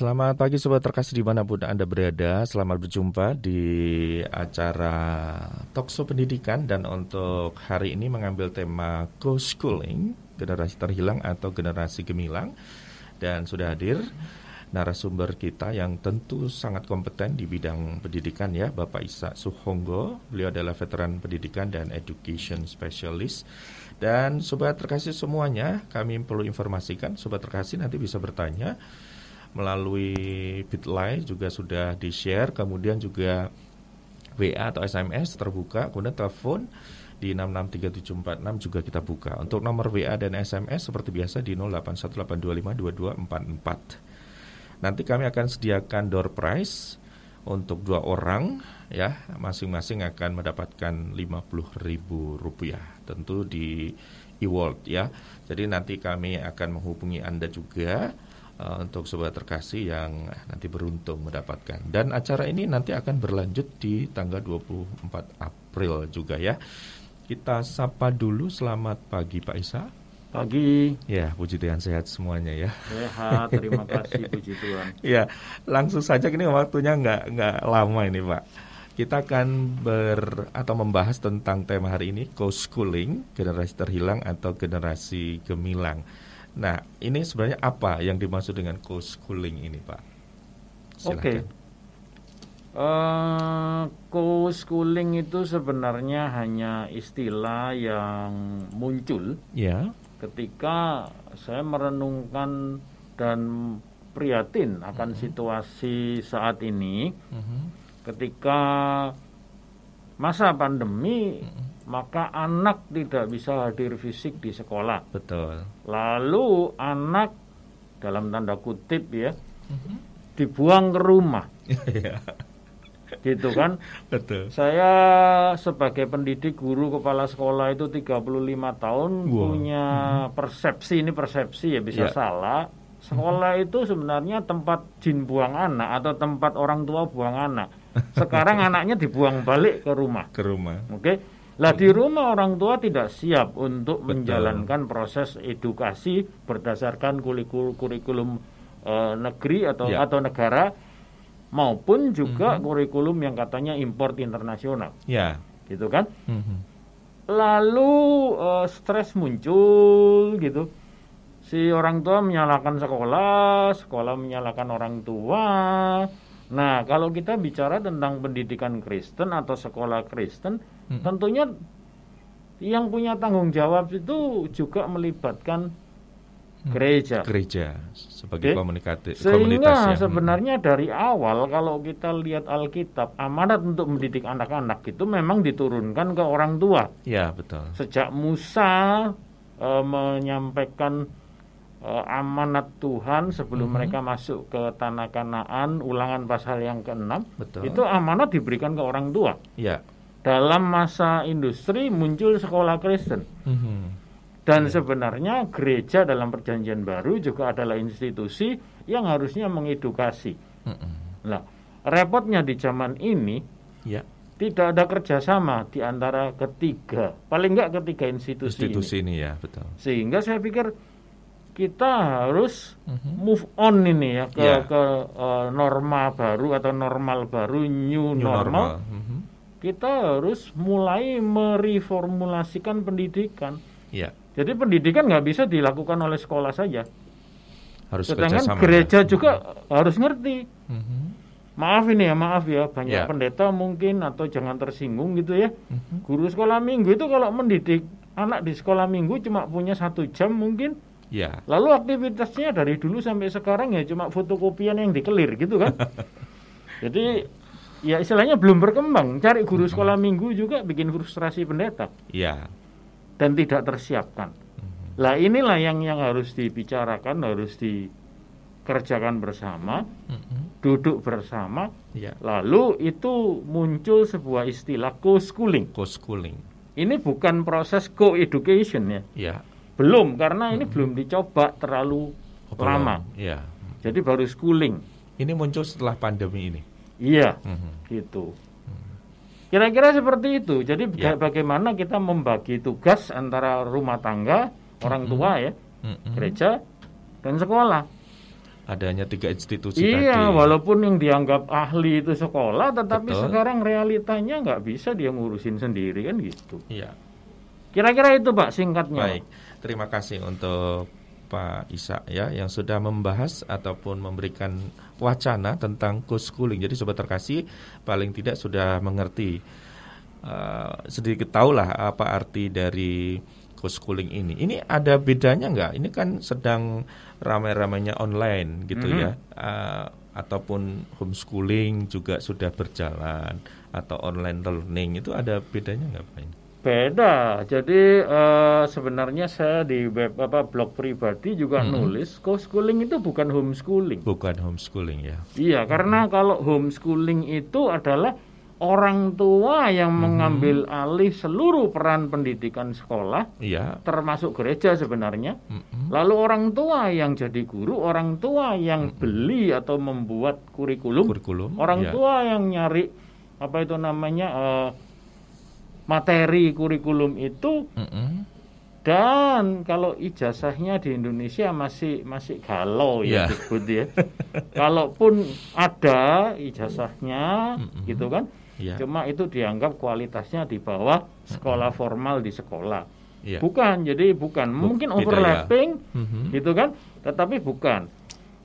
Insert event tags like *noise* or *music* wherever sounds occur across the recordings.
Selamat pagi sobat terkasih di mana pun Anda berada. Selamat berjumpa di acara Tokso Pendidikan. Dan untuk hari ini mengambil tema Co-Schooling Generasi terhilang atau generasi gemilang. Dan sudah hadir narasumber kita yang tentu sangat kompeten di bidang pendidikan ya Bapak Isa Suhonggo. Beliau adalah veteran pendidikan dan education specialist. Dan sobat terkasih semuanya kami perlu informasikan Sobat terkasih nanti bisa bertanya melalui Bitly juga sudah di-share, kemudian juga WA atau SMS terbuka, kemudian telepon di 663746 juga kita buka. Untuk nomor WA dan SMS seperti biasa di 0818252244. Nanti kami akan sediakan door prize untuk dua orang ya, masing-masing akan mendapatkan Rp50.000 tentu di e-world ya. Jadi nanti kami akan menghubungi Anda juga uh, untuk sobat terkasih yang nanti beruntung mendapatkan. Dan acara ini nanti akan berlanjut di tanggal 24 April juga ya. Kita sapa dulu selamat pagi Pak Isa. Pagi. Ya, puji Tuhan sehat semuanya ya. Sehat, terima kasih *laughs* puji Tuhan. ya, langsung saja ini waktunya nggak nggak lama ini Pak. Kita akan ber atau membahas tentang tema hari ini co-schooling, generasi terhilang atau generasi gemilang. Nah, ini sebenarnya apa yang dimaksud dengan co-schooling ini, Pak? Oke. Okay. Uh, eh, co-schooling itu sebenarnya hanya istilah yang muncul ya. ketika saya merenungkan dan prihatin akan uh -huh. situasi saat ini, uh -huh. ketika masa pandemi uh -huh maka anak tidak bisa hadir fisik di sekolah. Betul. Lalu anak dalam tanda kutip ya mm-hmm. dibuang ke rumah. *laughs* Iya. gitu kan? Betul. Saya sebagai pendidik guru kepala sekolah itu 35 tahun wow. punya mm-hmm. persepsi ini persepsi ya bisa yeah. salah. Sekolah mm-hmm. itu sebenarnya tempat jin buang anak atau tempat orang tua buang anak. Sekarang *laughs* anaknya dibuang balik ke rumah. Ke rumah. Oke. Okay? Lah di rumah orang tua tidak siap untuk Betul. menjalankan proses edukasi berdasarkan kurikulum, kurikulum uh, negeri atau ya. atau negara maupun juga mm -hmm. kurikulum yang katanya import internasional. Ya. Gitu kan? Mm -hmm. Lalu uh, stres muncul gitu. Si orang tua menyalahkan sekolah, sekolah menyalahkan orang tua. Nah, kalau kita bicara tentang pendidikan Kristen atau sekolah Kristen, hmm. tentunya yang punya tanggung jawab itu juga melibatkan hmm. gereja. Gereja sebagai okay. komunikatif. Sehingga ya. sebenarnya dari awal kalau kita lihat Alkitab, amanat untuk mendidik anak-anak itu memang diturunkan ke orang tua. Ya betul. Sejak Musa e, menyampaikan e, amanat Tuhan sebelum hmm. mereka masuk ke tanah Kanaan, ulangan pasal yang ke-6, itu amanat diberikan ke orang tua. Ya dalam masa industri muncul sekolah Kristen. Mm-hmm. Dan yeah. sebenarnya gereja dalam perjanjian baru juga adalah institusi yang harusnya mengedukasi. Mm-hmm. Nah, repotnya di zaman ini yeah. tidak ada kerjasama di antara ketiga, paling enggak ketiga institusi, institusi ini. ini ya, betul. Sehingga saya pikir kita harus mm-hmm. move on ini ya ke yeah. ke uh, norma baru atau normal baru new, new normal. normal. Mm-hmm kita harus mulai mereformulasikan pendidikan. Ya. Jadi pendidikan nggak bisa dilakukan oleh sekolah saja. Harus Sedangkan gereja ya. juga hmm. harus ngerti. Hmm. Maaf ini ya, maaf ya, banyak ya. pendeta mungkin atau jangan tersinggung gitu ya. Hmm. Guru sekolah minggu itu kalau mendidik anak di sekolah minggu cuma punya satu jam mungkin. Ya. Lalu aktivitasnya dari dulu sampai sekarang ya cuma fotokopian yang dikelir gitu kan. *laughs* Jadi ya istilahnya belum berkembang. Cari guru hmm. sekolah minggu juga bikin frustrasi pendeta. Iya. Dan tidak tersiapkan. Hmm. Lah inilah yang yang harus dibicarakan, harus dikerjakan bersama, hmm. duduk bersama. Ya. Lalu itu muncul sebuah istilah co-schooling. Co-schooling. Ini bukan proses co-education ya. Ya. Belum karena ini belum dicoba terlalu oh, lama. Ya. Jadi baru schooling. Ini muncul setelah pandemi ini. Iya, mm-hmm. gitu. Kira-kira seperti itu. Jadi yeah. bagaimana kita membagi tugas antara rumah tangga, orang tua ya, mm-hmm. gereja, dan sekolah. adanya tiga institusi iya, tadi. walaupun yang dianggap ahli itu sekolah, tetapi Betul. sekarang realitanya nggak bisa dia ngurusin sendiri kan gitu. Iya. Kira-kira itu Pak singkatnya. Baik, terima kasih untuk Pak Isa ya yang sudah membahas ataupun memberikan wacana tentang co-schooling. Jadi sobat terkasih paling tidak sudah mengerti uh, sedikit tahulah apa arti dari co-schooling ini. Ini ada bedanya nggak? Ini kan sedang ramai-ramainya online gitu Mhm. ya. Uh, ataupun homeschooling juga sudah berjalan atau online learning itu ada bedanya nggak Pak? Ini? Beda. Jadi eh, sebenarnya saya di web apa blog pribadi juga Mm-mm. nulis co-schooling itu bukan homeschooling. Bukan homeschooling ya. Iya, karena kalau homeschooling itu adalah orang tua yang mengambil alih seluruh peran pendidikan sekolah, Iya. termasuk gereja sebenarnya. Mm-mm. Lalu orang tua yang jadi guru, orang tua yang beli atau membuat kurikulum, Kurikulum. orang ya. tua yang nyari apa itu namanya eh, materi kurikulum itu Mm-mm. dan kalau ijazahnya di Indonesia masih masih galau ya Ya. disebut ya. *laughs* Kalaupun ada ijazahnya Mm-mm. gitu kan, Ya. cuma itu dianggap kualitasnya di bawah sekolah formal di sekolah. Ya. Bukan, jadi bukan. Bu- Mungkin ya. overlapping Mhm. gitu kan, tetapi bukan.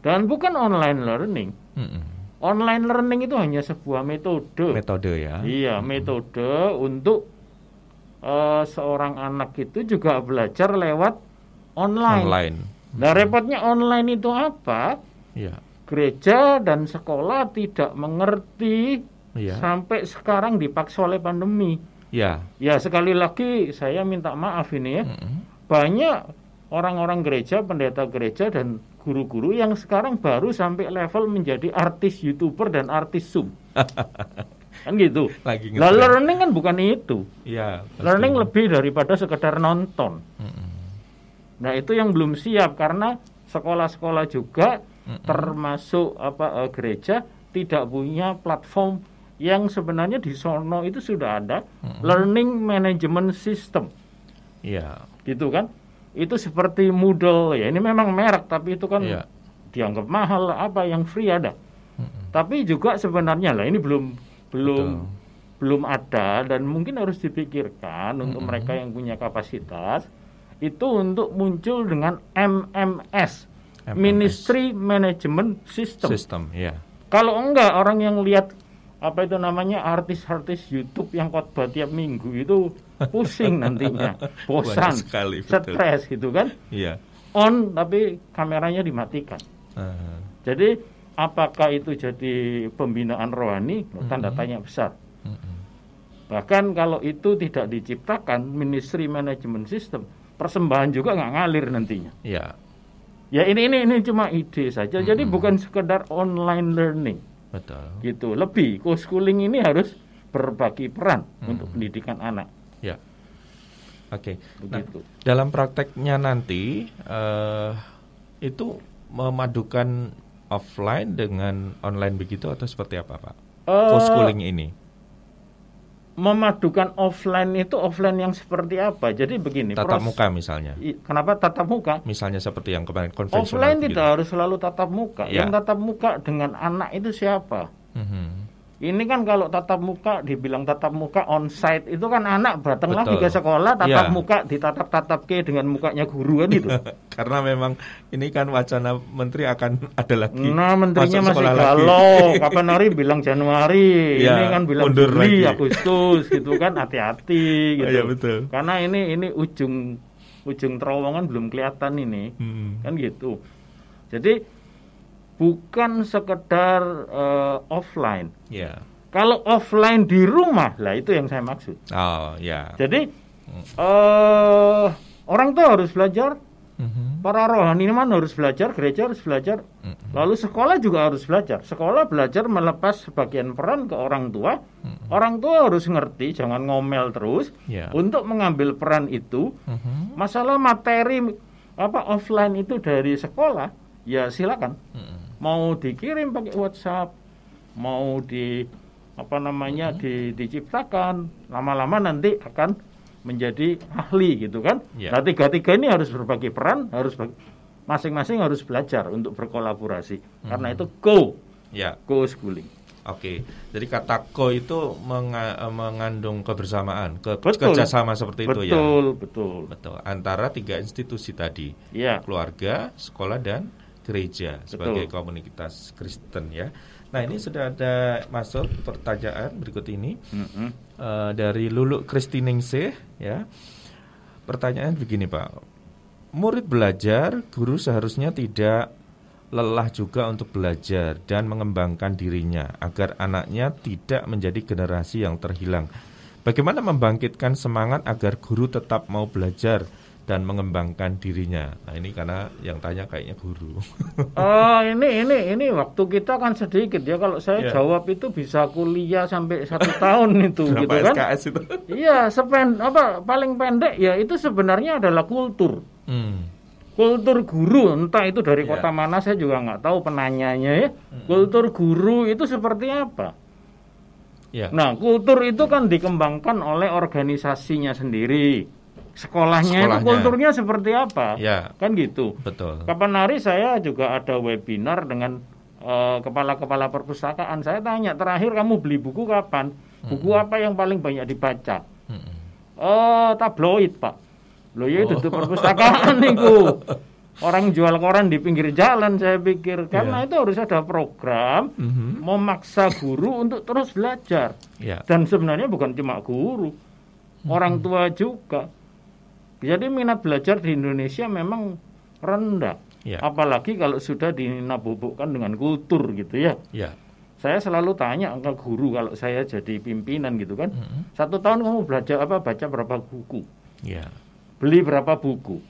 Dan bukan online learning. Mm-mm. Online learning itu hanya sebuah metode. Metode ya. Iya, metode untuk eh, seorang anak itu juga belajar lewat online. Online. Nah, repotnya online itu apa? Ya. Gereja dan sekolah tidak mengerti Ya. sampai sekarang dipaksa oleh pandemi. Ya. Ya, sekali lagi saya minta maaf ini ya. Mm-mm. Banyak orang-orang gereja, pendeta gereja dan guru-guru yang sekarang baru sampai level menjadi artis YouTuber dan artis Zoom. *laughs* kan gitu. Lagi ngetren. learning kan bukan itu. Ya. pasti. Learning lebih daripada sekedar nonton. Mm-mm. Nah, itu yang belum siap karena sekolah-sekolah juga Mm-mm. termasuk apa eh, gereja tidak punya platform yang sebenarnya di sono itu sudah ada Mm-mm. learning management system. Ya. Gitu kan? Itu seperti Moodle ya. Ini memang merek tapi itu kan Ya. dianggap mahal apa yang free ada. Mm-mm. Tapi juga sebenarnya lah ini belum belum Betul. belum ada dan mungkin harus dipikirkan untuk Mm-mm. mereka yang punya kapasitas itu untuk muncul dengan MMS, MMS. Ministry Management System. Sistem. Ya. Kalau enggak orang yang lihat apa itu namanya artis-artis YouTube yang khotbah tiap minggu itu pusing nantinya, *laughs* bosan, sekali, betul. stres gitu kan. Iya. On tapi kameranya dimatikan. Ah, Jadi apakah itu jadi pembinaan rohani? Tanda Mhm. tanya besar. Bahkan kalau itu tidak diciptakan Ministry Management System, persembahan juga nggak ngalir nantinya. Ya. Ya ini ini ini cuma ide saja. Jadi Mhm. bukan sekedar online learning Betul. gitu. Lebih co-schooling ini harus berbagi peran Mhm. untuk pendidikan anak. Ya. Oke. Nah, Begitu. dalam prakteknya nanti eh itu memadukan offline dengan online begitu atau seperti apa, Pak? Eh, Co-schooling ini. memadukan offline itu offline yang seperti apa? Jadi begini. Tatap pros- muka misalnya. I- Kenapa tatap muka? Misalnya seperti yang kemarin konvensional Offline tidak harus selalu tatap muka. Ya. Yang tatap muka dengan anak itu siapa? Mhm. Ini kan kalau tatap muka dibilang tatap muka on site itu kan anak datang lagi ke sekolah tatap Ya. muka ditatap-tatap ke dengan mukanya guru kan gitu. *laughs* Karena memang ini kan wacana menteri akan ada lagi. Nah menterinya masuk masih galau. *laughs* Kapan hari bilang Januari, Ya, ini kan bilang Juli. Agustus *laughs* gitu kan hati-hati gitu. Iya, betul. Karena ini ini ujung ujung terowongan belum kelihatan ini. Hmm. kan gitu. Jadi bukan sekedar eh, offline. Ya. Kalau offline di rumah, lah itu yang saya maksud. Oh, ya. Jadi eh orang tua harus belajar, Mhm. para rohaniwan harus belajar, gereja harus belajar, Mhm. lalu sekolah juga harus belajar. Sekolah belajar melepas sebagian peran ke orang tua. Mhm. Orang tua harus ngerti, jangan ngomel terus Ya. untuk mengambil peran itu. Masalah materi apa offline itu dari sekolah, ya silakan. Mau dikirim pakai WhatsApp, mau di apa namanya di, diciptakan, lama-lama nanti akan menjadi ahli gitu kan. Ya. Nah tiga-tiga ini harus berbagi peran, harus masing-masing harus belajar untuk berkolaborasi. Karena itu go, Ya, go schooling. oke. Jadi kata ko itu menga- mengandung kebersamaan, ke Betul. kerjasama seperti itu ya. betul, betul. Betul. Antara tiga institusi tadi, Ya, keluarga, sekolah dan gereja sebagai komunitas Kristen ya. Nah ini sudah ada masuk pertanyaan berikut ini Mm-mm. eh, dari Lulu Kristiningsih ya. Pertanyaan begini Pak, murid belajar, guru seharusnya tidak lelah juga untuk belajar dan mengembangkan dirinya agar anaknya tidak menjadi generasi yang terhilang. Bagaimana membangkitkan semangat agar guru tetap mau belajar dan mengembangkan dirinya? Nah ini karena yang tanya kayaknya guru. Oh *laughs* ini ini ini waktu kita kan sedikit ya kalau saya Ya. jawab itu bisa kuliah sampai satu tahun *laughs* itu gitu kan? SKS itu? *laughs* Iya sepen apa paling pendek ya itu sebenarnya adalah kultur Hmm. kultur guru entah itu dari Ya. kota mana saya juga nggak tahu penanyanya ya kultur guru itu seperti apa? Ya. Nah kultur itu kan dikembangkan oleh organisasinya sendiri sekolahnya, itu Sekolahnya. kulturnya seperti apa? Ya, Kan gitu. betul. Kapan hari saya juga ada webinar dengan eh, kepala-kepala perpustakaan. Saya tanya, terakhir kamu beli buku kapan? Buku apa yang paling banyak dibaca? Mm-mm. Oh, tabloid, Pak. Loh ya itu Oh. perpustakaan itu. Orang jual koran di pinggir jalan saya pikir. Karena Iya. itu harus ada program Mhm. memaksa guru untuk terus belajar. Ya. Dan sebenarnya bukan cuma guru, orang tua juga. Jadi minat belajar di Indonesia memang rendah. Ya. Apalagi kalau sudah dinabubukkan dengan kultur gitu ya. Ya. Saya selalu tanya ke guru kalau saya jadi pimpinan gitu kan. Mhm. Satu tahun kamu belajar apa baca berapa buku? Ya. Beli berapa buku?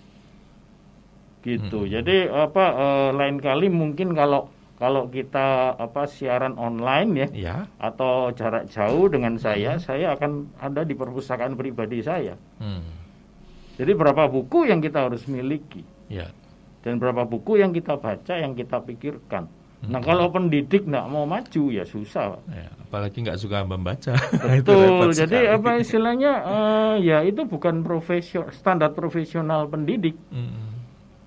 Gitu. Mhm. Jadi apa eh, lain kali mungkin kalau kalau kita apa siaran online ya Ya. atau jarak jauh dengan saya, saya akan ada di perpustakaan pribadi saya. Hmm. Jadi berapa buku yang kita harus miliki Ya. dan berapa buku yang kita baca, yang kita pikirkan. Nah kalau pendidik nggak mau maju ya susah. Pak. Ya. Apalagi nggak suka membaca. Betul. *laughs* Jadi sekali. apa istilahnya? eh, ya itu bukan profesional standar profesional pendidik. Mm-mm.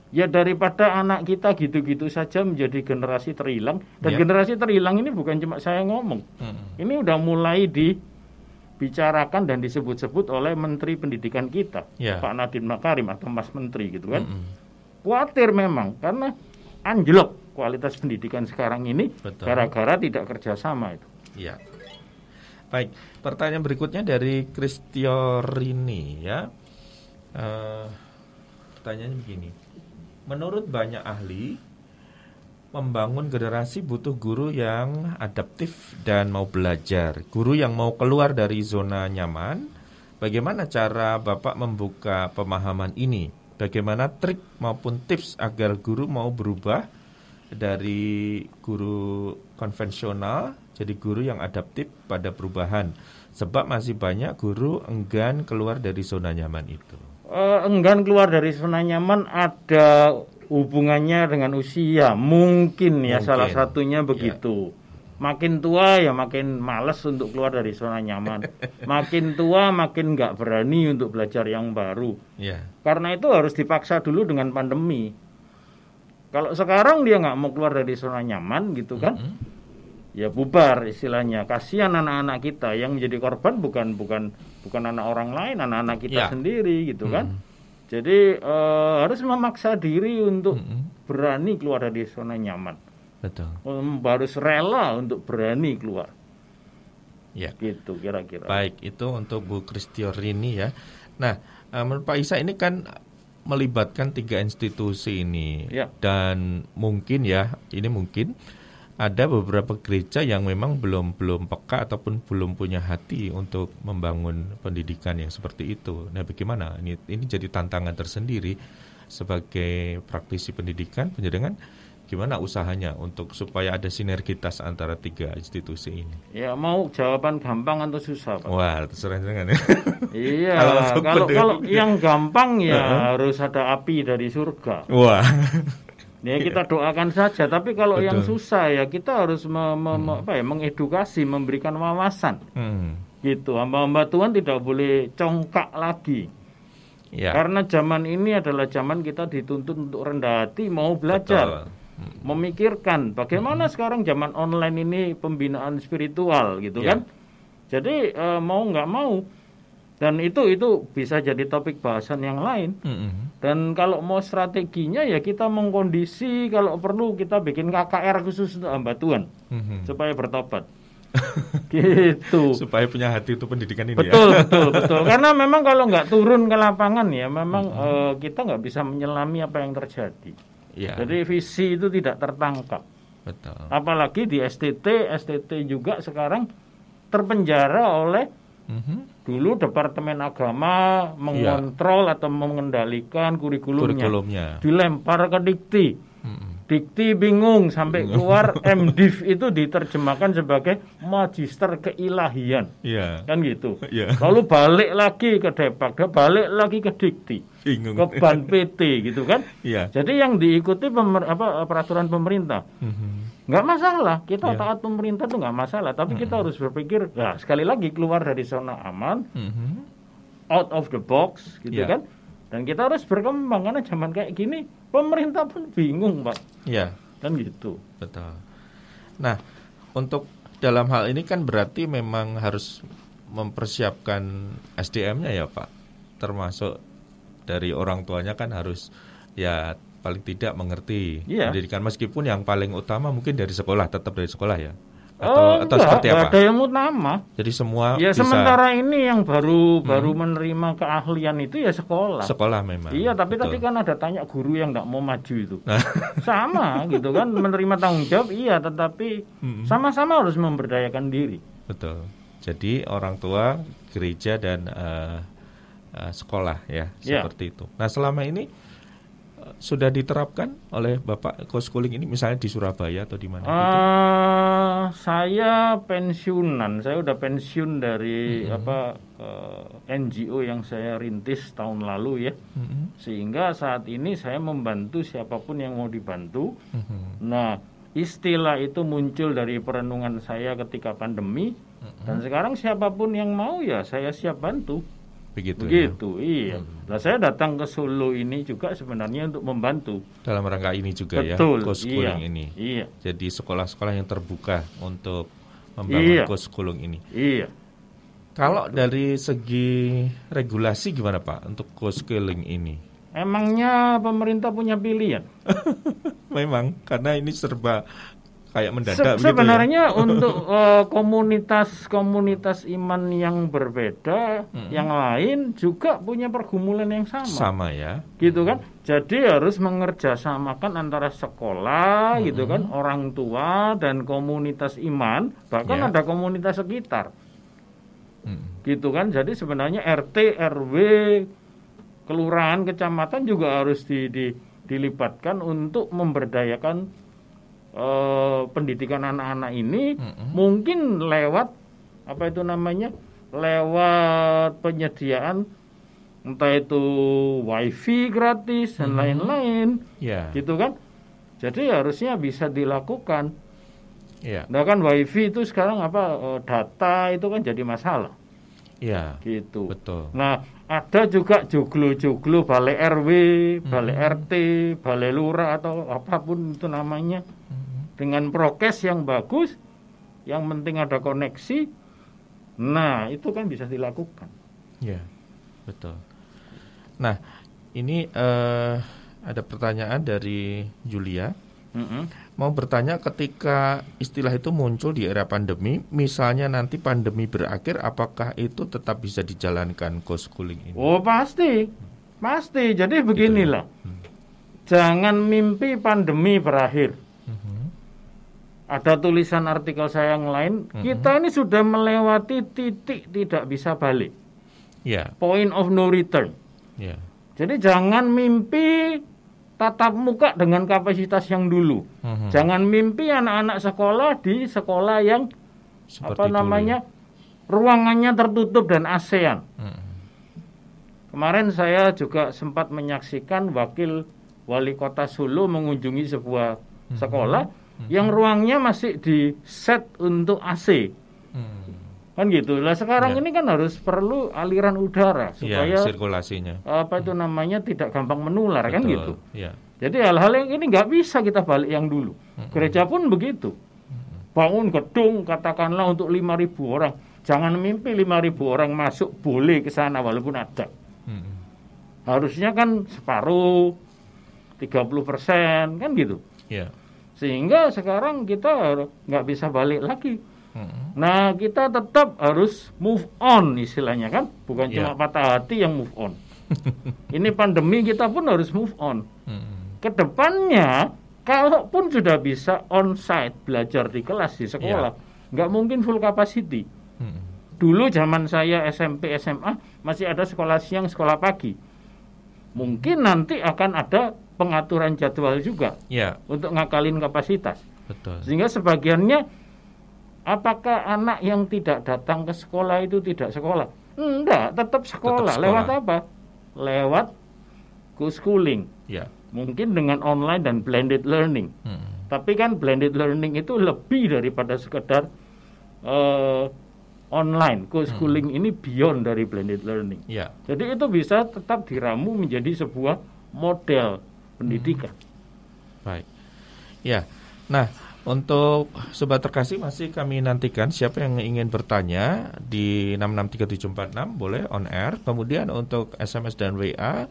Ya daripada anak kita gitu-gitu saja menjadi generasi terhilang dan Ya. generasi terhilang ini bukan cuma saya ngomong. Mm-mm. Ini udah mulai dibicarakan dan disebut-sebut oleh Menteri Pendidikan kita, Ya. Pak Nadiem Makarim atau Mas Menteri gitu kan. Mm-mm. Khawatir memang karena anjlok kualitas pendidikan sekarang ini Betul. gara-gara tidak kerjasama itu. Ya. Baik, pertanyaan berikutnya dari Kristiorini ya. Eh, pertanyaannya begini. Menurut banyak ahli, membangun generasi butuh guru yang adaptif dan mau belajar, guru yang mau keluar dari zona nyaman. Bagaimana cara Bapak membuka pemahaman ini? Bagaimana trik maupun tips agar guru mau berubah dari guru konvensional jadi guru yang adaptif pada perubahan? Sebab masih banyak guru enggan keluar dari zona nyaman itu. Eh, enggan keluar dari zona nyaman ada hubungannya dengan usia mungkin ya Mungkin. salah satunya begitu makin tua ya makin males untuk keluar dari zona nyaman *laughs* makin tua makin nggak berani untuk belajar yang baru Ya, karena itu harus dipaksa dulu dengan pandemi kalau sekarang dia nggak mau keluar dari zona nyaman gitu kan Mm-mm. ya bubar istilahnya kasihan anak-anak kita yang menjadi korban bukan bukan bukan anak orang lain anak-anak kita Ya. sendiri gitu kan Mm. Jadi eh, harus memaksa diri untuk Mm-mm. berani keluar dari zona nyaman betul. Em, harus rela untuk berani keluar Ya. gitu kira-kira Baik, itu untuk Bu Kristiorini ya. Nah, eh, menurut Pak Isa ini kan melibatkan tiga institusi ini Ya. dan mungkin ya, ini mungkin ada beberapa gereja yang memang belum belum peka ataupun belum punya hati untuk membangun pendidikan yang seperti itu. Nah, bagaimana? Ini ini jadi tantangan tersendiri sebagai praktisi pendidikan, penjaringan gimana usahanya untuk supaya ada sinergitas antara tiga institusi ini. ya mau jawaban gampang atau susah pak Wah, terserah jangan ya. iya *laughs* Kalau kalau kalau, yang gampang ya Heeh. harus ada api dari surga Wah. *laughs* Ya kita doakan saja, tapi kalau yang Betul. susah ya kita harus me- me- me- apa ya, mengedukasi, memberikan wawasan. Hmm. Gitu. Hamba-hamba Tuhan tidak boleh congkak lagi. Ya. Karena zaman ini adalah zaman kita dituntut untuk rendah hati, mau belajar, Betul. Hmm. memikirkan bagaimana sekarang zaman online ini pembinaan spiritual gitu Ya. kan. Jadi eh, mau nggak mau dan itu itu bisa jadi topik bahasan yang lain. Mm-mm. Dan kalau mau strateginya ya kita mengkondisi kalau perlu kita bikin KKR khusus untuk hamba Tuhan Mhm. supaya bertobat. *laughs* gitu. Supaya punya hati untuk pendidikan ini Betul, ya. betul, *laughs* betul. Karena memang kalau nggak turun ke lapangan ya, memang Hmm. eh, kita nggak bisa menyelami apa yang terjadi. Iya. Jadi visi itu tidak tertangkap. Betul. Apalagi di STT, STT juga sekarang terpenjara oleh Mhm. dulu Departemen Agama mengontrol atau mengendalikan kurikulumnya. Kurikulumnya. Dilempar ke Dikti. Mm-mm. Dikti bingung sampai keluar *laughs* MDiv itu diterjemahkan sebagai Magister Keilahian. Iya. Kan gitu. Iya. Lalu balik lagi ke Depak, balik lagi ke Dikti, Bingung. ke Ban PT gitu kan. Iya. Jadi yang diikuti pemer- apa, peraturan pemerintah. Mhm. Nggak masalah, kita Iya. taat pemerintah itu nggak masalah. Tapi kita harus berpikir, ya sekali lagi keluar dari zona aman, Mhm. out of the box gitu Iya. kan. Dan kita harus berkembang karena zaman kayak gini pemerintah pun bingung pak, Iya. kan gitu. Betul. Nah, untuk dalam hal ini kan berarti memang harus mempersiapkan SDM-nya ya, Pak. Termasuk dari orang tuanya kan harus ya paling tidak mengerti Iya. pendidikan meskipun yang paling utama mungkin dari sekolah, tetap dari sekolah ya. Atau oh, atau enggak, seperti apa? ada yang utama. Jadi semua Ya bisa sementara ini yang baru baru menerima keahlian itu ya sekolah. sekolah memang. Iya, tapi Betul. tadi kan ada tanya guru yang nggak mau maju itu. Nah. *laughs* Sama gitu kan, menerima tanggung jawab iya, tetapi Mm-mm. sama-sama harus memberdayakan diri. Betul. Jadi orang tua, gereja dan eh, eh, sekolah ya Ya. seperti itu. Nah selama ini sudah diterapkan oleh Bapak co-schooling ini misalnya di Surabaya atau di mana? gitu? Eh, saya pensiunan, saya udah pensiun dari Mm-hmm. apa eh, NGO yang saya rintis tahun lalu ya, Mhm, sehingga saat ini saya membantu siapa pun yang mau dibantu. mhm. Nah, istilah itu muncul dari perenungan saya ketika pandemi, Mm-hmm. dan sekarang siapa pun yang mau ya saya siap bantu. Begitu. ya. Begitu, iya. Nah, saya datang ke Solo ini juga sebenarnya untuk membantu. Dalam rangka ini juga Betul, ya co-schooling iya. ini. Iya, Jadi sekolah-sekolah yang terbuka untuk membangun Iya. co-schooling ini. iya. Kalau dari segi regulasi gimana Pak untuk co-schooling ini? Emangnya pemerintah punya pilihan? *laughs* Memang karena ini serba kayak Se- mendadak begitu ya. sebenarnya *laughs* untuk eh, komunitas-komunitas iman yang berbeda, yang lain juga punya pergumulan yang sama. sama ya. gitu kan jadi harus mengerjasamakan antara sekolah gitu kan orang tua dan komunitas iman bahkan Ya. ada komunitas sekitar Mm. gitu kan jadi sebenarnya RT RW kelurahan kecamatan juga harus di, di- dilibatkan untuk memberdayakan eh, pendidikan anak-anak ini Mm-mm. mungkin lewat apa itu namanya lewat penyediaan entah itu wifi gratis dan lain-lain Ya. gitu kan jadi harusnya bisa dilakukan Ya. nah kan wifi itu sekarang apa eh, data itu kan jadi masalah Ya. gitu Betul. nah ada juga joglo-joglo balai RW balai RT balai lurah atau apa pun itu namanya dengan prokes yang bagus yang penting ada koneksi nah itu kan bisa dilakukan Ya. Betul. Nah, ini eh, ada pertanyaan dari Julia. Mm-mm. Mau bertanya ketika istilah itu muncul di era pandemi, misalnya nanti pandemi berakhir, apakah itu tetap bisa dijalankan co-schooling ini? Oh pasti, pasti. Jadi beginilah, jangan mimpi pandemi berakhir. Ada tulisan artikel saya yang lain, kita ini sudah melewati titik tidak bisa balik, Ya, point of no return. ya. Jadi jangan mimpi tatap muka dengan kapasitas yang dulu. Mhm. Jangan mimpi anak-anak sekolah di sekolah yang Seperti apa dulu namanya ruangannya tertutup dan ASEAN. ya. Mhm. Kemarin saya juga sempat menyaksikan wakil wali kota Solo mengunjungi sebuah sekolah yang ruangnya masih di set untuk AC. Mhm. kan gitu lah sekarang Ya. ini kan harus perlu aliran udara Ya, supaya sirkulasinya. apa itu namanya tidak gampang menular kan Betul. gitu Ya. jadi hal-hal yang ini nggak bisa kita balik yang dulu gereja pun begitu bangun gedung katakanlah untuk 5.000 orang jangan mimpi 5.000 orang masuk boleh ke sana walaupun ada Mm-mm. harusnya kan separuh 30 persen kan gitu Ya. Sehingga sekarang kita nggak bisa balik lagi Mm-mm. nah kita tetap harus move on istilahnya kan bukan Ya. cuma patah hati yang move on *laughs* ini pandemi kita pun harus move on Mm-mm. ke depannya kalaupun sudah bisa onsite belajar di kelas di sekolah nggak mungkin full capacity Mm-mm. dulu zaman saya SMP SMA masih ada sekolah siang sekolah pagi mungkin nanti akan ada pengaturan jadwal juga Ya, untuk ngakalin kapasitas betul. sehingga sebagiannya apakah anak yang tidak datang ke sekolah itu tidak sekolah enggak tetap sekolah, sekolah. lewat apa lewat co-schooling Ya. mungkin dengan online dan blended learning Mm-mm. tapi kan blended learning itu lebih daripada sekedar eh, online. Co-schooling ini beyond dari blended learning. Ya. Jadi itu bisa tetap diramu menjadi sebuah model pendidikan. Baik. Ya. Nah, untuk sobat terkasih masih kami nantikan siapa yang ingin bertanya di 663746 boleh on air. Kemudian untuk SMS dan WA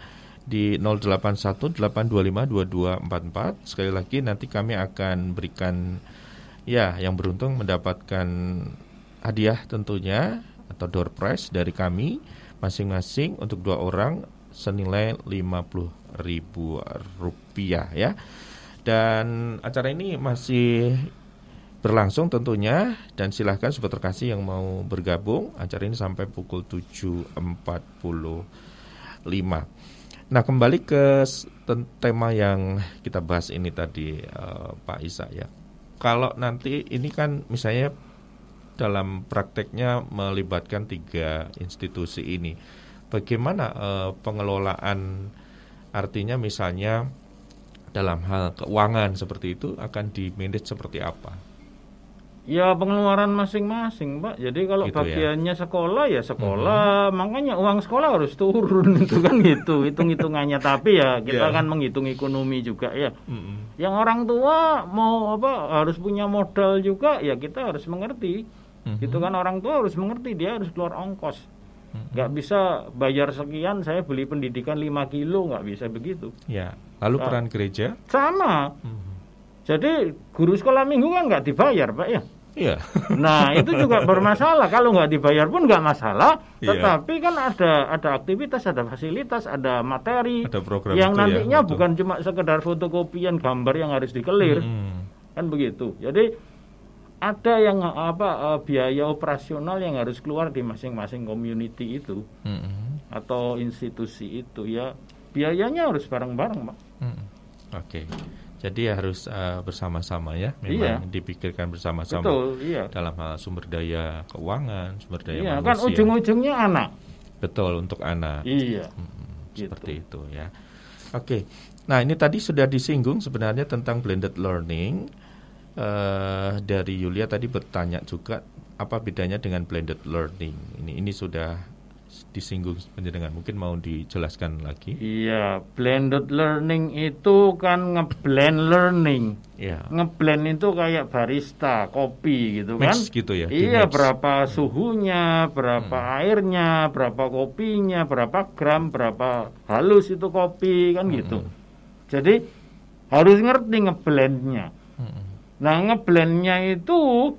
di 0818252244. Sekali lagi nanti kami akan berikan ya yang beruntung mendapatkan hadiah tentunya atau door prize dari kami masing-masing untuk dua orang senilai 50.000 rupiah ya. Dan acara ini masih berlangsung tentunya dan silahkan sobat terkasih yang mau bergabung acara ini sampai pukul 7.45 Nah kembali ke tema yang kita bahas ini tadi eh, Pak Isa ya Kalau nanti ini kan misalnya dalam prakteknya melibatkan tiga institusi ini Bagaimana eh, pengelolaan artinya misalnya dalam hal keuangan seperti itu akan di manage seperti apa? Ya pengeluaran masing-masing, Pak. Jadi kalau Gitu ya. bagiannya sekolah ya sekolah, makanya uang sekolah harus turun *laughs* itu kan gitu hitung-hitungannya. Tapi ya kita Ya. kan menghitung ekonomi juga ya. Yang orang tua mau apa harus punya modal juga ya kita harus mengerti. Mhm. Gitu kan orang tua harus mengerti dia harus keluar ongkos. Nggak bisa bayar sekian saya beli pendidikan 5 kilo nggak bisa begitu. Ya, lalu Ah. peran gereja? Sama. Jadi guru sekolah minggu kan nggak dibayar, Pak ya. Iya. Nah itu juga *laughs* bermasalah. Kalau nggak dibayar pun nggak masalah. Iya. Tetapi kan ada ada aktivitas, ada fasilitas, ada materi Ada program yang ya, nantinya betul. bukan cuma sekedar fotokopian gambar yang harus dikelir, Hmm. kan begitu. Jadi ada yang apa eh, biaya operasional yang harus keluar di masing-masing community itu Hmm. atau institusi itu ya biayanya harus bareng-bareng, Pak. Hmm. Oke. Jadi ya harus eh, bersama-sama ya, Iya. memang dipikirkan bersama-sama Betul, iya. dalam hal sumber daya keuangan, sumber daya Iya, kan manusia. ujung-ujungnya anak. Betul untuk anak. Iya. Hmm, Gitu. Seperti itu ya. Oke. Nah, ini tadi sudah disinggung sebenarnya tentang blended learning. Eh, dari Yulia tadi bertanya juga apa bedanya dengan blended learning. Ini ini sudah disinggung penjenengan. Mungkin mau dijelaskan lagi. Iya, blended learning itu kan ngeblend learning. Ya. Ngeblend itu kayak barista kopi gitu kan. Mix gitu ya, Iya, berapa suhunya, berapa airnya, berapa kopinya, berapa gram, berapa halus itu kopi kan gitu. Jadi harus ngerti ngeblendnya. Hmm. Nah, ngeblendnya itu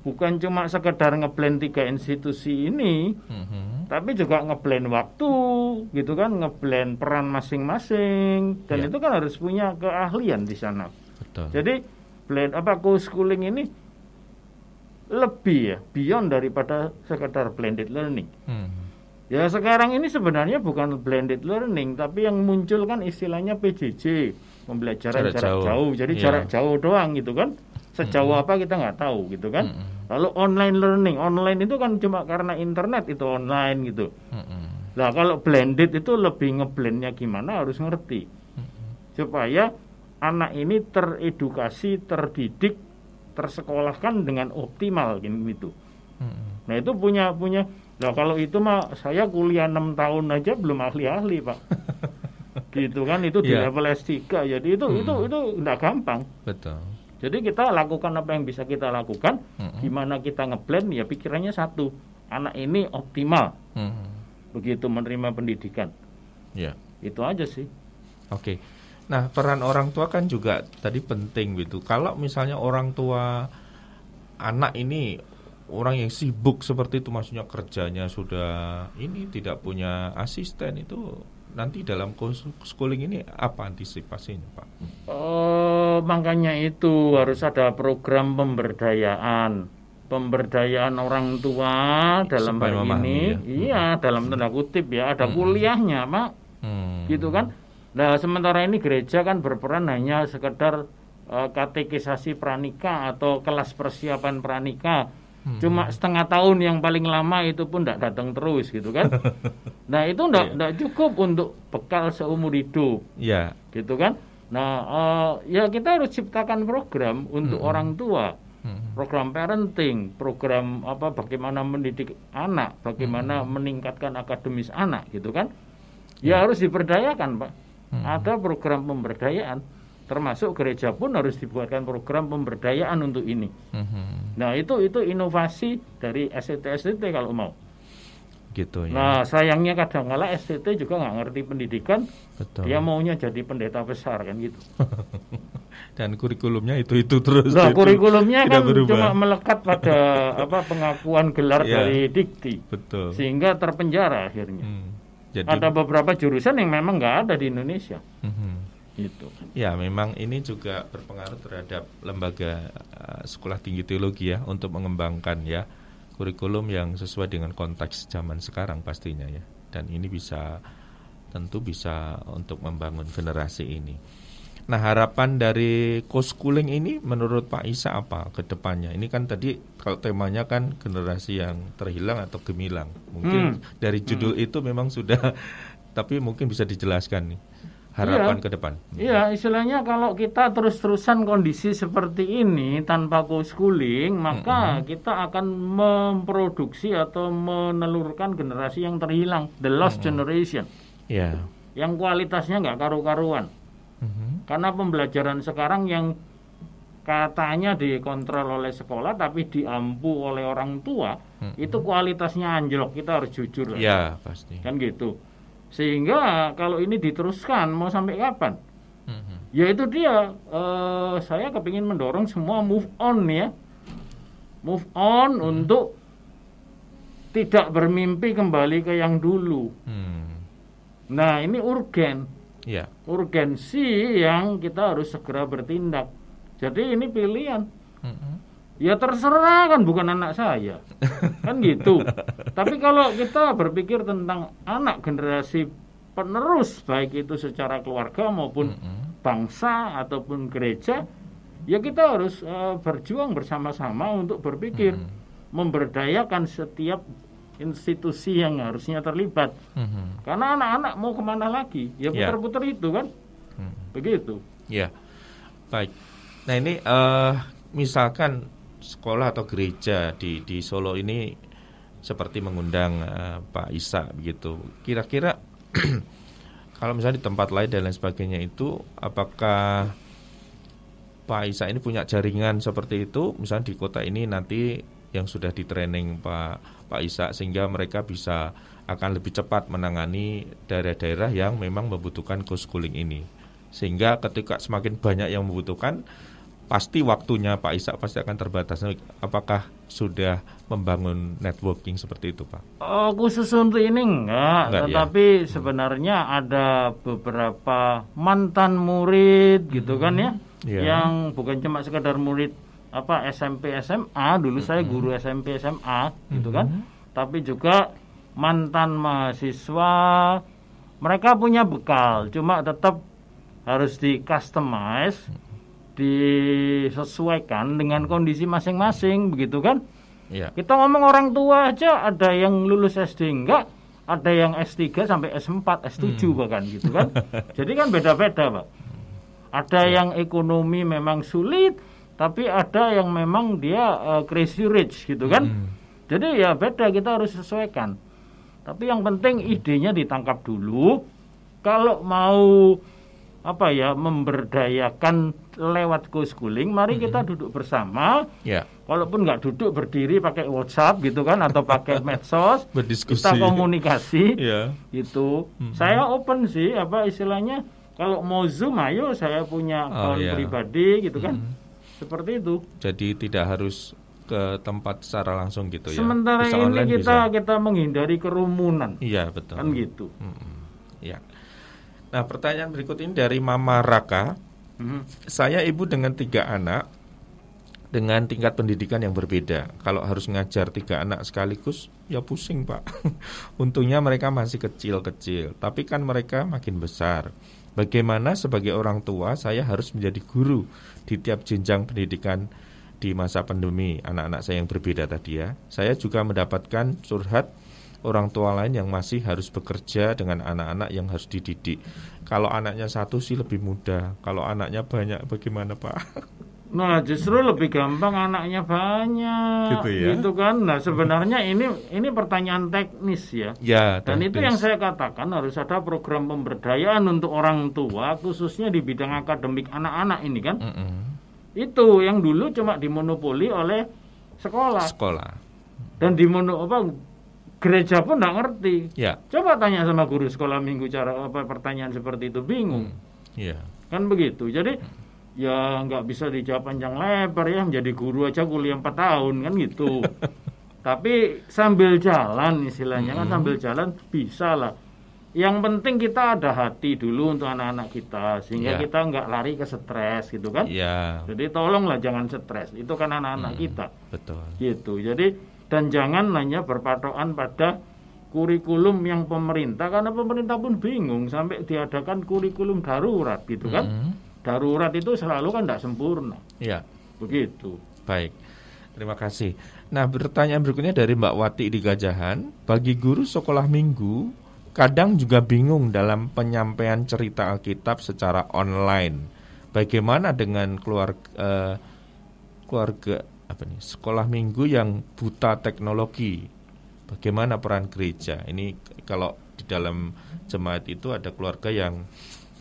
bukan cuma sekedar ngeblend tiga institusi ini, Mhm. tapi juga ngeblend waktu gitu kan ngeblend peran masing-masing dan Ya. itu kan harus punya keahlian di sana Betul. jadi blend apa co-schooling ini lebih ya beyond daripada sekedar blended learning Hmm. ya sekarang ini sebenarnya bukan blended learning tapi yang muncul kan istilahnya PJJ pembelajaran Jarak jarak, jauh. jauh. jadi Ya. jarak jauh doang gitu kan sejauh apa kita nggak tahu gitu kan Mm-mm. lalu online learning online itu kan cuma karena internet itu online gitu Mhm. Nah kalau blended itu lebih ngeblendnya gimana harus ngerti supaya anak ini teredukasi, terdidik, tersekolahkan dengan optimal gini gitu. Mhm. Nah itu punya punya. Nah kalau itu mah saya kuliah enam tahun aja belum ahli-ahli pak. *laughs* gitu kan itu di Iya. level S3 jadi itu Hmm. itu itu nggak gampang Betul. jadi kita lakukan apa yang bisa kita lakukan Mm-mm. gimana kita ngeblend ya pikirannya satu anak ini optimal Mhm. begitu menerima pendidikan Ya. itu aja sih Oke. Nah, peran orang tua kan juga tadi penting gitu. Kalau misalnya orang tua anak ini orang yang sibuk seperti itu maksudnya kerjanya sudah ini tidak punya asisten itu nanti dalam schooling ini apa antisipasinya, Pak? Oh, makanya itu harus ada program pemberdayaan. Pemberdayaan orang tua dalam Supaya hal memahami ini, ya. iya dalam tanda kutip ya ada Hmm. kuliahnya, Pak. Hmm. Gitu kan? Nah, sementara ini gereja kan berperan hanya sekedar eh, katekisasi pranika atau kelas persiapan pranika. Hmm. Cuma setengah tahun yang paling lama itu pun tidak datang terus gitu kan. *laughs* nah, itu tidak cukup untuk bekal seumur hidup Ya. gitu kan. Nah, eh, ya kita harus ciptakan program untuk Mm-mm. orang tua, Hmm. program parenting, program apa bagaimana mendidik anak, bagaimana meningkatkan akademis anak, gitu kan? Ya, harus diberdayakan, Pak. Mm. Ada program pemberdayaan, termasuk gereja pun harus dibuatkan program pemberdayaan untuk ini. Mhm. Nah, itu itu inovasi dari STT STT kalau mau. Gitu ya. Nah, sayangnya kadang-kala STT juga nggak ngerti pendidikan, Betul. dia maunya jadi pendeta besar kan gitu. *laughs* Dan kurikulumnya itu-itu terus. Nah, itu kurikulumnya kan berubah. cuma melekat pada *laughs* apa pengakuan gelar Iya. dari dikti, Betul. sehingga terpenjara akhirnya. Hmm. Jadi Ada beberapa jurusan yang memang nggak ada di Indonesia, Mhm. Gitu. Ya, memang ini juga berpengaruh terhadap lembaga uh, sekolah tinggi teologi ya untuk mengembangkan ya kurikulum yang sesuai dengan konteks zaman sekarang pastinya ya. Dan ini bisa tentu bisa untuk membangun generasi ini. Nah, harapan dari co-schooling ini menurut Pak Isa apa ke depannya? Ini kan tadi kalau temanya kan generasi yang terhilang atau gemilang. Mungkin Hmm. dari judul itu memang sudah *laughs* tapi mungkin bisa dijelaskan nih harapan Iya. ke depan. Iya, istilahnya kalau kita terus-terusan kondisi seperti ini tanpa co-schooling, maka kita akan memproduksi atau menelurkan generasi yang terhilang, the lost generation, Ya. yang kualitasnya nggak karu-karuan. Mhm. Karena pembelajaran sekarang yang katanya dikontrol oleh sekolah tapi diampu oleh orang tua, Mm-mm. itu kualitasnya anjlok. Kita harus jujur. lah. Ya, pasti. Kan gitu. Sehingga kalau ini diteruskan mau sampai kapan? Mhm. Ya itu dia. eh, saya kepingin mendorong semua move on ya. Move on untuk tidak bermimpi kembali ke yang dulu. Hmm. Nah, ini urgen. Ya. urgensi yang kita harus segera bertindak. Jadi ini pilihan. Mhm. Ya terserah kan bukan anak saya. kan gitu. Tapi kalau kita berpikir tentang anak generasi penerus baik itu secara keluarga maupun bangsa ataupun gereja, ya kita harus eh, berjuang bersama-sama untuk berpikir memberdayakan setiap institusi yang harusnya terlibat. Karena anak-anak mau ke mana lagi? Ya Ya. putar-putar itu kan. Begitu. Ya, baik. Nah ini eh, misalkan sekolah atau gereja di di Solo ini seperti mengundang eh, Pak Isa begitu. Kira-kira *clears throat* kalau misalnya di tempat lain dan lain sebagainya itu, apakah Pak Isa ini punya jaringan seperti itu? Misalnya di kota ini nanti yang sudah di training Pak Pak Isa sehingga mereka bisa akan lebih cepat menangani daerah-daerah yang memang membutuhkan co-schooling ini. Sehingga ketika semakin banyak yang membutuhkan, pasti waktunya Pak Isa pasti akan terbatas. Apakah sudah membangun networking seperti itu, Pak? Oh, khusus untuk ini enggak, Enggak, ya. tetapi sebenarnya ada beberapa mantan murid gitu kan ya, Iya. yang bukan cuma sekedar murid apa SMP SMA, dulu saya guru SMP SMA gitu kan, tapi juga mantan mahasiswa, mereka punya bekal, cuma tetap harus di customize, disesuaikan dengan kondisi masing-masing begitu kan. Iya. Kita ngomong orang tua aja ada yang lulus SD enggak, ada yang S3 sampai S4, S7 Hmm. bahkan gitu kan. *laughs* Jadi kan beda-beda, Pak. Ada Iya. yang ekonomi memang sulit, tapi ada yang memang dia eh, crazy rich gitu kan. Hmm. Jadi ya beda kita harus sesuaikan. Tapi yang penting idenya ditangkap dulu. Kalau mau apa ya memberdayakan lewat co-schooling, mari kita duduk bersama. Ya. Walaupun nggak duduk berdiri pakai WhatsApp gitu kan atau pakai *laughs* medsos, Berdiskusi. kita komunikasi. Ya. Itu saya open sih apa istilahnya kalau mau Zoom ayo saya punya Oh, akun iya. pribadi gitu kan. Seperti itu. Jadi tidak harus ke tempat secara langsung gitu ya. Sementara Bisa ini kita bisa. kita menghindari kerumunan. Iya betul. Kan gitu. Ya. Nah pertanyaan berikut ini dari Mama Raka. Mhm. Saya ibu dengan tiga anak dengan tingkat pendidikan yang berbeda. Kalau harus ngajar tiga anak sekaligus, ya pusing pak. *laughs* Untungnya mereka masih kecil-kecil, tapi kan mereka makin besar. Bagaimana sebagai orang tua saya harus menjadi guru di tiap jenjang pendidikan di masa pandemi anak-anak saya yang berbeda tadi ya. Saya juga mendapatkan curhat orang tua lain yang masih harus bekerja dengan anak-anak yang harus dididik. Kalau anaknya satu sih lebih mudah. Kalau anaknya banyak bagaimana Pak? Nah, justru lebih gampang anaknya banyak. Gitu ya. kan. Nah, sebenarnya ini ini pertanyaan teknis ya. Ya, Dan itu yang saya katakan harus ada program pemberdayaan untuk orang tua khususnya di bidang akademik anak-anak ini kan. Mm-mm. Itu yang dulu cuma dimonopoli oleh sekolah sekolah. dan dimono apa gereja pun nggak ngerti. Ya, Coba tanya sama guru sekolah minggu cara apa pertanyaan seperti itu bingung. ya. Kan begitu. Jadi ya nggak bisa dijawab panjang lebar ya menjadi guru aja kuliah 4 tahun kan gitu. *laughs* Tapi sambil jalan istilahnya kan sambil jalan bisa lah. Yang penting kita ada hati dulu untuk anak-anak kita sehingga Ya. kita nggak lari ke stres gitu kan. Ya, Jadi tolonglah jangan stres. Itu kan anak-anak kita betul. gitu. Jadi dan jangan hanya berpatokan pada kurikulum yang pemerintah karena pemerintah pun bingung sampai diadakan kurikulum darurat gitu kan. Mm. Darurat itu selalu kan tidak sempurna. Ya, Begitu. baik. Terima kasih. Nah, pertanyaan berikutnya dari Mbak Wati di Gajahan. Bagi guru sekolah minggu, kadang juga bingung dalam penyampaian cerita Alkitab secara online. Bagaimana dengan keluarga keluarga apa nih sekolah minggu yang buta teknologi? Bagaimana peran gereja? Ini kalau di dalam jemaat itu ada keluarga yang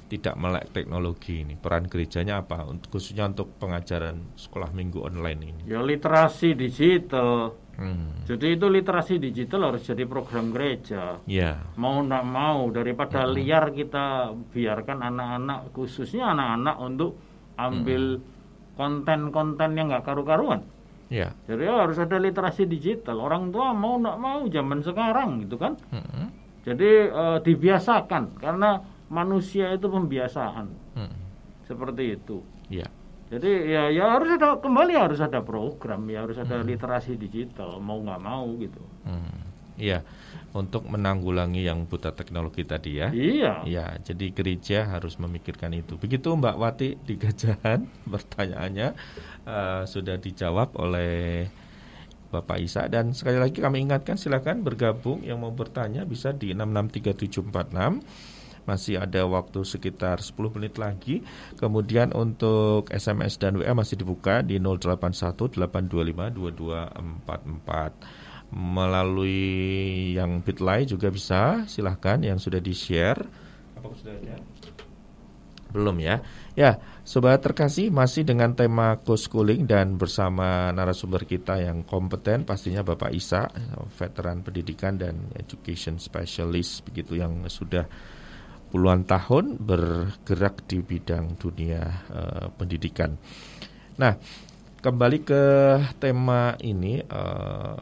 tidak melek teknologi ini. Peran gerejanya apa? Untuk khususnya untuk pengajaran sekolah minggu online ini. Ya literasi digital. Hmm. Jadi itu literasi digital harus jadi program gereja. Ya, Mau tidak mau daripada liar kita biarkan anak-anak khususnya anak-anak untuk ambil konten-konten yang nggak karu-karuan. Ya. Jadi harus ada literasi digital. Orang tua mau nggak mau zaman sekarang gitu kan. Hmm. Jadi eh, dibiasakan karena manusia itu pembiasaan Hmm. seperti itu. Ya, Jadi ya ya harus ada kembali harus ada program ya harus ada literasi digital mau nggak mau gitu. Hmm. Iya, untuk menanggulangi yang buta teknologi tadi ya. Iya. Ya, jadi gereja harus memikirkan itu. Begitu Mbak Wati di Gajahan, *laughs* pertanyaannya eh, sudah dijawab oleh Bapak Isa dan sekali lagi kami ingatkan silakan bergabung yang mau bertanya bisa di 663746. Masih ada waktu sekitar 10 menit lagi. Kemudian untuk SMS dan WA masih dibuka di 0818252244 melalui yang Bitly juga bisa. Silahkan yang sudah di share apa sudah ada? Belum ya. Ya sobat terkasih masih dengan tema co-schooling dan bersama narasumber kita yang kompeten pastinya Bapak Isa veteran pendidikan dan education specialist begitu yang sudah puluhan tahun bergerak di bidang dunia eh, pendidikan. Nah kembali ke tema ini eh,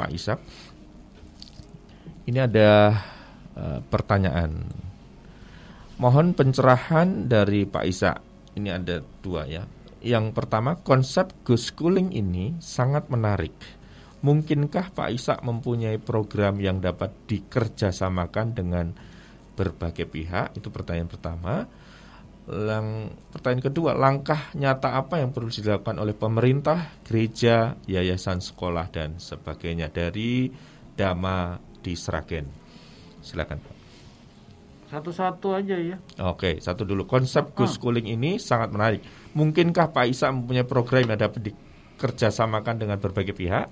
Pak Ishak. Ini ada eh, pertanyaan. Mohon pencerahan dari Pak Ishak. Ini ada dua ya. Yang pertama, konsep schooling ini sangat menarik. Mungkinkah Pak Ishak mempunyai program yang dapat dikerjasamakan dengan berbagai pihak? Itu pertanyaan pertama. Lang, pertanyaan kedua, langkah nyata apa yang perlu dilakukan oleh pemerintah, gereja, yayasan sekolah dan sebagainya dari Dama di Sragen. Silakan Pak. Satu-satu aja ya. Oke, satu dulu. Konsep ghost schooling ini sangat menarik. Mungkinkah Pak Isa mempunyai program yang dapat dikerjasamakan dengan berbagai pihak?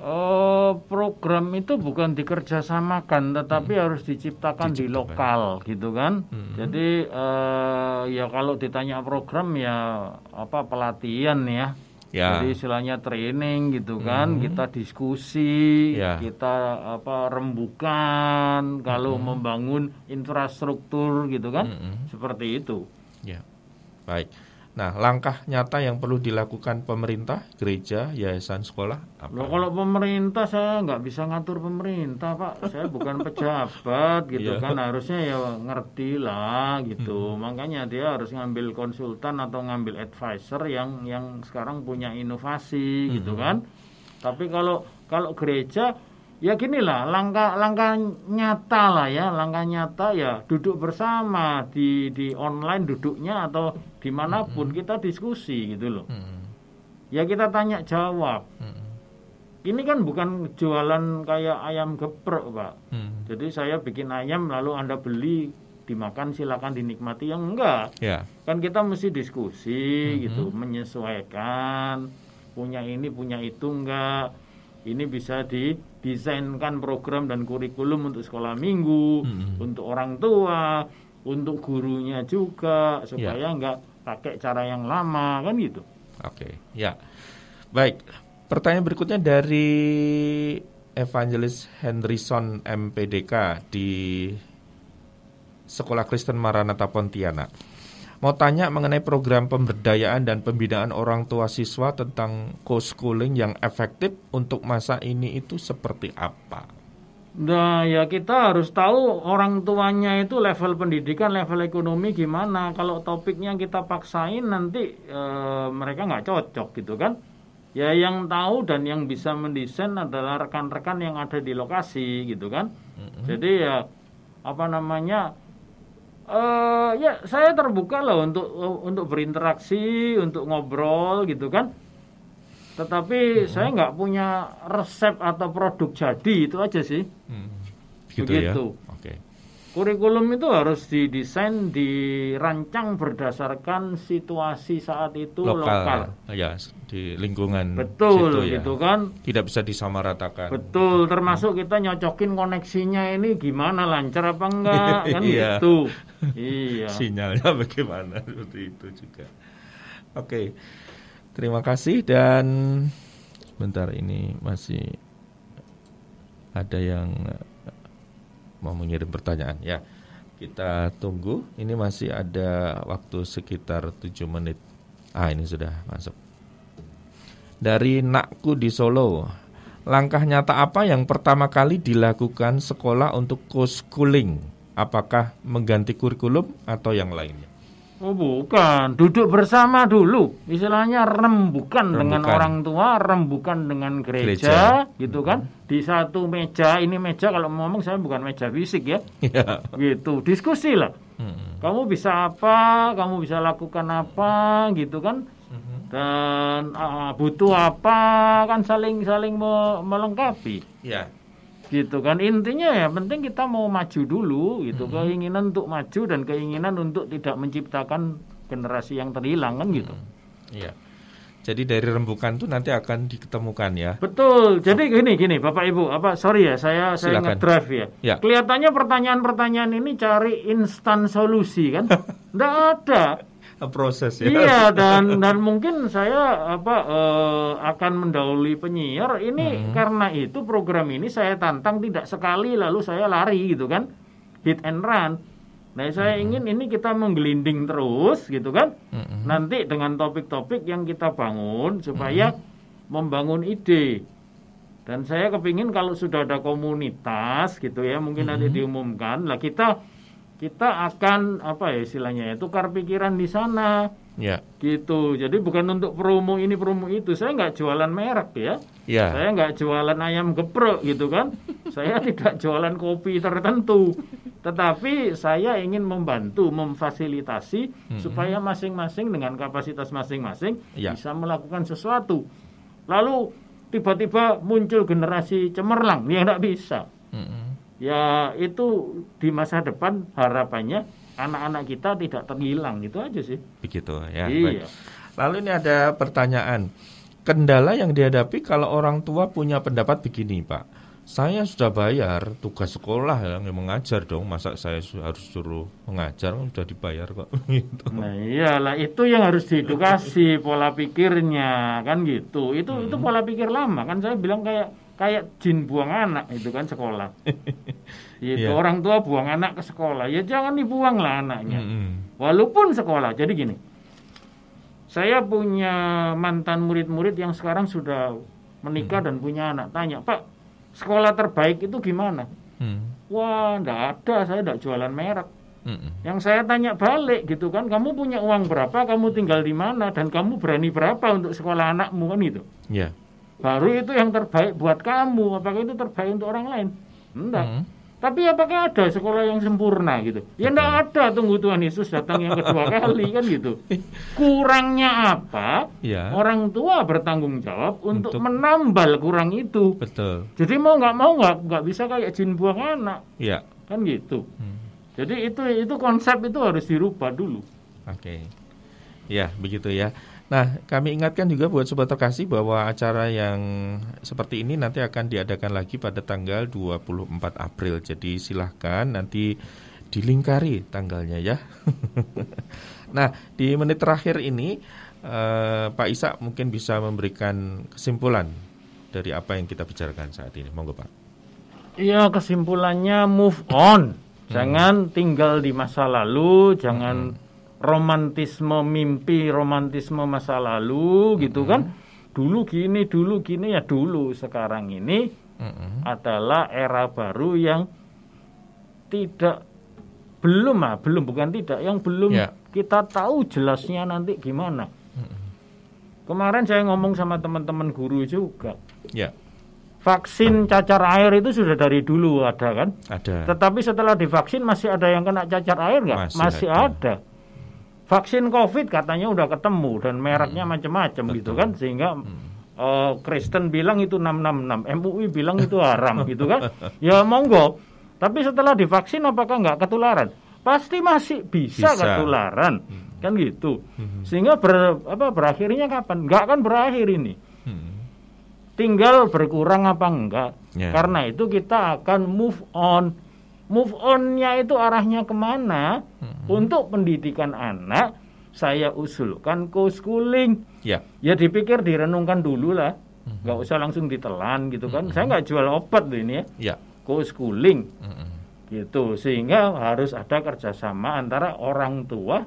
Oh, program itu bukan dikerjasamakan, tetapi hmm. harus diciptakan, diciptakan di lokal, gitu kan. Hmm. Jadi uh, ya kalau ditanya program ya apa pelatihan ya. Ya. Jadi istilahnya training gitu kan, hmm. kita diskusi, ya. kita apa rembukan kalau hmm. membangun infrastruktur gitu kan, hmm. seperti itu. Ya, baik. Nah, langkah nyata yang perlu dilakukan pemerintah, gereja, yayasan, sekolah apa? Loh, kalau pemerintah saya nggak bisa ngatur pemerintah, Pak. Saya bukan pejabat gitu yeah. kan. Harusnya ya ngerti lah gitu. Hmm. Makanya dia harus ngambil konsultan atau ngambil advisor yang yang sekarang punya inovasi gitu hmm. gitu kan. Tapi kalau kalau gereja ya gini lah langkah langkah nyata lah ya langkah nyata ya duduk bersama di di online duduknya atau di mana pun hmm. kita diskusi gitu loh hmm. ya kita tanya jawab hmm. ini kan bukan jualan kayak ayam geprek pak hmm. jadi saya bikin ayam lalu anda beli dimakan silakan dinikmati yang enggak yeah. kan kita mesti diskusi hmm. gitu menyesuaikan punya ini punya itu enggak ini bisa didesainkan program dan kurikulum untuk sekolah minggu, hmm. untuk orang tua, untuk gurunya juga supaya ya. nggak pakai cara yang lama kan gitu. Oke, ya. Baik. Pertanyaan berikutnya dari Evangelis Henryson MPDK di Sekolah Kristen Maranatha Pontianak. Mau tanya mengenai program pemberdayaan dan pembinaan orang tua siswa tentang co-schooling yang efektif untuk masa ini itu seperti apa? Nah ya kita harus tahu orang tuanya itu level pendidikan, level ekonomi gimana. Kalau topiknya kita paksain nanti e, mereka nggak cocok gitu kan. Ya yang tahu dan yang bisa mendesain adalah rekan-rekan yang ada di lokasi gitu kan. Mm -hmm. Jadi ya apa namanya uh, ya saya terbuka loh untuk untuk berinteraksi, untuk ngobrol gitu kan. Tetapi hmm. saya nggak punya resep atau produk jadi itu aja sih. Hmm. Gitu Begitu. Ya? Kurikulum itu harus didesain, dirancang berdasarkan situasi saat itu lokal. lokal. Ya, di lingkungan Betul, situ ya. gitu kan. Tidak bisa disamaratakan. Betul, termasuk kita nyocokin koneksinya ini gimana lancar apa enggak *laughs* kan iya. gitu. *laughs* iya. Sinyalnya *laughs* bagaimana seperti itu juga. Oke. Terima kasih dan sebentar ini masih ada yang mau mengirim pertanyaan ya. Kita tunggu. Ini masih ada waktu sekitar 7 menit. Ah, ini sudah masuk. Dari Nakku di Solo. Langkah nyata apa yang pertama kali dilakukan sekolah untuk co-schooling? Apakah mengganti kurikulum atau yang lainnya? Oh bukan, duduk bersama dulu. Istilahnya rembukan, rembukan. dengan orang tua, rembukan dengan gereja, gereja. gitu kan. Di satu meja, ini meja kalau ngomong saya bukan meja fisik ya. Yeah. Gitu, diskusi lah. Hmm. Kamu bisa apa, kamu bisa lakukan apa, gitu kan. Hmm. Dan uh, butuh apa, kan saling-saling melengkapi. Yeah gitu kan intinya ya penting kita mau maju dulu gitu hmm. keinginan untuk maju dan keinginan untuk tidak menciptakan generasi yang terhilang kan gitu iya jadi dari rembukan itu nanti akan diketemukan ya. Betul. Jadi gini gini Bapak Ibu, apa sorry ya saya saya ngedrive ya. ya. Kelihatannya pertanyaan-pertanyaan ini cari instan solusi kan? *laughs* Enggak ada *laughs* proses ya. Iya dan dan mungkin saya apa uh, akan mendahului penyiar ini hmm. karena itu program ini saya tantang tidak sekali lalu saya lari gitu kan hit and run. Nah saya hmm. ingin ini kita menggelinding terus gitu kan. Hmm. Nanti dengan topik-topik yang kita bangun supaya hmm. membangun ide. Dan saya kepingin kalau sudah ada komunitas gitu ya mungkin hmm. nanti diumumkan lah kita kita akan apa ya istilahnya ya tukar pikiran di sana. Ya. Gitu. Jadi bukan untuk promo ini promo itu. Saya nggak jualan merek ya, ya. saya nggak jualan ayam geprek gitu kan. *laughs* Saya tidak jualan kopi tertentu. Tetapi saya ingin membantu memfasilitasi -hmm. supaya masing-masing dengan kapasitas masing-masing ya. bisa melakukan sesuatu. Lalu tiba-tiba muncul generasi cemerlang. Yang tidak bisa. -hmm ya itu di masa depan harapannya anak-anak kita tidak terhilang itu aja sih begitu ya iya. Baik. lalu ini ada pertanyaan kendala yang dihadapi kalau orang tua punya pendapat begini, Pak. Saya sudah bayar tugas sekolah yang mengajar dong, masa saya harus suruh mengajar sudah dibayar kok. *laughs* gitu. Nah iyalah itu yang harus diedukasi pola pikirnya kan gitu. Itu hmm. itu pola pikir lama kan saya bilang kayak kayak jin buang anak itu kan sekolah. *laughs* itu yeah. orang tua buang anak ke sekolah ya jangan dibuang lah anaknya. Hmm. Walaupun sekolah. Jadi gini, saya punya mantan murid-murid yang sekarang sudah menikah hmm. dan punya anak. Tanya, Pak, sekolah terbaik itu gimana? Hmm. Wah, enggak ada, saya enggak jualan merek. Hmm. Yang saya tanya balik gitu kan, kamu punya uang berapa, kamu tinggal di mana, dan kamu berani berapa untuk sekolah anakmu kan itu? Yeah. Baru itu yang terbaik buat kamu, apakah itu terbaik untuk orang lain? Enggak. Hmm. Tapi apakah ada sekolah yang sempurna gitu? Ya enggak ada tunggu Tuhan Yesus datang yang kedua *laughs* kali kan gitu. Kurangnya apa? Ya. Orang tua bertanggung jawab untuk, untuk menambal kurang itu. Betul. Jadi mau nggak mau nggak nggak bisa kayak jin buang anak. Ya. Kan gitu. Hmm. Jadi itu itu konsep itu harus dirubah dulu. Oke. Okay. Ya, begitu ya. Nah, kami ingatkan juga buat sobat terkasih bahwa acara yang seperti ini nanti akan diadakan lagi pada tanggal 24 April. Jadi silahkan nanti dilingkari tanggalnya ya. *laughs* nah, di menit terakhir ini eh, Pak Isa mungkin bisa memberikan kesimpulan dari apa yang kita bicarakan saat ini. Monggo Pak. Iya, kesimpulannya move on. Hmm. Jangan hmm. tinggal di masa lalu, jangan hmm romantisme mimpi, romantisme masa lalu mm-hmm. gitu kan. Dulu gini, dulu gini ya dulu. Sekarang ini mm-hmm. adalah era baru yang tidak belum ah, belum bukan tidak, yang belum yeah. kita tahu jelasnya nanti gimana. Mm-hmm. Kemarin saya ngomong sama teman-teman guru juga. Yeah. Vaksin cacar air itu sudah dari dulu ada kan? Ada. Tetapi setelah divaksin masih ada yang kena cacar air nggak? Masih, masih ada. ada vaksin COVID katanya udah ketemu dan mereknya hmm. macam-macam gitu kan sehingga hmm. uh, Kristen bilang itu 666, MUI bilang itu haram *laughs* gitu kan. Ya monggo. Tapi setelah divaksin apakah nggak ketularan? Pasti masih bisa, bisa. ketularan. Hmm. Kan gitu. Hmm. Sehingga ber, apa berakhirnya kapan? Nggak akan berakhir ini. Hmm. Tinggal berkurang apa enggak. Yeah. Karena itu kita akan move on move onnya itu arahnya ke mana hmm. untuk pendidikan anak saya usulkan co-schooling ya ya dipikir direnungkan dulu lah hmm. nggak usah langsung ditelan gitu kan hmm. saya nggak jual obat loh ini ya, ya. co-schooling hmm. gitu sehingga harus ada kerjasama antara orang tua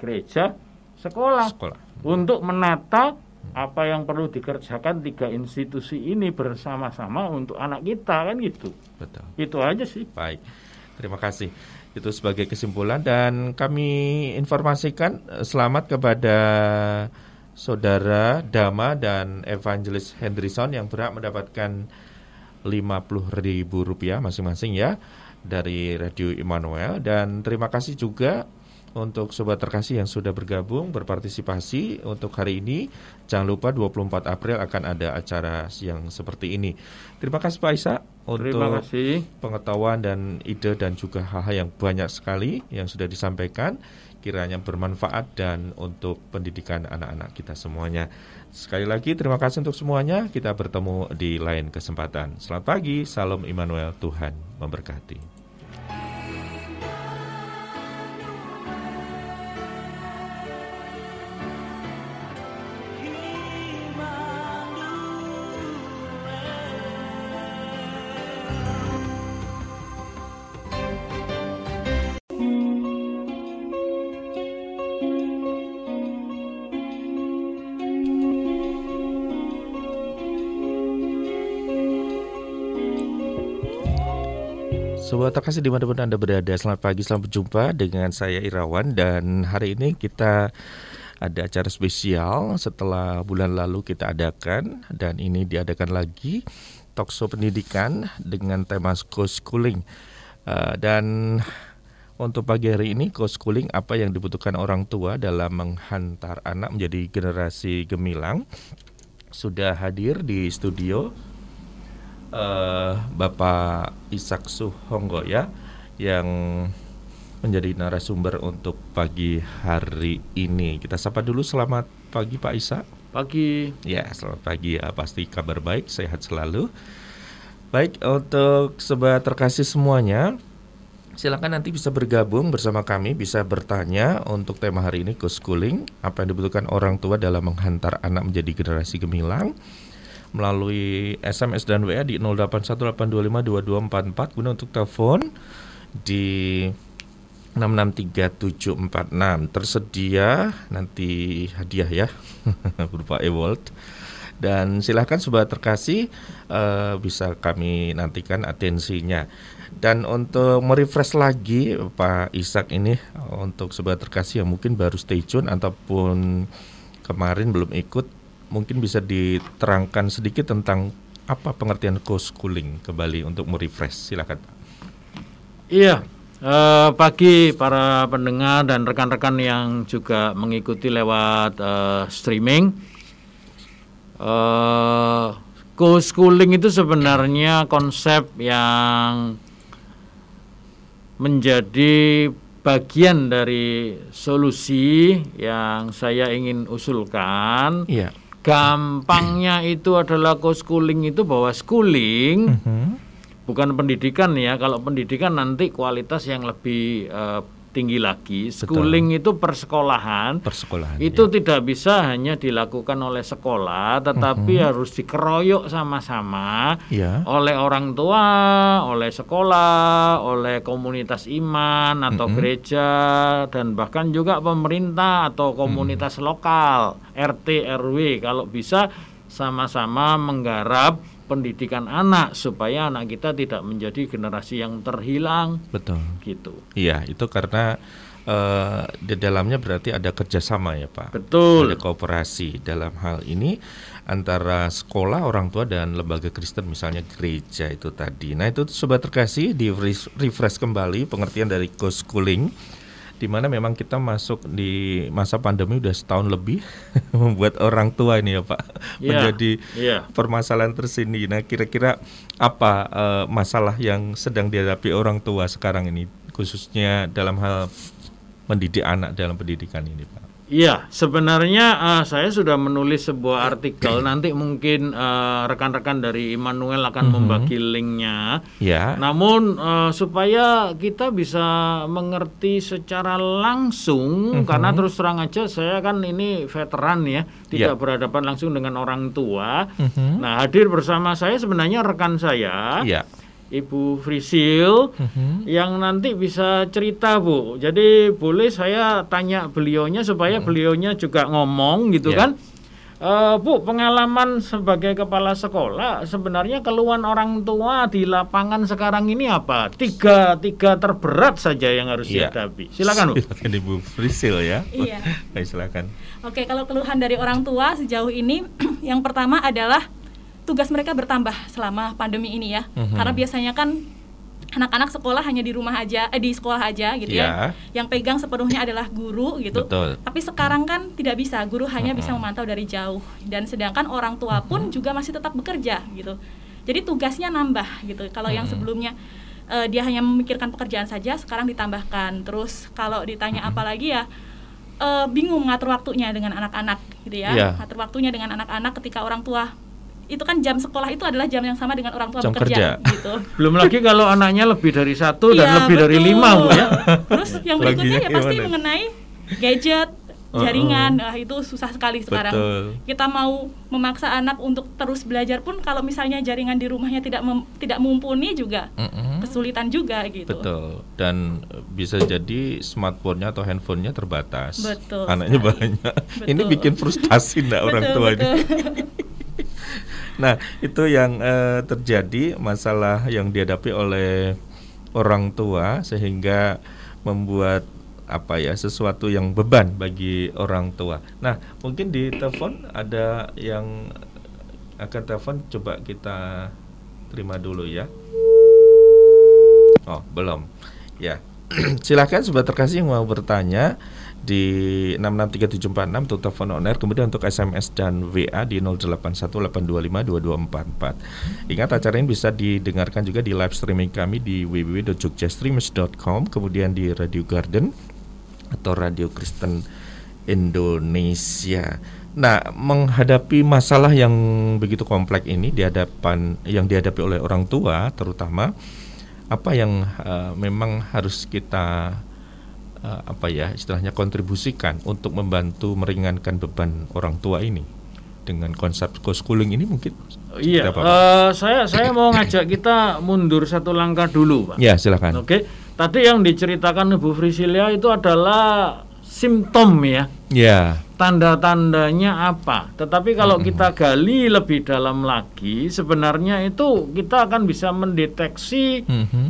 gereja sekolah, sekolah. untuk menata apa yang perlu dikerjakan tiga institusi ini bersama-sama untuk anak kita kan gitu. Betul. Itu aja sih. Baik. Terima kasih. Itu sebagai kesimpulan dan kami informasikan eh, selamat kepada saudara Dama dan Evangelis Hendrison yang berhak mendapatkan Rp50.000 masing-masing ya dari Radio Immanuel dan terima kasih juga untuk sobat terkasih yang sudah bergabung berpartisipasi untuk hari ini. Jangan lupa 24 April akan ada acara yang seperti ini. Terima kasih Pak Isa untuk kasih. pengetahuan dan ide dan juga hal-hal yang banyak sekali yang sudah disampaikan kiranya bermanfaat dan untuk pendidikan anak-anak kita semuanya. Sekali lagi terima kasih untuk semuanya. Kita bertemu di lain kesempatan. Selamat pagi, salam Immanuel, Tuhan memberkati. Terkasih di mana pun Anda berada, selamat pagi, selamat berjumpa dengan saya Irawan. Dan hari ini kita ada acara spesial setelah bulan lalu kita adakan. Dan ini diadakan lagi talkshow pendidikan dengan tema co-schooling. Uh, dan untuk pagi hari ini co-schooling apa yang dibutuhkan orang tua dalam menghantar anak menjadi generasi gemilang sudah hadir di studio uh, Bapak Isak Suhonggo ya yang menjadi narasumber untuk pagi hari ini. Kita sapa dulu selamat pagi Pak Isak. pagi. Ya, selamat pagi ya. Pasti kabar baik, sehat selalu. Baik, untuk sobat terkasih semuanya, silakan nanti bisa bergabung bersama kami, bisa bertanya untuk tema hari ini co-schooling, apa yang dibutuhkan orang tua dalam menghantar anak menjadi generasi gemilang melalui SMS dan WA di 0818252244 kemudian untuk telepon di 663746 tersedia nanti hadiah ya. *laughs* Berupa e-wallet. Dan silahkan sobat terkasih uh, bisa kami nantikan atensinya. Dan untuk merefresh lagi Pak Ishak ini untuk sobat terkasih yang mungkin baru stay tune ataupun kemarin belum ikut mungkin bisa diterangkan sedikit tentang apa pengertian co-schooling kembali untuk merefresh silakan Pak Iya, Uh, pagi para pendengar dan rekan-rekan yang juga mengikuti lewat uh, streaming. Uh, co-schooling itu sebenarnya konsep yang menjadi bagian dari solusi yang saya ingin usulkan. Iya. Gampangnya itu adalah co-schooling itu bahwa schooling uh -huh bukan pendidikan ya. Kalau pendidikan nanti kualitas yang lebih uh, tinggi lagi. Schooling itu persekolahan. Persekolahan. Itu ya. tidak bisa hanya dilakukan oleh sekolah, tetapi uh -huh. harus dikeroyok sama-sama ya. oleh orang tua, oleh sekolah, oleh komunitas iman atau uh -huh. gereja dan bahkan juga pemerintah atau komunitas -huh. lokal, RT RW kalau bisa sama-sama menggarap pendidikan anak supaya anak kita tidak menjadi generasi yang terhilang. Betul. Gitu. Iya, itu karena uh, di dalamnya berarti ada kerjasama ya Pak. Betul. Ada kooperasi dalam hal ini antara sekolah, orang tua dan lembaga Kristen misalnya gereja itu tadi. Nah itu sobat terkasih di refresh kembali pengertian dari co-schooling di mana memang kita masuk di masa pandemi udah setahun lebih *laughs* membuat orang tua ini ya Pak yeah. menjadi yeah. permasalahan tersini. Nah kira-kira apa uh, masalah yang sedang dihadapi orang tua sekarang ini khususnya dalam hal mendidik anak dalam pendidikan ini Pak? Iya, sebenarnya uh, saya sudah menulis sebuah artikel. Nanti mungkin uh, rekan-rekan dari Immanuel akan mm -hmm. membagi linknya. Ya. Namun uh, supaya kita bisa mengerti secara langsung, mm -hmm. karena terus terang aja saya kan ini veteran ya, tidak yeah. berhadapan langsung dengan orang tua. Mm -hmm. Nah, hadir bersama saya sebenarnya rekan saya. Yeah Ibu Frisil uh-huh. yang nanti bisa cerita Bu. Jadi boleh saya tanya beliaunya supaya uh-huh. beliaunya juga ngomong gitu yeah. kan. Uh, Bu, pengalaman sebagai kepala sekolah sebenarnya keluhan orang tua di lapangan sekarang ini apa? Tiga tiga terberat saja yang harus yeah. dihadapi. Silakan Bu. Silakan Ibu Frisil ya. Iya. Baik, silakan. Oke, kalau keluhan dari orang tua sejauh ini *clears throat* yang pertama adalah tugas mereka bertambah selama pandemi ini ya. Mm-hmm. Karena biasanya kan anak-anak sekolah hanya di rumah aja, eh, di sekolah aja gitu yeah. ya. Yang pegang sepenuhnya adalah guru gitu. Betul. Tapi sekarang kan tidak bisa, guru hanya mm-hmm. bisa memantau dari jauh dan sedangkan orang tua pun mm-hmm. juga masih tetap bekerja gitu. Jadi tugasnya nambah gitu. Kalau mm-hmm. yang sebelumnya uh, dia hanya memikirkan pekerjaan saja, sekarang ditambahkan. Terus kalau ditanya mm-hmm. apa lagi ya uh, bingung mengatur waktunya dengan anak-anak gitu ya. Yeah. Ngatur waktunya dengan anak-anak ketika orang tua itu kan jam sekolah itu adalah jam yang sama dengan orang tua jam bekerja kerja. gitu. *laughs* Belum lagi kalau anaknya lebih dari satu dan iya, lebih betul. dari lima bu ya. Terus yang berikutnya ya pasti gimana? mengenai gadget, jaringan, uh, uh. itu susah sekali sekarang. Betul. Kita mau memaksa anak untuk terus belajar pun kalau misalnya jaringan di rumahnya tidak mem, tidak mumpuni juga uh -uh. kesulitan juga gitu. Betul. Dan bisa jadi smartphone-nya atau handphonenya terbatas. Betul. Anaknya sekali. banyak. Betul. Ini bikin frustasi enggak orang tua betul. ini. *laughs* Nah, itu yang uh, terjadi masalah yang dihadapi oleh orang tua sehingga membuat apa ya sesuatu yang beban bagi orang tua. Nah, mungkin di telepon ada yang akan telepon coba kita terima dulu ya. Oh, belum. Ya. *clears throat* Silakan sobat terkasih yang mau bertanya di 663746 untuk telepon on air kemudian untuk SMS dan WA di 0818252244. Ingat acara ini bisa didengarkan juga di live streaming kami di www.jogjastreamers.com kemudian di Radio Garden atau Radio Kristen Indonesia. Nah, menghadapi masalah yang begitu kompleks ini di hadapan yang dihadapi oleh orang tua terutama apa yang uh, memang harus kita uh, apa ya istilahnya kontribusikan untuk membantu meringankan beban orang tua ini dengan konsep co-schooling ini mungkin Iya, uh, saya saya mau ngajak kita mundur satu langkah dulu, Pak. Ya, silakan. Oke. Tadi yang diceritakan Ibu Frisilia itu adalah simptom ya. Ya. Tanda-tandanya apa? Tetapi kalau mm -hmm. kita gali lebih dalam lagi, sebenarnya itu kita akan bisa mendeteksi mm -hmm.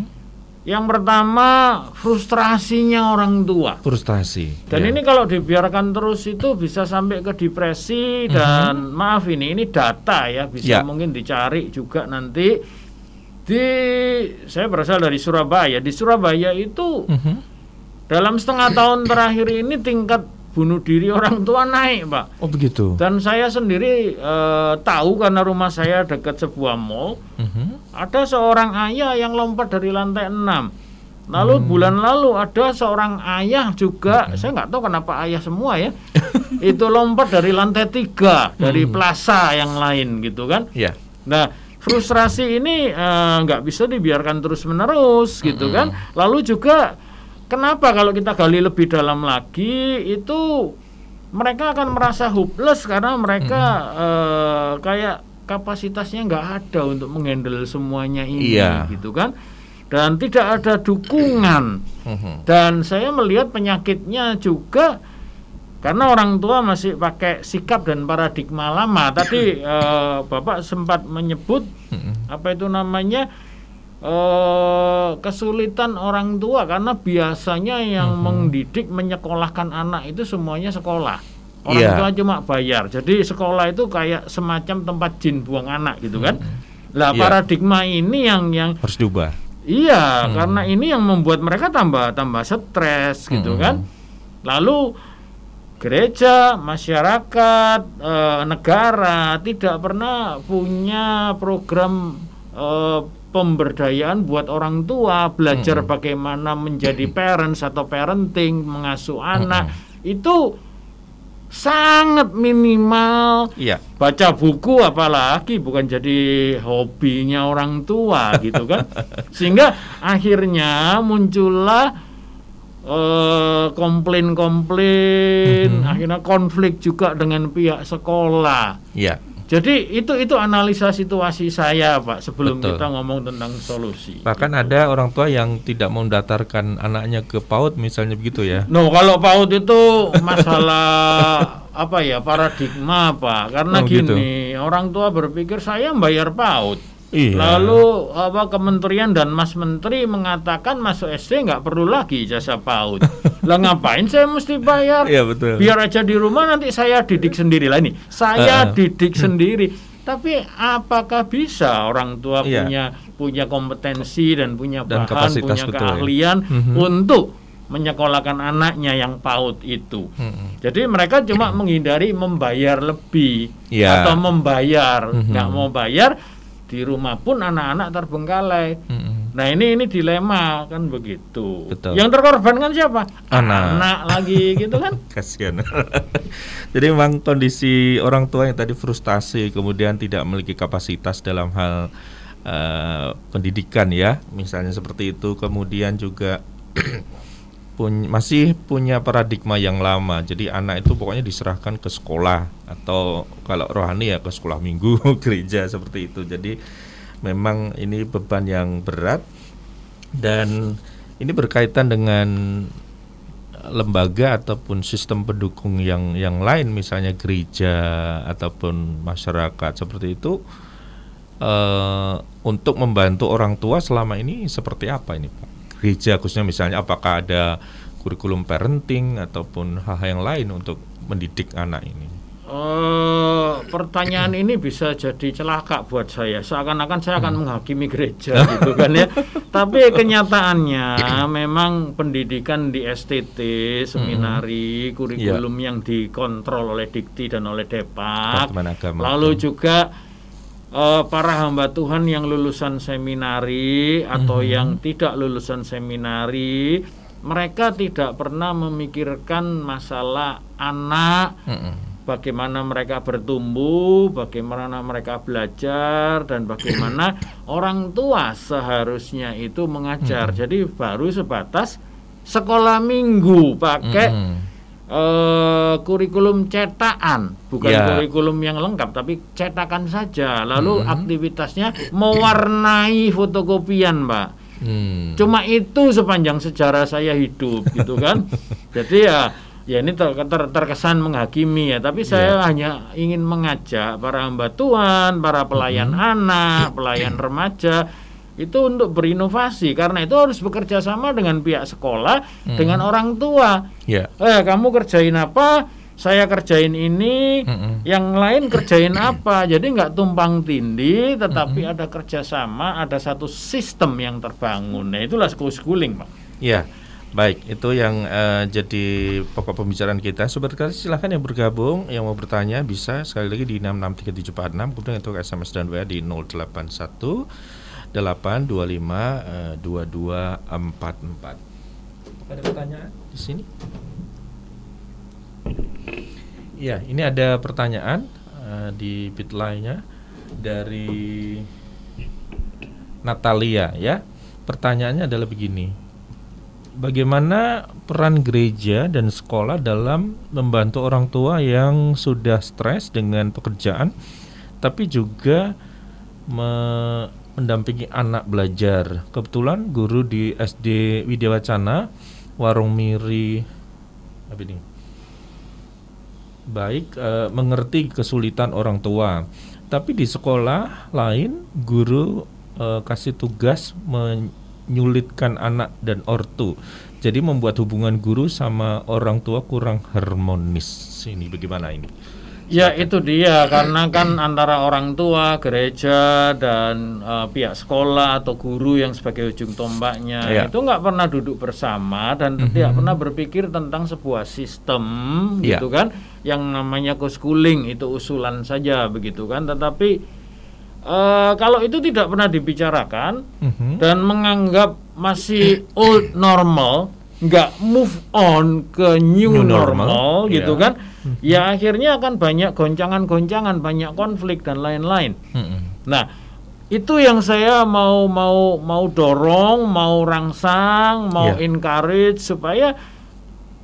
Yang pertama frustrasinya orang tua. Frustrasi. Dan ya. ini kalau dibiarkan terus itu bisa sampai ke depresi mm -hmm. dan maaf ini ini data ya bisa ya. mungkin dicari juga nanti di saya berasal dari Surabaya. Di Surabaya itu mm -hmm dalam setengah tahun terakhir ini tingkat bunuh diri orang tua naik, Pak. Oh begitu. Dan saya sendiri uh, tahu karena rumah saya dekat sebuah mall, uh-huh. ada seorang ayah yang lompat dari lantai 6 Lalu hmm. bulan lalu ada seorang ayah juga, hmm. saya nggak tahu kenapa ayah semua ya, *laughs* itu lompat dari lantai tiga dari hmm. plaza yang lain gitu kan. Yeah. Nah frustrasi ini eh, nggak uh, bisa dibiarkan terus menerus gitu hmm. kan. Lalu juga Kenapa kalau kita gali lebih dalam lagi itu mereka akan merasa hopeless karena mereka hmm. uh, kayak kapasitasnya nggak ada untuk menghandle semuanya ini iya. gitu kan dan tidak ada dukungan hmm. dan saya melihat penyakitnya juga karena orang tua masih pakai sikap dan paradigma lama tadi uh, *laughs* bapak sempat menyebut hmm. apa itu namanya uh, kesulitan orang tua karena biasanya yang mm -hmm. mendidik menyekolahkan anak itu semuanya sekolah orang yeah. tua cuma bayar jadi sekolah itu kayak semacam tempat jin buang anak gitu kan mm -hmm. lah yeah. paradigma ini yang yang harus diubah iya mm. karena ini yang membuat mereka tambah tambah stres gitu mm. kan lalu gereja, masyarakat, e, negara tidak pernah punya program e, pemberdayaan buat orang tua, belajar hmm. bagaimana menjadi parents atau parenting, mengasuh anak hmm. itu sangat minimal. Iya. Baca buku apalagi bukan jadi hobinya orang tua gitu kan. *laughs* Sehingga akhirnya muncullah uh, komplain-komplain, mm -hmm. akhirnya konflik juga dengan pihak sekolah. Iya. Jadi itu itu analisa situasi saya Pak sebelum Betul. kita ngomong tentang solusi. Bahkan gitu. ada orang tua yang tidak mendatarkan anaknya ke PAUD misalnya begitu ya. No, kalau PAUD itu masalah *laughs* apa ya paradigma Pak. Karena oh, gitu. gini, gitu. orang tua berpikir saya bayar PAUD Iya. Lalu apa Kementerian dan Mas Menteri mengatakan masuk SD nggak perlu lagi jasa PAUD. *laughs* lah ngapain saya mesti bayar? Iya betul. Biar aja di rumah nanti saya didik sendiri lah ini. Saya uh. didik sendiri. Tapi apakah bisa orang tua iya. punya punya kompetensi dan punya dan bahan, punya betul, keahlian ya. untuk menyekolahkan anaknya yang PAUD itu. Hmm. Jadi mereka cuma menghindari membayar lebih yeah. atau membayar nggak hmm. mau bayar di rumah pun anak-anak terbengkalai. Hmm. Nah ini ini dilema kan begitu. Betul. Yang terkorbankan siapa? Anak. Anak lagi *laughs* gitu kan? Kasihan. *laughs* Jadi memang kondisi orang tua yang tadi frustasi kemudian tidak memiliki kapasitas dalam hal uh, pendidikan ya, misalnya seperti itu. Kemudian juga *clears throat* pun masih punya paradigma yang lama. Jadi anak itu pokoknya diserahkan ke sekolah atau kalau rohani ya ke sekolah minggu, *laughs* gereja seperti itu. Jadi memang ini beban yang berat dan ini berkaitan dengan lembaga ataupun sistem pendukung yang yang lain misalnya gereja ataupun masyarakat seperti itu uh, untuk membantu orang tua selama ini seperti apa ini Pak? Gereja khususnya misalnya apakah ada kurikulum parenting ataupun hal-hal yang lain untuk mendidik anak ini? Uh, pertanyaan ini bisa jadi celaka buat saya. Seakan-akan saya akan hmm. menghakimi gereja *laughs* gitu kan ya. Tapi kenyataannya memang pendidikan di STT, seminari, hmm. kurikulum yeah. yang dikontrol oleh Dikti dan oleh Depak. Lalu juga uh, para hamba Tuhan yang lulusan seminari atau mm -hmm. yang tidak lulusan seminari mereka tidak pernah memikirkan masalah anak mm -hmm. bagaimana mereka bertumbuh, bagaimana mereka belajar, dan bagaimana *clears throat* orang tua seharusnya itu mengajar. Mm-hmm. Jadi baru sebatas sekolah minggu pakai Mm-mm. Eh, kurikulum cetakan, bukan Ya. kurikulum yang lengkap, tapi cetakan saja. Lalu Mm-mm. aktivitasnya mewarnai fotokopian, Pak. Hmm. Cuma itu sepanjang sejarah saya hidup, gitu kan. *laughs* Jadi ya, ya ini ter- ter- terkesan menghakimi ya. Tapi saya hanya ingin mengajak para hamba Tuhan, para pelayan anak, *clears throat* pelayan remaja itu untuk berinovasi karena itu harus bekerja sama dengan pihak sekolah, dengan orang tua. Ya. Eh, kamu kerjain apa? Saya kerjain ini, Mm-mm. yang lain kerjain apa. Jadi nggak tumpang tindih, tetapi ada kerjasama, ada satu sistem yang terbangun. Nah, itulah schooling, Pak. Ya, baik. Itu yang eh, jadi pokok pembicaraan kita. Sobat Kali silahkan yang bergabung, yang mau bertanya bisa sekali lagi di 663746, kemudian untuk SMS dan WA di 081 825 eh, 2244. Ada pertanyaan di sini? Ya, ini ada pertanyaan eh, di bit nya dari Natalia ya. Pertanyaannya adalah begini. Bagaimana peran gereja dan sekolah dalam membantu orang tua yang sudah stres dengan pekerjaan tapi juga me- mendampingi anak belajar. Kebetulan guru di SD Widya Wacana Warung Miri apa ini? Baik eh, mengerti kesulitan orang tua. Tapi di sekolah lain guru eh, kasih tugas menyulitkan anak dan ortu. Jadi membuat hubungan guru sama orang tua kurang harmonis. Ini bagaimana ini? Ya itu dia karena kan antara orang tua, gereja dan eh, pihak sekolah atau guru yang sebagai ujung tombaknya Iya. itu nggak pernah duduk bersama dan tidak pernah berpikir tentang sebuah sistem Iya. gitu kan yang namanya co-schooling itu usulan saja begitu kan tetapi eh, kalau itu tidak pernah dibicarakan Mhm. dan menganggap masih old normal, nggak move on ke new, New normal, normal, gitu ya. kan? Ya akhirnya akan banyak goncangan-goncangan, banyak konflik dan lain-lain. Mhm. Nah, itu yang saya mau mau mau dorong, mau rangsang, mau Ya. encourage supaya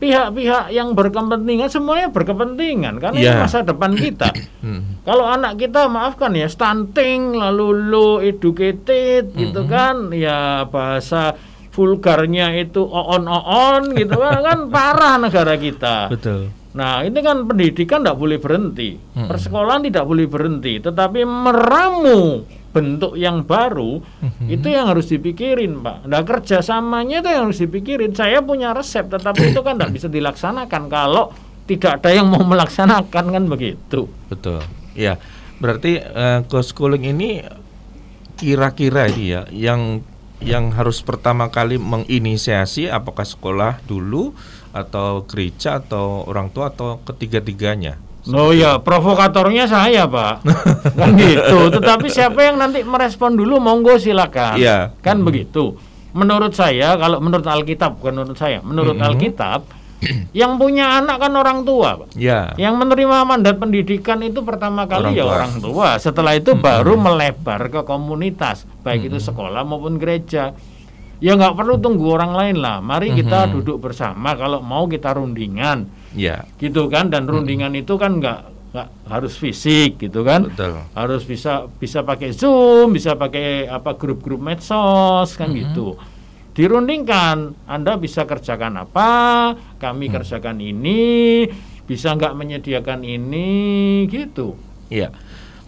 pihak-pihak yang berkepentingan semuanya berkepentingan karena ini Ya. masa depan kita. *coughs* Kalau anak kita maafkan ya stunting lalu low educated gitu kan ya bahasa vulgarnya itu oon gitu kan kan parah negara kita. Betul. Nah ini kan pendidikan tidak boleh berhenti, Mm-mm. persekolahan tidak boleh berhenti, tetapi meramu bentuk yang baru Mhm. itu yang harus dipikirin pak. Nah kerjasamanya itu yang harus dipikirin. Saya punya resep, tetapi itu kan tidak bisa dilaksanakan kalau tidak ada yang mau melaksanakan kan begitu. Betul. Ya, berarti eh, co-schooling ini kira-kira ini ya yang yang harus pertama kali menginisiasi apakah sekolah dulu atau gereja atau orang tua atau ketiga-tiganya. Oh ya, provokatornya saya pak, *laughs* kan gitu. Tetapi siapa yang nanti merespon dulu, monggo silakan. Iya. Kan begitu. Menurut saya, kalau menurut Alkitab, bukan menurut saya, menurut Mhm. Alkitab, *clears throat* yang punya anak kan orang tua, pak. Ya. Yang menerima mandat pendidikan itu pertama kali Orang ya tua. orang tua. Setelah itu baru melebar ke komunitas, baik itu sekolah maupun gereja. Ya nggak perlu tunggu orang lain lah. Mari kita duduk bersama. Kalau mau kita rundingan Ya, gitu kan dan rundingan itu kan nggak nggak harus fisik gitu kan betul. harus bisa bisa pakai zoom bisa pakai apa grup-grup medsos kan gitu dirundingkan. Anda bisa kerjakan apa? Kami kerjakan ini. Bisa nggak menyediakan ini? Gitu. Iya.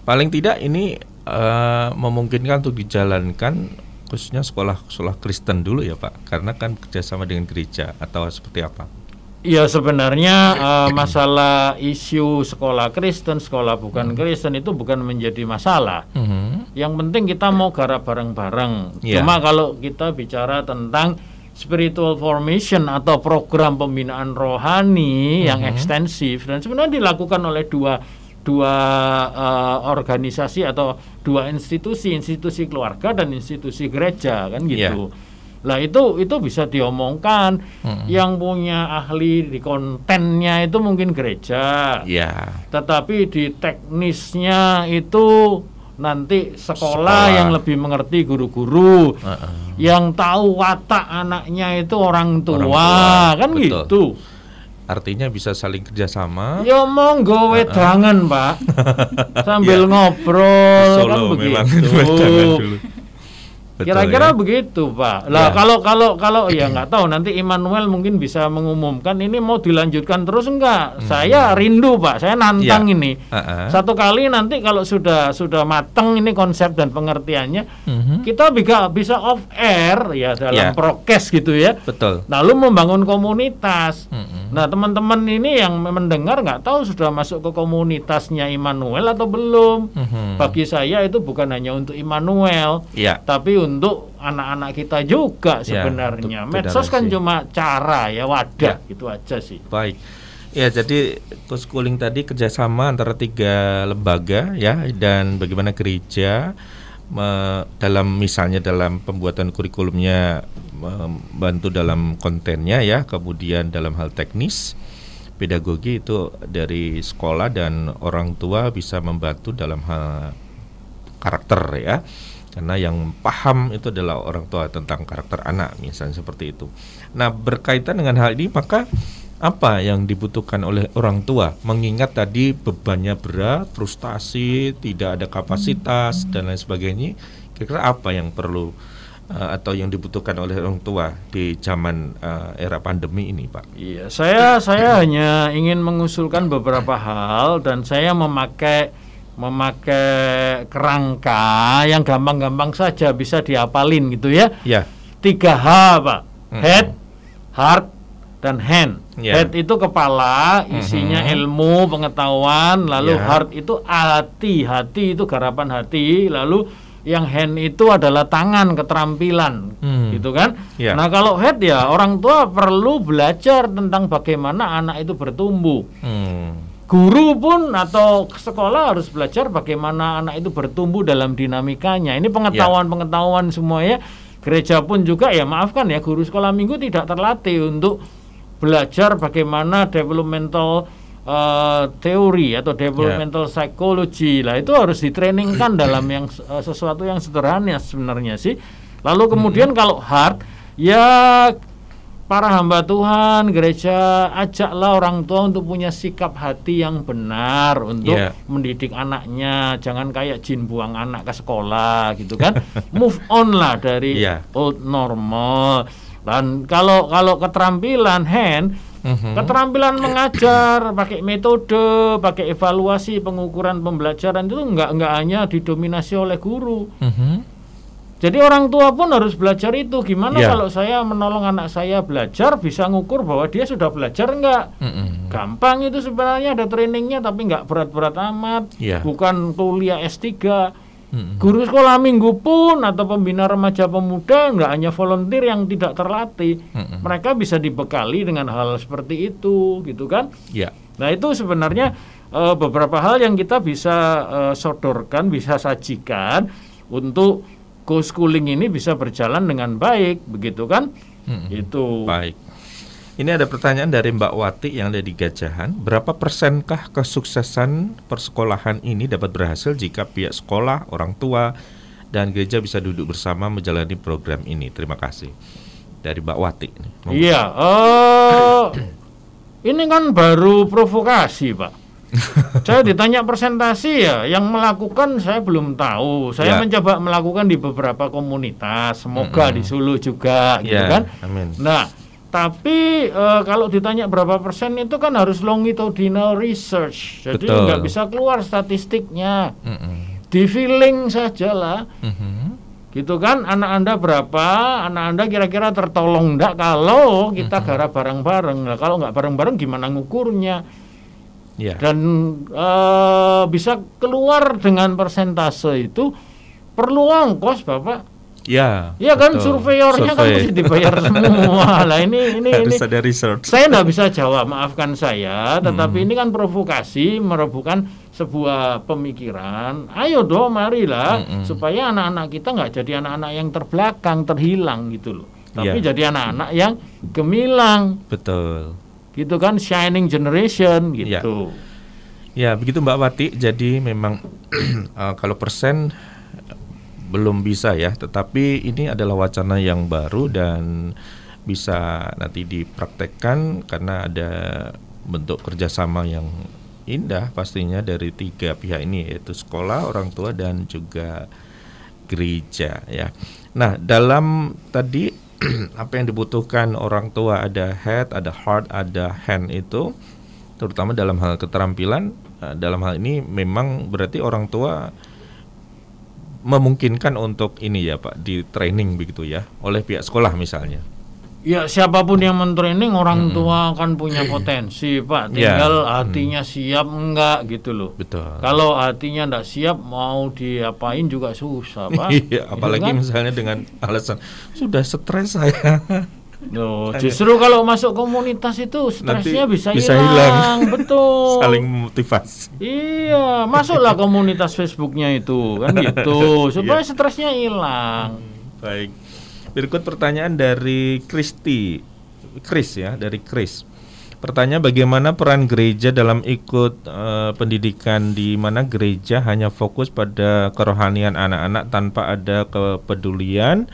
Paling tidak ini eh, memungkinkan untuk dijalankan khususnya sekolah-sekolah Kristen dulu ya Pak, karena kan kerjasama dengan gereja atau seperti apa? Ya sebenarnya eh, masalah isu sekolah Kristen, sekolah bukan Kristen itu bukan menjadi masalah. Mhm. Yang penting kita mau garap bareng-bareng. Iya. Cuma kalau kita bicara tentang spiritual formation atau program pembinaan rohani yang ekstensif dan sebenarnya dilakukan oleh dua dua eh, organisasi atau dua institusi, institusi keluarga dan institusi gereja kan gitu. Lah itu itu bisa diomongkan. Mm-mm. Yang punya ahli di kontennya itu mungkin gereja. Ya. Tetapi di teknisnya itu nanti sekolah, Sekolah. yang lebih mengerti guru-guru. Heeh. Yang tahu watak anaknya itu orang tua, tua, kan betul. gitu. Artinya bisa saling kerjasama. Ya monggo wedangan, Pak. *laughs* Sambil ngobrol Di kan Solo memang *laughs* begitu. Kira-kira ya? begitu, Pak. Lah Ya. kalau kalau kalau ya *clears throat* nggak tahu nanti Immanuel mungkin bisa mengumumkan ini mau dilanjutkan terus enggak. Saya rindu, Pak. Saya nantang Hmm. Ya. ini. Heeh. Satu kali nanti kalau sudah sudah mateng ini konsep dan pengertiannya, Mhm. kita bisa bisa off air ya dalam Ya. prokes gitu ya. Betul. Lalu membangun komunitas. Mhm. Nah, teman-teman ini yang mendengar nggak tahu sudah masuk ke komunitasnya Immanuel atau belum. Mhm. Bagi saya itu bukan hanya untuk Immanuel, Ya. tapi untuk anak-anak kita juga Ya, sebenarnya. untuk Medsos kan cuma cara ya wadah Ya. gitu aja sih. Baik. Ya, jadi co-schooling tadi kerjasama antara tiga lembaga ya dan bagaimana gereja me- dalam misalnya dalam pembuatan kurikulumnya membantu dalam kontennya ya, kemudian dalam hal teknis pedagogi itu dari sekolah dan orang tua bisa membantu dalam hal karakter ya karena yang paham itu adalah orang tua tentang karakter anak misalnya seperti itu. Nah berkaitan dengan hal ini maka apa yang dibutuhkan oleh orang tua mengingat tadi bebannya berat, frustasi, tidak ada kapasitas dan lain sebagainya. Kira-kira apa yang perlu eh, atau yang dibutuhkan oleh orang tua di zaman eh, era pandemi ini, Pak? Iya, saya saya hanya ingin mengusulkan beberapa hal dan saya memakai memakai kerangka yang gampang-gampang saja bisa diapalin gitu ya. Ya, Tiga H, Pak. Mhm. Head, heart, dan hand. Ya. Head itu kepala, isinya Mhm. ilmu, pengetahuan, lalu Ya. heart itu hati, hati itu garapan hati, lalu yang hand itu adalah tangan, keterampilan, Hmm. gitu kan? Ya. Nah, kalau head ya orang tua perlu belajar tentang bagaimana anak itu bertumbuh. Hmm. Guru pun atau sekolah harus belajar bagaimana anak itu bertumbuh dalam dinamikanya. Ini pengetahuan-pengetahuan semuanya. Gereja pun juga ya maafkan ya guru sekolah minggu tidak terlatih untuk belajar bagaimana developmental eh, teori atau developmental psychology lah itu harus ditrainingkan dalam yang eh, sesuatu yang sederhana sebenarnya sih. Lalu kemudian kalau hard ya para hamba Tuhan, gereja ajaklah orang tua untuk punya sikap hati yang benar untuk Yeah. mendidik anaknya. Jangan kayak jin buang anak ke sekolah gitu kan. *laughs* Move on lah dari Yeah. old normal. Dan kalau kalau keterampilan hand, Mhm. keterampilan mengajar, pakai metode, pakai evaluasi, pengukuran pembelajaran itu nggak nggak hanya didominasi oleh guru. Mhm. Jadi orang tua pun harus belajar itu. Gimana Ya. kalau saya menolong anak saya belajar bisa ngukur bahwa dia sudah belajar enggak? Mhm. Gampang itu sebenarnya ada trainingnya tapi nggak berat-berat amat. Ya. Bukan kuliah S3. Mhm. Guru sekolah minggu pun atau pembina remaja pemuda nggak hanya volunteer yang tidak terlatih. Mhm. Mereka bisa dibekali dengan hal seperti itu, gitu kan? Ya. Nah itu sebenarnya eh, beberapa hal yang kita bisa eh, sodorkan, bisa sajikan untuk co-schooling ini bisa berjalan dengan baik, begitu kan? Mhm. Itu. Baik. Ini ada pertanyaan dari Mbak Wati yang ada di Gajahan. Berapa persenkah kesuksesan persekolahan ini dapat berhasil jika pihak sekolah, orang tua, dan gereja bisa duduk bersama menjalani program ini? Terima kasih. Dari Mbak Wati. Iya. eh *coughs* ini kan baru provokasi, Pak. *laughs* saya ditanya presentasi ya, yang melakukan saya belum tahu. Ya. Saya mencoba melakukan di beberapa komunitas, semoga Mm-mm. di Solo juga, gitu Ya, kan? Amin. Nah, tapi eh, kalau ditanya berapa persen itu kan harus longitudinal research. Jadi Betul. nggak bisa keluar statistiknya. Mhm. Di feeling saja lah. Mhm. Gitu kan, anak Anda berapa? Anak Anda kira-kira tertolong enggak kalau kita garap bareng-bareng. Nah, kalau nggak bareng-bareng gimana ngukurnya? Ya. Dan eh, bisa keluar dengan persentase itu perlu ongkos, Bapak. Ya. Iya kan surveyornya kan mesti dibayar semua. *laughs* Lah ini ini ini Harus ada research. saya nggak bisa jawab, maafkan saya. Tetapi Hmm. ini kan provokasi, merebukan sebuah pemikiran. Ayo dong, marilah Mm-mm. supaya anak-anak kita nggak jadi anak-anak yang terbelakang, terhilang gitu loh. tapi Iya. jadi anak-anak yang gemilang Betul. Gitu kan shining generation Iya. gitu Ya, begitu Mbak Wati. Jadi memang *clears throat* eh, kalau persen belum bisa ya, tetapi ini adalah wacana yang baru dan bisa nanti dipraktekkan karena ada bentuk kerjasama yang indah pastinya dari tiga pihak ini yaitu sekolah, orang tua dan juga gereja ya. Nah dalam tadi *clears throat* apa yang dibutuhkan orang tua ada head, ada heart, ada hand itu terutama dalam hal keterampilan eh, dalam hal ini memang berarti orang tua memungkinkan untuk ini ya Pak di training begitu ya oleh pihak sekolah misalnya. Ya siapa pun yang mentraining orang tua kan punya potensi Ya. pak, tinggal hatinya siap enggak gitu loh. Betul. Kalau hatinya enggak siap mau diapain juga susah pak. *laughs* Iya, Gitu apalagi kan? misalnya dengan alasan sudah stres saya. Loh, *laughs* justru kalau masuk komunitas itu stresnya Nanti bisa, bisa hilang, hilang. *laughs* betul. Saling memotivasi. Iya, masuklah komunitas Facebooknya itu kan gitu, supaya Iya. stresnya hilang. Baik. Berikut pertanyaan dari Kristi. Chris ya, dari Chris. Pertanyaan bagaimana peran gereja dalam ikut eh, pendidikan di mana gereja hanya fokus pada kerohanian anak-anak tanpa ada kepedulian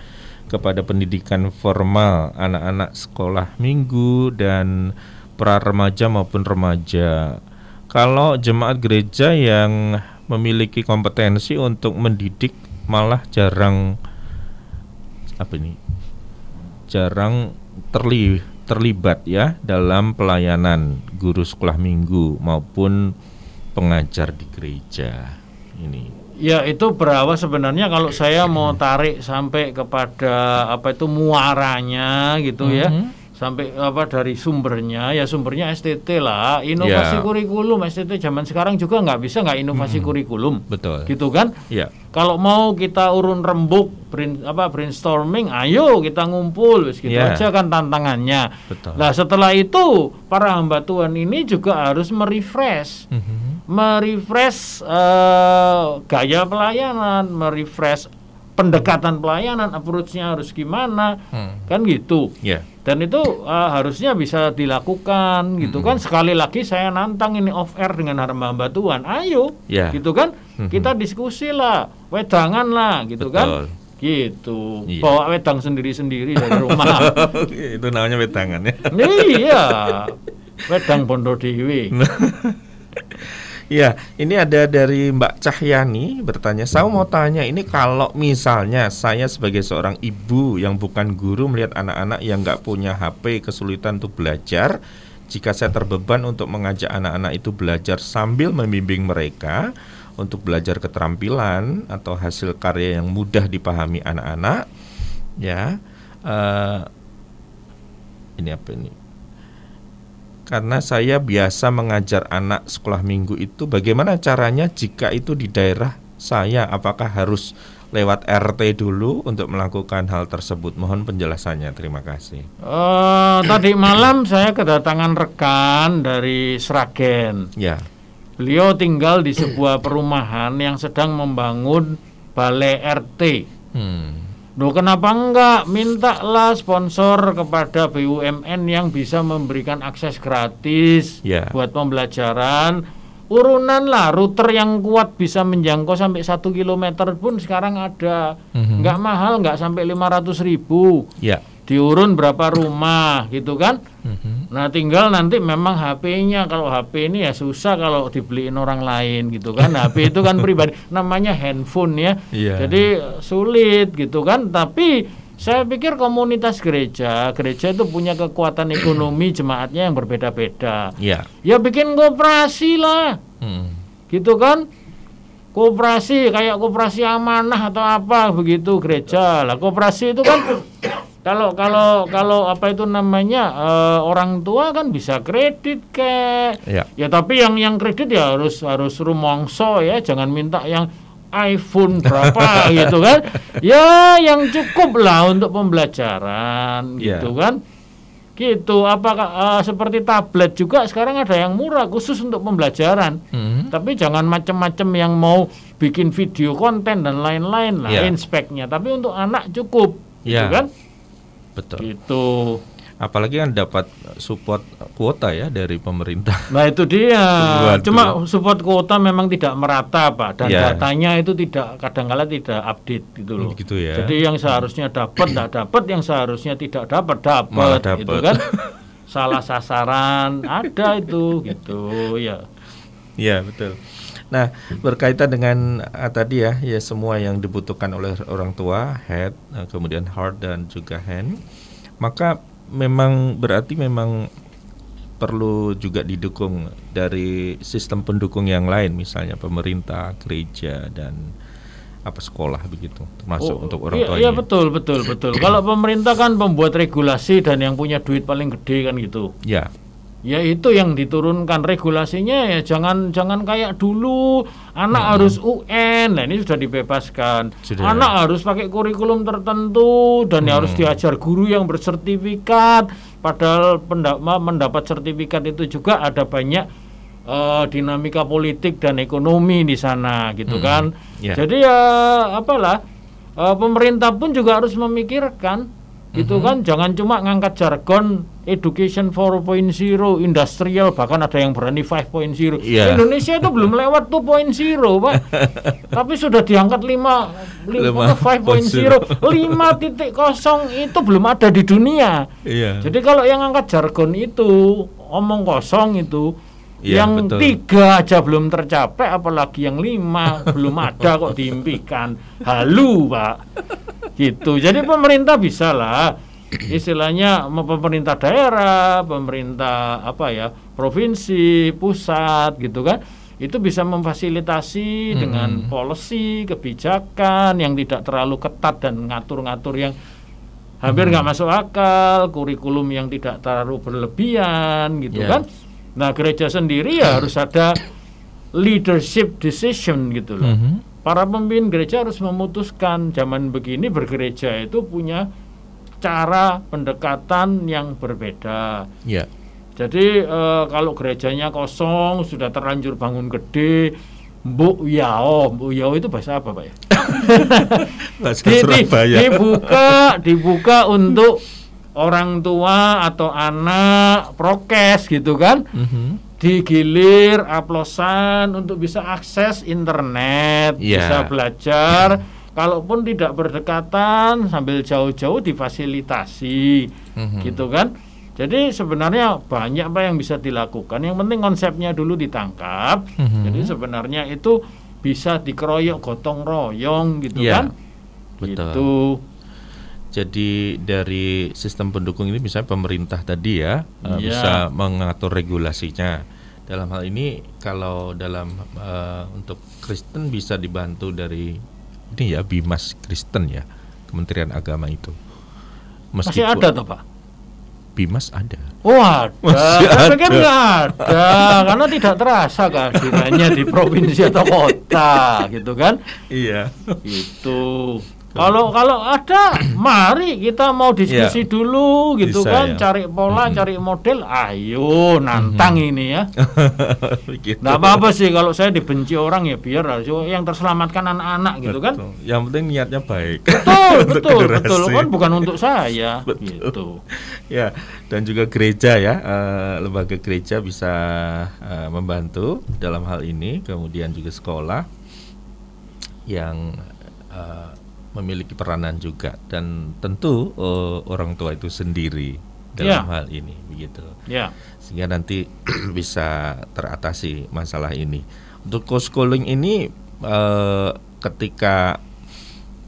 kepada pendidikan formal anak-anak sekolah minggu dan pra remaja maupun remaja. Kalau jemaat gereja yang memiliki kompetensi untuk mendidik malah jarang apa ini? Jarang terli, terlibat ya dalam pelayanan guru sekolah minggu maupun pengajar di gereja ini. Ya itu berawal sebenarnya kalau saya mau tarik sampai kepada apa itu muaranya gitu ya. Sampai apa dari sumbernya ya sumbernya STT lah. Inovasi Ya. kurikulum STT zaman sekarang juga nggak bisa nggak inovasi kurikulum. betul Gitu kan? ya Kalau mau kita urun rembuk brain, apa brainstorming, ayo kita ngumpul gitu Ya. aja kan tantangannya. betul Nah, setelah itu para hamba Tuhan ini juga harus merefresh Mhm. merefresh eh, gaya pelayanan, merefresh pendekatan pelayanan, approach-nya harus gimana, Hmm. kan gitu. ya Dan itu eh, harusnya bisa dilakukan gitu kan. Sekali lagi saya nantang ini off air dengan hamba-hamba Tuhan. Ayo, Ya. gitu kan. Mhm. Kita diskusi lah, wedangan lah, gitu Betul. kan. Gitu. Iya. Bawa wedang sendiri-sendiri dari rumah. *laughs* itu namanya wetangan ya iya. Wedang Bondo Dewi. *laughs* Ya, ini ada dari Mbak Cahyani bertanya, saya mau tanya ini kalau misalnya saya sebagai seorang ibu yang bukan guru melihat anak-anak yang nggak punya HP kesulitan untuk belajar, jika saya terbeban untuk mengajak anak-anak itu belajar sambil membimbing mereka untuk belajar keterampilan atau hasil karya yang mudah dipahami anak-anak, ya, eh, ini apa ini? Karena saya biasa mengajar anak sekolah minggu itu bagaimana caranya jika itu di daerah saya apakah harus lewat RT dulu untuk melakukan hal tersebut mohon penjelasannya terima kasih Eh, tadi malam saya kedatangan rekan dari Sragen. ya Beliau tinggal di sebuah perumahan yang sedang membangun balai RT. hmm. Loh kenapa enggak? Mintalah sponsor kepada BUMN yang bisa memberikan akses gratis Ya. buat pembelajaran. Urunan lah router yang kuat bisa menjangkau sampai satu kilometer pun sekarang ada. Mhm. nggak mahal nggak sampai 500 ribu. Ya diurun berapa rumah gitu kan? Mhm. Nah tinggal nanti memang HP-nya kalau HP ini ya susah kalau dibeliin orang lain gitu kan? HP *laughs* itu kan pribadi namanya handphone ya. Iya. jadi sulit gitu kan? Tapi saya pikir komunitas gereja gereja itu punya kekuatan ekonomi *clears throat* jemaatnya yang berbeda-beda. Ya ya bikin koperasi lah. Hmm. gitu kan? Koperasi kayak koperasi amanah atau apa begitu gereja. Lah koperasi itu kan kalau kalau kalau apa itu namanya eh, orang tua kan bisa kredit kek. Ya ya tapi yang yang kredit ya harus harus rumongso ya. Jangan minta yang iPhone berapa *laughs* gitu kan. Ya yang cukup lah untuk pembelajaran Ya. gitu kan. Gitu. Apakah eh, seperti tablet juga sekarang ada yang murah khusus untuk pembelajaran. Hmm. tapi jangan macam-macam yang mau bikin video konten dan lain-lain lah Ya. inspeknya. Tapi untuk anak cukup gitu Ya. kan betul. Gitu. Apalagi kan dapat support kuota ya dari pemerintah. *laughs* Nah itu dia. Waduh. Cuma support kuota memang tidak merata pak dan Ya. datanya itu tidak kadang-kala tidak update gitu loh. Gitu ya. Jadi yang seharusnya dapat tidak dapat, yang seharusnya tidak dapat, dapat. gitu kan? *laughs* Salah sasaran ada itu gitu ya. Iya betul. Nah berkaitan dengan ah, tadi ya, ya semua yang dibutuhkan oleh orang tua, head, eh, kemudian heart dan juga hand, maka memang berarti memang perlu juga didukung dari sistem pendukung yang lain, misalnya pemerintah, gereja dan apa sekolah begitu, termasuk Oh, untuk orang iya, tua Iya betul betul betul. Kalau pemerintah kan pembuat regulasi dan yang punya duit paling gede kan gitu. Ya, Ya itu yang diturunkan regulasinya ya jangan jangan kayak dulu anak harus UN. Nah ini sudah dibebaskan. Sudah. Anak harus pakai kurikulum tertentu dan harus diajar guru yang bersertifikat. Padahal mendapat sertifikat itu juga ada banyak eh, dinamika politik dan ekonomi di sana gitu kan. Ya. Jadi ya apalah eh, pemerintah pun juga harus memikirkan gitu kan jangan cuma ngangkat jargon education 4.0 industrial bahkan ada yang berani 5.0 Iya. Indonesia itu belum lewat 2.0 Pak. *laughs* Tapi sudah diangkat 5 Lima 5.0 5.0 itu belum ada di dunia. Iya. jadi kalau yang angkat jargon itu omong kosong itu Iya, yang betul. tiga aja belum tercapai, apalagi yang lima *laughs* belum ada kok diimpikan. Halu pak, gitu. Jadi pemerintah bisa lah, istilahnya pemerintah daerah, pemerintah apa ya, provinsi, pusat, gitu kan. Itu bisa memfasilitasi dengan policy, kebijakan yang tidak terlalu ketat dan ngatur-ngatur yang hampir nggak masuk akal, kurikulum yang tidak terlalu berlebihan gitu Ya. kan. Nah, gereja sendiri ya harus ada leadership decision gitu loh. Mhm. Para pemimpin gereja harus memutuskan zaman begini bergereja itu punya cara pendekatan yang berbeda. Ya. Jadi eh, kalau gerejanya kosong sudah terlanjur bangun gede, Mbuk Yao, Mbuk Yao itu bahasa apa, Pak ya? *laughs* Bahasa Surabaya. dibuka dibuka untuk orang tua atau anak prokes gitu kan Mhm. digilir aplosan untuk bisa akses internet Iya. bisa belajar kalaupun tidak berdekatan sambil jauh-jauh difasilitasi Mhm. gitu kan jadi sebenarnya banyak apa yang bisa dilakukan yang penting konsepnya dulu ditangkap Mhm. jadi sebenarnya itu bisa dikeroyok gotong royong gitu Iya, kan betul. gitu Jadi dari sistem pendukung ini misalnya pemerintah tadi ya eh, Iya. bisa mengatur regulasinya. Dalam hal ini kalau dalam eh, untuk Kristen bisa dibantu dari ini ya Bimas Kristen ya Kementerian Agama itu. masih ada toh pak Bimas ada. Oh ada, Masih saya pikir ada. nggak ada, karena tidak terasa kehadirannya di provinsi atau kota, gitu kan? Iya. Itu. Kalau kalau ada, *clears throat* mari kita mau diskusi dulu, gitu Bisa kan? ya. Cari pola, Mhm. cari model. Ayo, nantang ini ya. *laughs* Begitu. Nggak apa-apa sih kalau saya dibenci orang ya biar yang terselamatkan anak-anak gitu kan? Yang penting niatnya baik. Betul, *laughs* betul, generasi. betul. Kan bukan untuk saya, *laughs* Betul. gitu. Ya, dan juga gereja ya, eh, lembaga gereja bisa eh, membantu dalam hal ini, kemudian juga sekolah yang eh, memiliki peranan juga dan tentu eh, orang tua itu sendiri dalam Ya. hal ini begitu. Ya. Sehingga nanti *clears throat* bisa teratasi masalah ini. Untuk co-schooling ini eh, ketika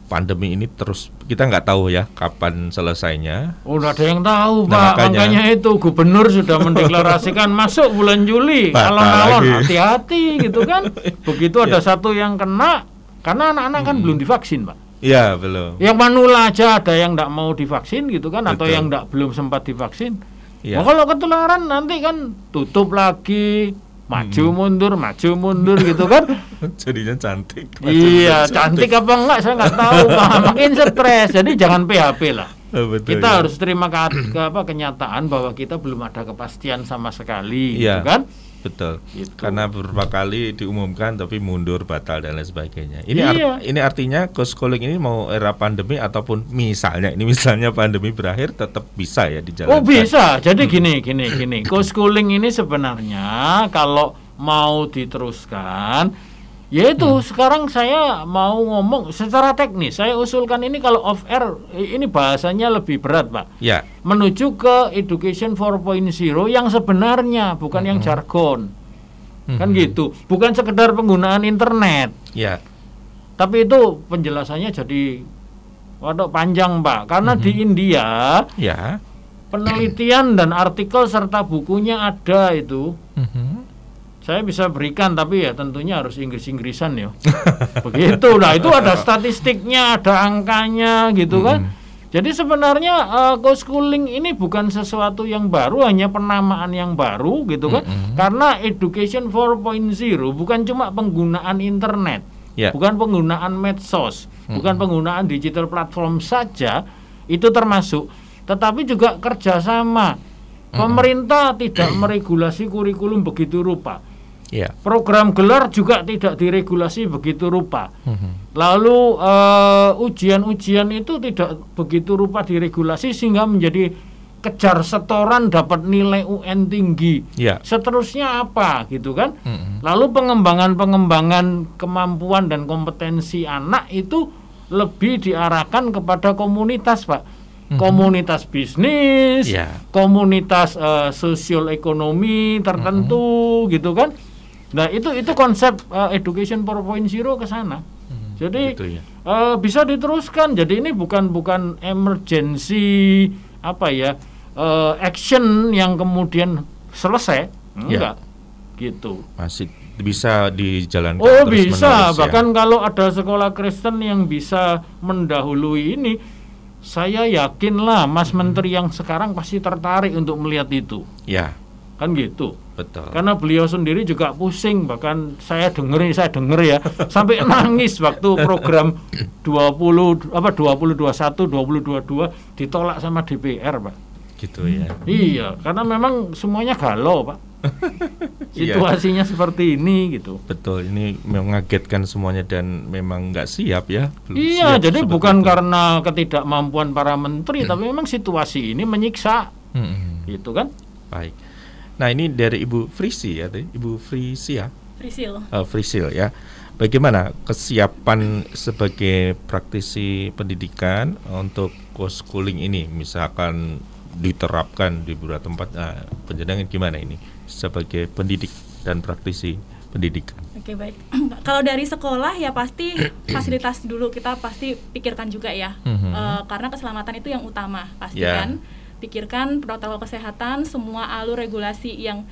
pandemi ini terus kita nggak tahu ya kapan selesainya Oh, nggak ada yang tahu, Nah, Pak. makanya. Makanya. itu gubernur sudah *laughs* mendeklarasikan masuk bulan Juli. Alon-alon hati-hati gitu kan. *laughs* Begitu ada Ya. satu yang kena, karena anak-anak kan belum divaksin, Pak. Ya belum. Yang manula aja ada yang nggak mau divaksin gitu kan, atau Betul. yang nggak belum sempat divaksin. Ya. Nah, kalau ketularan nanti kan tutup lagi, maju Hmm. mundur, maju mundur gitu kan. *laughs* Jadinya cantik. iya, cantik apa enggak saya nggak tahu. *laughs* Makin stres. Jadi jangan PHP lah. Oh, betul, kita ya. harus terima ke, ke apa kenyataan bahwa kita belum ada kepastian sama sekali Iya. gitu kan betul. Gitu. Karena beberapa kali diumumkan tapi mundur, batal dan lain sebagainya. Ini Iya. art- ini artinya co-schooling ini mau era pandemi ataupun misalnya ini misalnya pandemi berakhir tetap bisa ya dijalankan. Oh bisa. Jadi gini, gini, gini. Co-schooling ini sebenarnya kalau mau diteruskan, yaitu sekarang saya mau ngomong secara teknis. Saya usulkan ini kalau off air ini bahasanya lebih berat, Pak. Ya, Menuju ke education 4.0 yang sebenarnya, bukan yang jargon. Kan gitu. Bukan sekedar penggunaan internet. ya, Tapi itu penjelasannya jadi waduh panjang, Pak. Karena di India ya. penelitian dan artikel serta bukunya ada itu Mhm. Saya bisa berikan tapi ya tentunya harus Inggris-Inggrisan ya *laughs* begitu nah itu ada statistiknya ada angkanya gitu kan. Jadi sebenarnya uh, co-schooling ini bukan sesuatu yang baru hanya penamaan yang baru gitu kan. Karena education 4.0 bukan cuma penggunaan internet Ya. bukan penggunaan medsos bukan penggunaan digital platform saja itu termasuk. Tetapi juga kerjasama. Pemerintah tidak meregulasi kurikulum begitu rupa Ya. program gelar juga tidak diregulasi begitu rupa Mhm. lalu eh, ujian-ujian itu tidak begitu rupa diregulasi sehingga menjadi kejar setoran dapat nilai UN tinggi Ya. seterusnya apa gitu kan Mhm. Lalu pengembangan-pengembangan kemampuan dan kompetensi anak itu lebih diarahkan kepada komunitas, Pak. Komunitas bisnis, Ya. komunitas eh, sosial ekonomi tertentu gitu kan. Nah, itu itu konsep eh, education 4.0 ke sana. Jadi Gitu ya. eh, bisa diteruskan. Jadi ini bukan bukan emergency apa ya eh, action yang kemudian selesai, enggak gitu. Masih bisa dijalankan Oh terus-menerus bisa, ya. bahkan kalau ada sekolah Kristen yang bisa mendahului ini, saya yakinlah Mas Menteri yang sekarang pasti tertarik untuk melihat itu, Ya, kan gitu. Betul. Karena beliau sendiri juga pusing, bahkan saya denger ini saya denger ya, *laughs* sampai nangis waktu program 20 apa 2021 2022 ditolak sama DPR, Pak. Gitu ya. Iya, karena memang semuanya galau, Pak. *laughs* Iya. Situasinya seperti ini gitu. Betul, ini mengagetkan semuanya dan memang nggak siap ya. belum Iya, siap jadi bukan itu. karena ketidakmampuan para menteri, tapi memang situasi ini menyiksa, Mhm. gitu kan? Baik. Nah ini dari Ibu Frisi ya. Ibu Frisi ya, Frisil. Eh, Frisil ya. Bagaimana kesiapan sebagai praktisi pendidikan untuk co-schooling ini, misalkan diterapkan di beberapa tempat, nah, penjenengan gimana ini sebagai pendidik dan praktisi pendidikan? Oke baik. *clears throat* Kalau dari sekolah ya pasti *clears throat* fasilitas dulu kita pasti pikirkan juga ya. Eh, karena keselamatan itu yang utama pasti Ya. kan. Pikirkan protokol kesehatan, semua alur regulasi yang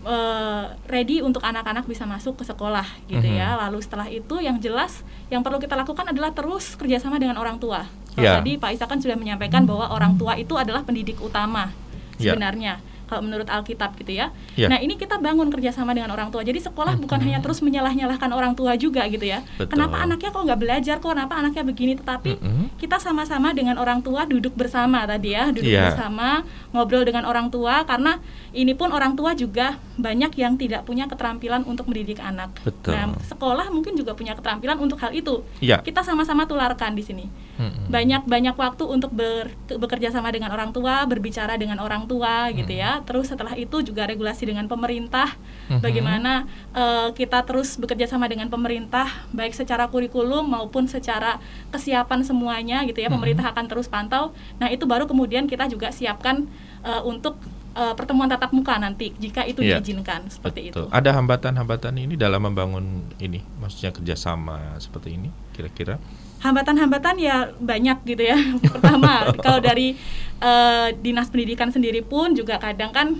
eh, ready untuk anak-anak bisa masuk ke sekolah gitu Mhm. ya. Lalu setelah itu yang jelas yang perlu kita lakukan adalah terus kerjasama dengan orang tua. Kalau Ya. tadi Pak Isa kan sudah menyampaikan bahwa orang tua itu adalah pendidik utama Ya. sebenarnya kalau menurut Alkitab gitu ya. Ya. Nah ini kita bangun kerjasama dengan orang tua. Jadi sekolah bukan hanya terus menyalah-nyalahkan orang tua juga gitu ya. Betul. Kenapa anaknya kok nggak belajar? Kok kenapa anaknya begini? Tetapi Mhm. kita sama-sama dengan orang tua duduk bersama tadi ya, duduk Iya. bersama ngobrol dengan orang tua karena ini pun orang tua juga banyak yang tidak punya keterampilan untuk mendidik anak. Betul. Nah sekolah mungkin juga punya keterampilan untuk hal itu. Ya. Kita sama-sama tularkan di sini Mhm. banyak banyak waktu untuk ber- bekerja sama dengan orang tua, berbicara dengan orang tua gitu ya. Terus setelah itu juga regulasi dengan pemerintah, Mhm. bagaimana eh, kita terus bekerja sama dengan pemerintah baik secara kurikulum maupun secara kesiapan semuanya gitu ya. Pemerintah akan terus pantau. Nah, itu baru kemudian kita juga siapkan eh, untuk eh, pertemuan tatap muka nanti jika itu Iya. diizinkan seperti Betul. itu. Ada hambatan-hambatan ini dalam membangun ini, maksudnya kerjasama seperti ini, kira-kira? Hambatan-hambatan ya banyak gitu ya. *laughs* Pertama, kalau dari eh, dinas pendidikan sendiri pun juga kadang kan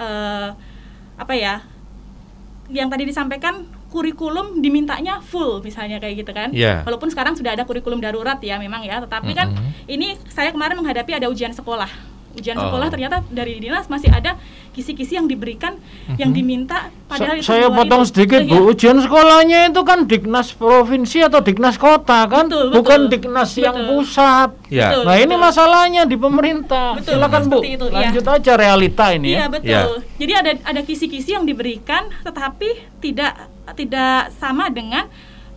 eh, apa ya, yang tadi disampaikan kurikulum dimintanya full misalnya kayak gitu kan. Iya. Walaupun sekarang sudah ada kurikulum darurat ya memang ya, tetapi kan Mm-mm. ini saya kemarin menghadapi ada ujian sekolah. Ujian Oh. sekolah ternyata dari dinas masih ada kisi-kisi yang diberikan yang diminta padahal Sa- saya potong itu. sedikit Iya. Bu, ujian sekolahnya itu kan Diknas provinsi atau Diknas kota kan, Betul, bukan betul. Diknas yang Betul. pusat. Ya. Betul, Nah ini betul. masalahnya di pemerintah. Betul, Silakan Bu, itu, iya. lanjut aja realita ini Iya ya. betul. Jadi ada ada kisi-kisi yang diberikan, tetapi tidak tidak sama dengan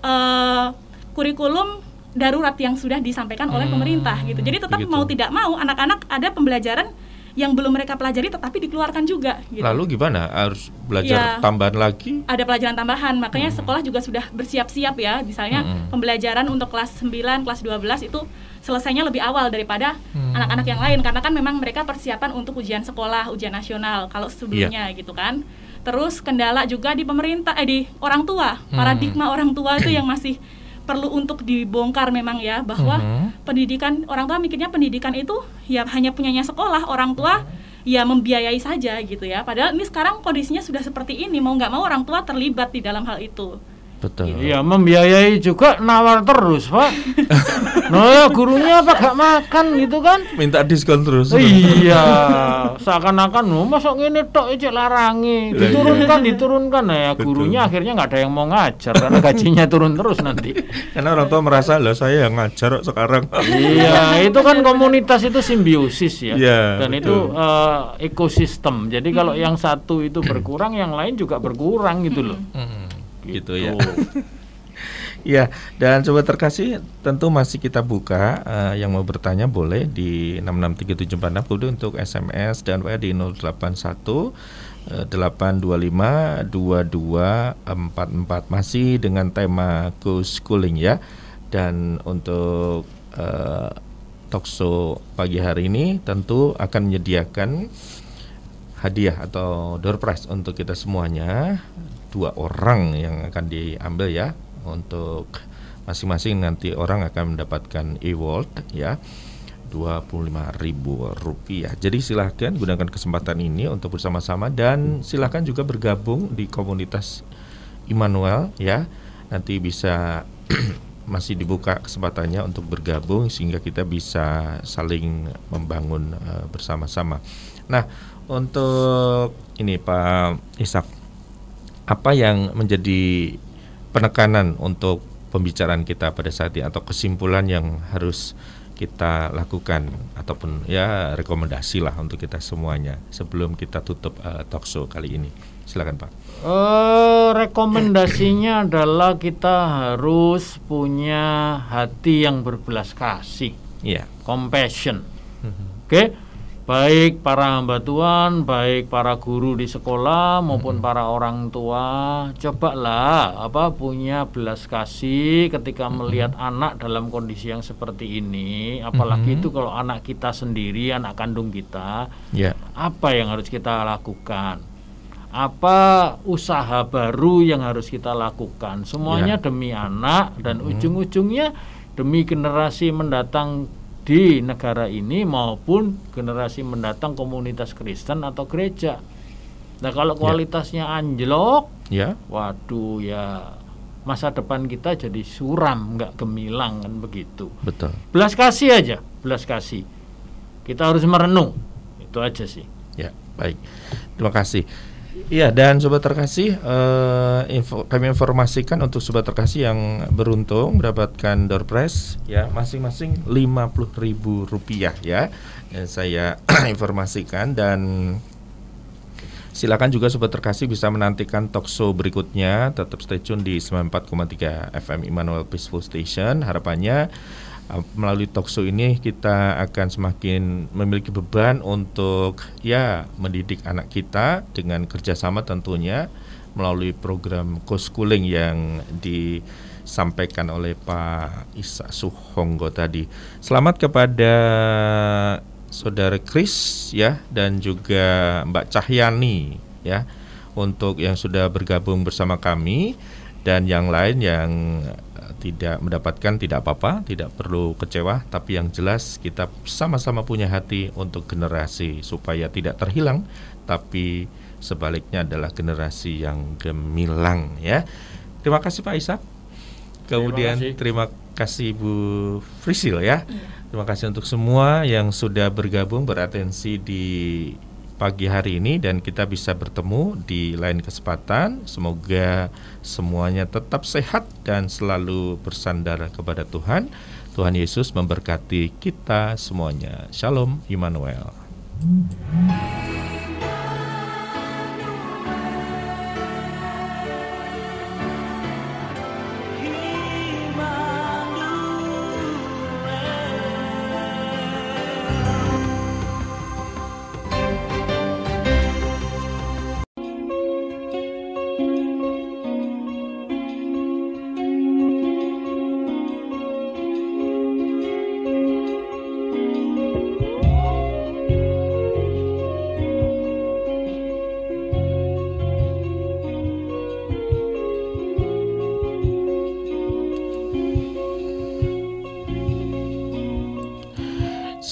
eh, kurikulum darurat yang sudah disampaikan oleh Hmm, pemerintah gitu. Jadi tetap begitu. mau tidak mau anak-anak ada pembelajaran yang belum mereka pelajari tetapi dikeluarkan juga. Gitu. Lalu gimana? Harus belajar Iya. tambahan lagi? ada pelajaran tambahan, makanya sekolah juga sudah bersiap-siap ya. Misalnya Hmm. pembelajaran untuk kelas 9, kelas 12 itu selesainya lebih awal daripada Hmm. anak-anak yang lain karena kan memang mereka persiapan untuk ujian sekolah, ujian nasional kalau sebelumnya Iya. gitu kan. Terus kendala juga di pemerintah eh di orang tua, Hmm. paradigma orang tua itu yang masih perlu untuk dibongkar memang ya bahwa Mhm. pendidikan orang tua mikirnya pendidikan itu ya hanya punyanya sekolah, orang tua ya membiayai saja gitu ya. Padahal ini sekarang kondisinya sudah seperti ini, mau nggak mau orang tua terlibat di dalam hal itu. Betul. Iya membiayai juga nawar terus Pak. *laughs* nah ya gurunya apa gak makan gitu kan? Minta diskon terus. iya, seakan-akan oh, masuk ini tok cek larangi, Lah, diturunkan, diturunkan. Nah, ya Betul. gurunya akhirnya nggak ada yang mau ngajar karena gajinya turun terus nanti. Karena orang tua merasa loh saya yang ngajar sekarang. iya, itu kan komunitas itu simbiosis ya, Iya, dan betul. itu eh, ekosistem. Jadi kalau yang satu itu berkurang, yang lain juga berkurang gitu loh. Hmm, gitu ya. *laughs* Ya, dan sobat terkasih tentu masih kita buka eh, yang mau bertanya boleh di 6637446 kemudian untuk SMS dan WA di 081 eh, 825 2244 masih dengan tema go schooling ya. Dan untuk eh, talkshow pagi hari ini tentu akan menyediakan hadiah atau door prize untuk kita semuanya dua orang yang akan diambil ya untuk masing-masing nanti orang akan mendapatkan e-wallet ya Rp25.000. Jadi silahkan gunakan kesempatan ini untuk bersama-sama dan silahkan juga bergabung di komunitas Immanuel ya. Nanti bisa *clears throat* masih dibuka kesempatannya untuk bergabung sehingga kita bisa saling membangun eh, bersama-sama. Nah, untuk ini Pak Ishak, apa yang menjadi penekanan untuk pembicaraan kita pada saat ini atau kesimpulan yang harus kita lakukan ataupun ya rekomendasi lah untuk kita semuanya sebelum kita tutup uh, talkshow kali ini. Silakan Pak. Eh, rekomendasinya *clears throat* adalah kita harus punya hati yang berbelas kasih, Iya. compassion. Oke, baik para hamba Tuhan, baik para guru di sekolah maupun para orang tua, cobalah apa punya belas kasih ketika melihat anak dalam kondisi yang seperti ini, apalagi itu kalau anak kita sendiri, anak kandung kita, Ya. apa yang harus kita lakukan? Apa usaha baru yang harus kita lakukan? Semuanya Ya. demi anak dan ujung-ujungnya demi generasi mendatang di negara ini maupun generasi mendatang komunitas Kristen atau gereja. Nah, kalau kualitasnya anjlok, Ya. waduh ya masa depan kita jadi suram, nggak gemilang kan begitu. Betul. Belas kasih aja, belas kasih. Kita harus merenung. Itu aja sih. Ya, baik. Terima kasih. Iya, dan sobat terkasih, eh, info, kami informasikan untuk sobat terkasih yang beruntung mendapatkan door prize ya masing-masing Rp50.000 rupiah ya. Dan saya *clears throat* informasikan dan silakan juga sobat terkasih bisa menantikan talkshow berikutnya. Tetap stay tune di 94,3 FM Immanuel Peaceful Station. Harapannya Uh, melalui talkshow ini kita akan semakin memiliki beban untuk ya mendidik anak kita dengan kerjasama tentunya melalui program co-schooling yang disampaikan oleh Pak Isa Suhonggo tadi. Selamat kepada Saudara Kris ya dan juga Mbak Cahyani ya untuk yang sudah bergabung bersama kami dan yang lain yang tidak mendapatkan tidak apa-apa, tidak perlu kecewa, tapi yang jelas kita sama-sama punya hati untuk generasi supaya tidak terhilang, tapi sebaliknya adalah generasi yang gemilang ya. Terima kasih Pak Ishak. Kemudian Terima kasih. terima kasih Bu Frisil ya. Iya. Terima kasih untuk semua yang sudah bergabung beratensi di pagi hari ini dan kita bisa bertemu di lain kesempatan. Semoga semuanya tetap sehat dan selalu bersandar kepada Tuhan. Tuhan Yesus memberkati kita semuanya. Shalom Immanuel.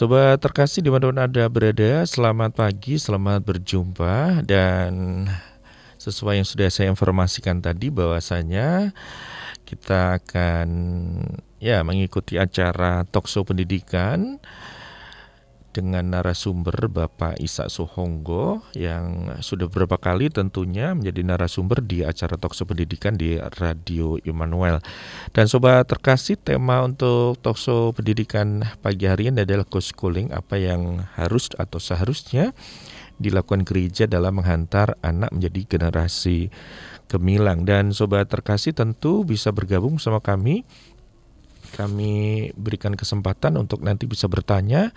Sobat terkasih di mana pun Anda berada, selamat pagi, selamat berjumpa dan sesuai yang sudah saya informasikan tadi bahwasanya kita akan ya mengikuti acara Tokso Pendidikan dengan narasumber Bapak Isa Sohonggo yang sudah beberapa kali tentunya menjadi narasumber di acara Tokso Pendidikan di Radio Immanuel. Dan sobat terkasih tema untuk Tokso Pendidikan pagi hari ini adalah co-schooling apa yang harus atau seharusnya dilakukan gereja dalam menghantar anak menjadi generasi gemilang dan sobat terkasih tentu bisa bergabung sama kami kami berikan kesempatan untuk nanti bisa bertanya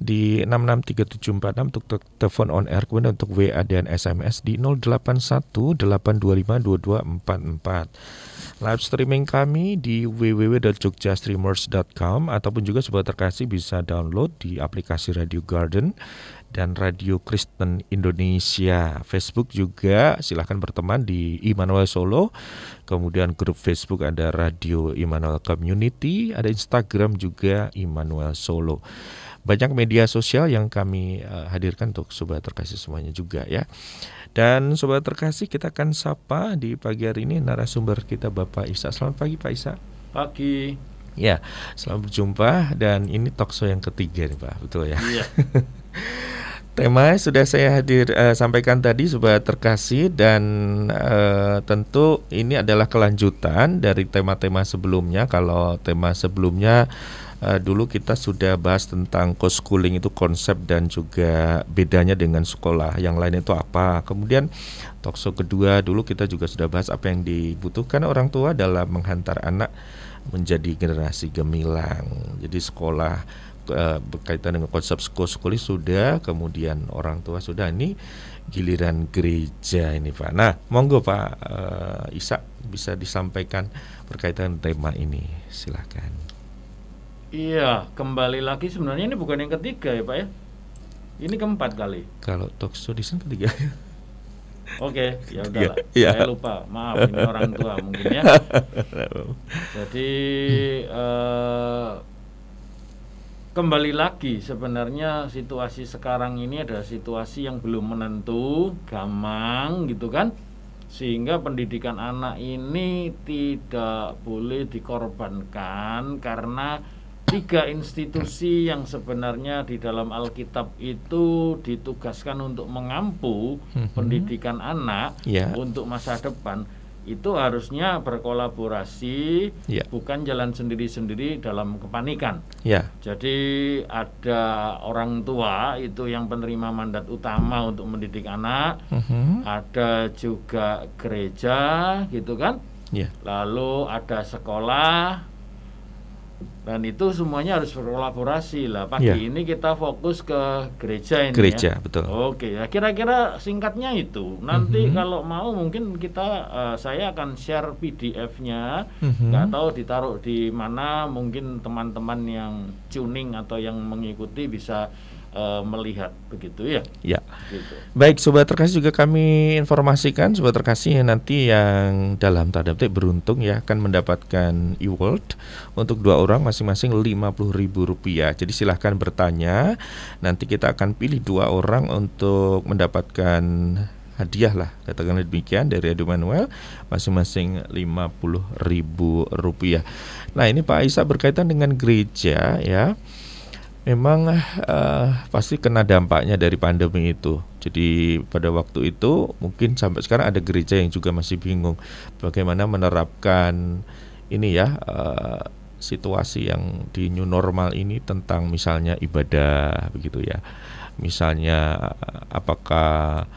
di 663746 untuk te- telepon on air kemudian untuk WA dan SMS di 0818252244. Live streaming kami di www.jogjastreamers.com ataupun juga sobat terkasih bisa download di aplikasi Radio Garden dan Radio Kristen Indonesia. Facebook juga silahkan berteman di Immanuel Solo. Kemudian grup Facebook ada Radio Immanuel Community, ada Instagram juga Immanuel Solo. Banyak media sosial yang kami eh, hadirkan untuk sobat terkasih semuanya juga ya. Dan sobat terkasih kita akan sapa di pagi hari ini narasumber kita Bapak Isa. Selamat pagi Pak Isa. Pagi. Ya, selamat berjumpa dan ini talkshow yang ketiga nih Pak, betul ya? Iya. *laughs* Tema sudah saya hadir eh, sampaikan tadi sobat terkasih dan eh, tentu ini adalah kelanjutan dari tema-tema sebelumnya. Kalau tema sebelumnya eh, dulu kita sudah bahas tentang co-schooling itu konsep dan juga bedanya dengan sekolah yang lain itu apa. Kemudian talkshow kedua dulu kita juga sudah bahas apa yang dibutuhkan orang tua dalam menghantar anak menjadi generasi gemilang. Jadi sekolah eh, berkaitan dengan konsep schooling sudah, kemudian orang tua sudah. Ini giliran gereja ini Pak. Nah, monggo Pak eh, Isa bisa disampaikan berkaitan tema ini. Silakan. Iya, kembali lagi sebenarnya ini bukan yang ketiga ya Pak ya. Ini keempat kali. Kalau talkshow di sini ketiga. Oke, ya udahlah. Iya. Saya lupa. Maaf ini orang tua mungkin ya. Jadi eh, kembali lagi sebenarnya situasi sekarang ini adalah situasi yang belum menentu, gamang gitu kan. Sehingga pendidikan anak ini tidak boleh dikorbankan karena tiga institusi yang sebenarnya di dalam Alkitab itu ditugaskan untuk mengampu Mhm. pendidikan anak Ya. untuk masa depan itu harusnya berkolaborasi Ya. bukan jalan sendiri-sendiri dalam kepanikan. Ya. Jadi ada orang tua itu yang penerima mandat utama untuk mendidik anak, Mhm. ada juga gereja gitu kan. Ya. Lalu ada sekolah dan itu semuanya harus berkolaborasi lah. Pagi Ya. ini kita fokus ke gereja ini Gereja, ya. betul. Oke, ya kira-kira singkatnya itu. Nanti Mhm. kalau mau mungkin kita eh, saya akan share PDF-nya. Mhm. Nggak tahu ditaruh di mana. Mungkin teman-teman yang tuning atau yang mengikuti bisa eh, melihat begitu ya. Ya. Gitu. Baik, sobat terkasih juga kami informasikan sobat terkasih yang nanti yang dalam tanda petik beruntung ya akan mendapatkan e-world untuk dua orang masing-masing rp rupiah. Jadi silahkan bertanya. Nanti kita akan pilih dua orang untuk mendapatkan hadiah lah katakanlah demikian dari Edu Manuel masing-masing puluh ribu rupiah. Nah ini Pak Isa berkaitan dengan gereja ya memang uh, pasti kena dampaknya dari pandemi itu. Jadi pada waktu itu mungkin sampai sekarang ada gereja yang juga masih bingung bagaimana menerapkan ini ya uh, situasi yang di new normal ini tentang misalnya ibadah begitu ya. Misalnya apakah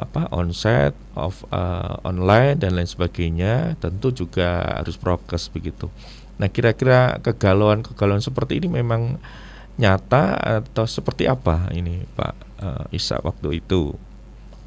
apa onset, off uh, online dan lain sebagainya tentu juga harus prokes begitu. Nah kira-kira kegalauan-kegalauan seperti ini memang nyata atau seperti apa ini Pak uh, Isa waktu itu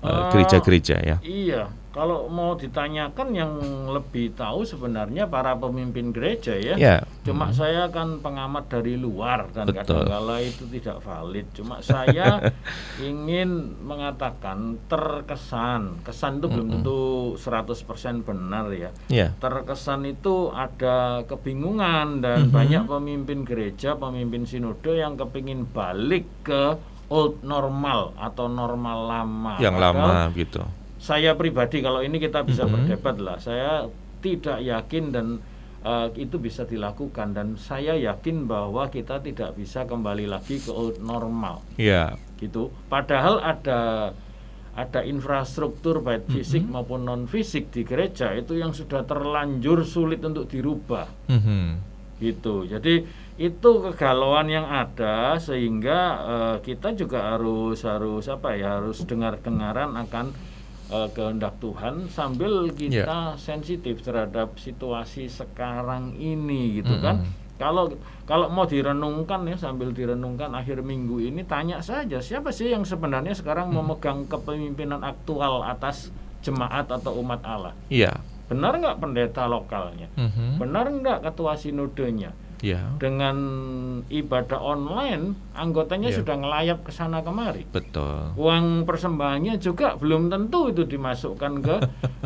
eh, gereja-gereja uh, ya? Iya, kalau mau ditanyakan yang lebih tahu sebenarnya para pemimpin gereja ya. ya. Cuma hmm. saya kan pengamat dari luar dan kadang-kala itu tidak valid. Cuma saya *laughs* ingin mengatakan terkesan, kesan itu belum tentu 100% benar ya. ya. Terkesan itu ada kebingungan dan hmm. banyak pemimpin gereja, pemimpin sinode yang kepingin balik ke old normal atau normal lama. Yang Padahal lama gitu saya pribadi kalau ini kita bisa mm -hmm. berdebat lah. Saya tidak yakin dan uh, itu bisa dilakukan dan saya yakin bahwa kita tidak bisa kembali lagi ke old normal. Iya. Yeah. Gitu. Padahal ada ada infrastruktur baik fisik mm -hmm. maupun non fisik di gereja itu yang sudah terlanjur sulit untuk dirubah. Mm -hmm. Gitu. Jadi itu kegalauan yang ada sehingga uh, kita juga harus harus apa ya harus dengar dengaran akan uh, kehendak Tuhan sambil kita yeah. sensitif terhadap situasi sekarang ini gitu mm -hmm. kan kalau kalau mau direnungkan ya sambil direnungkan akhir minggu ini tanya saja siapa sih yang sebenarnya sekarang mm. memegang kepemimpinan aktual atas jemaat atau umat Allah iya benar nggak pendeta lokalnya mm -hmm. benar nggak ketua sinodenya ya. dengan ibadah online anggotanya ya. sudah ngelayap ke sana kemari. Betul. Uang persembahannya juga belum tentu itu dimasukkan ke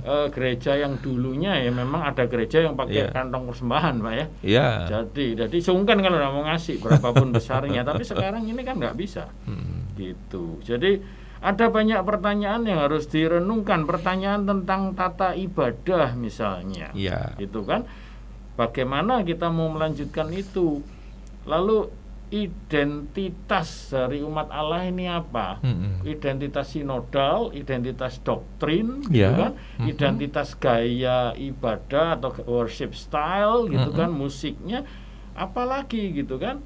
uh, *laughs* gereja yang dulunya ya memang ada gereja yang pakai ya. kantong persembahan pak ya. Iya. Jadi jadi sungkan kalau mau ngasih berapapun besarnya tapi *laughs* sekarang ini kan nggak bisa. Hmm. Gitu. Jadi ada banyak pertanyaan yang harus direnungkan pertanyaan tentang tata ibadah misalnya. Iya. Itu kan Bagaimana kita mau melanjutkan itu? Lalu identitas dari umat Allah ini apa? Mm-hmm. Identitas sinodal, identitas doktrin, yeah. gitu kan? Mm-hmm. Identitas gaya ibadah atau worship style, gitu mm-hmm. kan? Musiknya, apalagi gitu kan?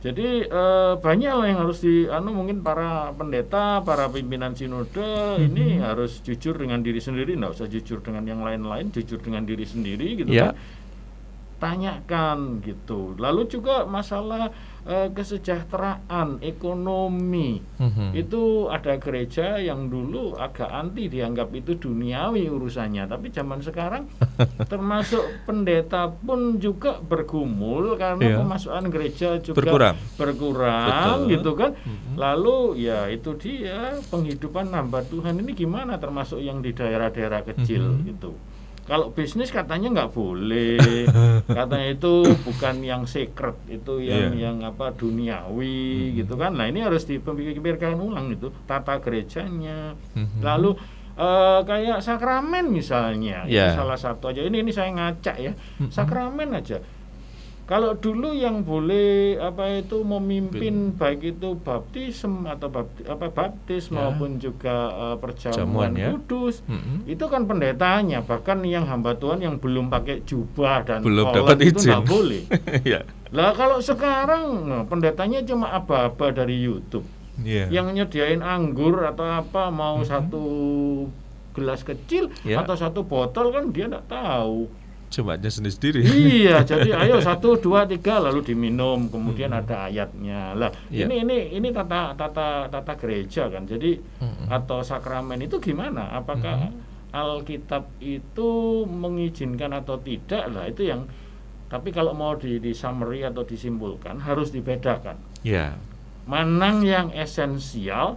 Jadi eh, banyak lah yang harus di, anu mungkin para pendeta, para pimpinan sinode mm-hmm. ini harus jujur dengan diri sendiri, nggak usah jujur dengan yang lain-lain, jujur dengan diri sendiri, gitu yeah. kan? Tanyakan gitu. Lalu juga masalah e, kesejahteraan ekonomi mm-hmm. itu ada gereja yang dulu agak anti dianggap itu duniawi urusannya, tapi zaman sekarang *laughs* termasuk pendeta pun juga bergumul karena yeah. pemasukan gereja juga berkurang, berkurang gitu kan. Mm-hmm. Lalu ya itu dia penghidupan nambah Tuhan ini gimana termasuk yang di daerah-daerah kecil mm-hmm. gitu kalau bisnis katanya nggak boleh *laughs* katanya itu bukan yang secret itu yang yeah. yang apa duniawi mm-hmm. gitu kan nah ini harus dipikirkan ulang itu tata gerejanya mm-hmm. lalu uh, kayak sakramen misalnya yeah. salah satu aja ini ini saya ngacak ya mm-hmm. sakramen aja kalau dulu yang boleh apa itu memimpin Bin. baik itu baptism atau bapti, apa baptis ya. maupun juga uh, perjamuan ya. kudus, mm-hmm. itu kan pendetanya bahkan yang hamba Tuhan yang belum pakai jubah dan belum dapat itu nggak boleh. *laughs* ya. Lah kalau sekarang nah, pendetanya cuma aba-aba dari YouTube. Yeah. Yang nyediain anggur atau apa mau mm-hmm. satu gelas kecil yeah. atau satu botol kan dia nggak tahu Jemaatnya sendiri-sendiri. Iya, *laughs* jadi ayo satu dua tiga lalu diminum, kemudian hmm. ada ayatnya. Lah, yeah. ini ini ini tata tata tata gereja kan. Jadi hmm. atau sakramen itu gimana? Apakah hmm. Alkitab itu mengizinkan atau tidak? Lah itu yang tapi kalau mau di, di summary atau disimpulkan harus dibedakan. Yeah. Mana yang esensial,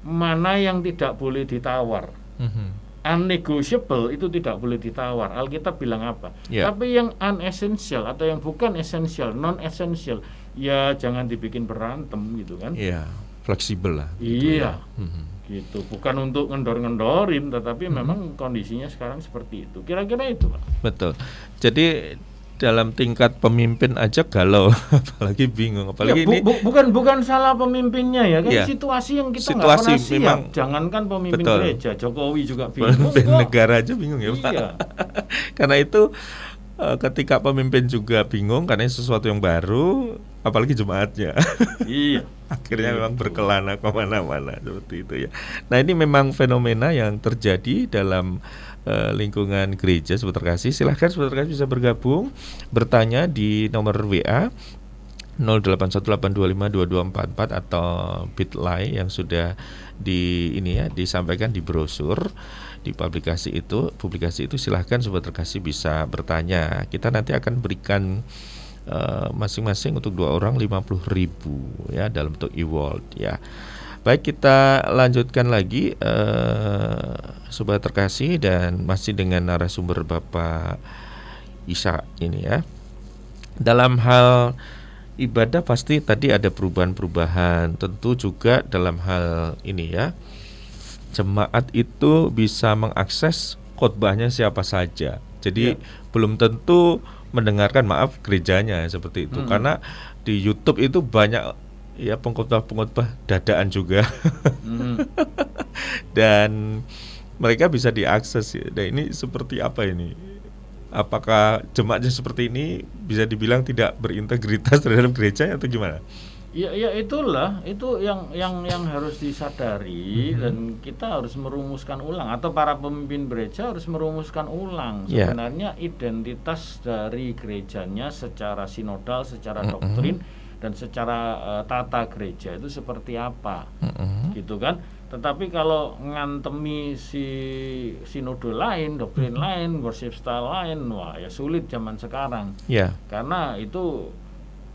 mana yang tidak boleh ditawar. -hmm unnegotiable itu tidak boleh ditawar. Alkitab bilang apa? Yeah. Tapi yang unessential atau yang bukan essential, non essential, ya jangan dibikin berantem gitu kan? Yeah. fleksibel lah. gitu Iya. ya. Mhm. gitu bukan untuk ngendor-ngendorin tetapi Hmm. memang kondisinya sekarang seperti itu kira-kira itu Pak. Betul. Jadi dalam tingkat pemimpin aja galau, *laughs* apalagi bingung, apalagi Ya, bu- ini bu- bukan bukan salah pemimpinnya ya kan Iya. situasi yang kita nggak pernah siap memang- jangankan pemimpin Betul. gereja Jokowi juga bingung pemimpin kok. negara aja bingung ya Pak. Iya. *laughs* karena itu eh, ketika pemimpin juga bingung karena ini sesuatu yang baru, apalagi jemaatnya. *laughs* iya Akhirnya memang Gitu. berkelana ke mana-mana seperti itu ya. Nah ini memang fenomena yang terjadi dalam eh, lingkungan gereja seputar kasih. Silahkan seputar kasih bisa bergabung, bertanya di nomor WA 0818252244 atau Bitly yang sudah di ini ya disampaikan di brosur di publikasi itu publikasi itu silahkan sobat terkasih bisa bertanya kita nanti akan berikan eh, masing-masing untuk dua orang 50.000 ya dalam bentuk e-wallet ya baik kita lanjutkan lagi eh, sobat terkasih dan masih dengan narasumber Bapak Isa ini ya dalam hal ibadah pasti tadi ada perubahan-perubahan tentu juga dalam hal ini ya jemaat itu bisa mengakses khotbahnya siapa saja jadi Ya. belum tentu mendengarkan maaf gerejanya seperti itu Hmm. karena di YouTube itu banyak ya pengkhotbah-pengkhotbah dadaan juga Mhm. *laughs* dan mereka bisa diakses ya. Dan ini seperti apa ini? Apakah jemaatnya seperti ini bisa dibilang tidak berintegritas terhadap gereja atau gimana? Ya, ya itulah itu yang yang yang harus disadari Mhm. dan kita harus merumuskan ulang atau para pemimpin gereja harus merumuskan ulang Ya. sebenarnya identitas dari gerejanya secara sinodal, secara doktrin dan secara eh, tata gereja itu seperti apa, Mm-mm. gitu kan? Tetapi kalau ngantemi si sinode lain, doktrin Mhm. lain, worship style lain, wah ya sulit zaman sekarang Ya, karena itu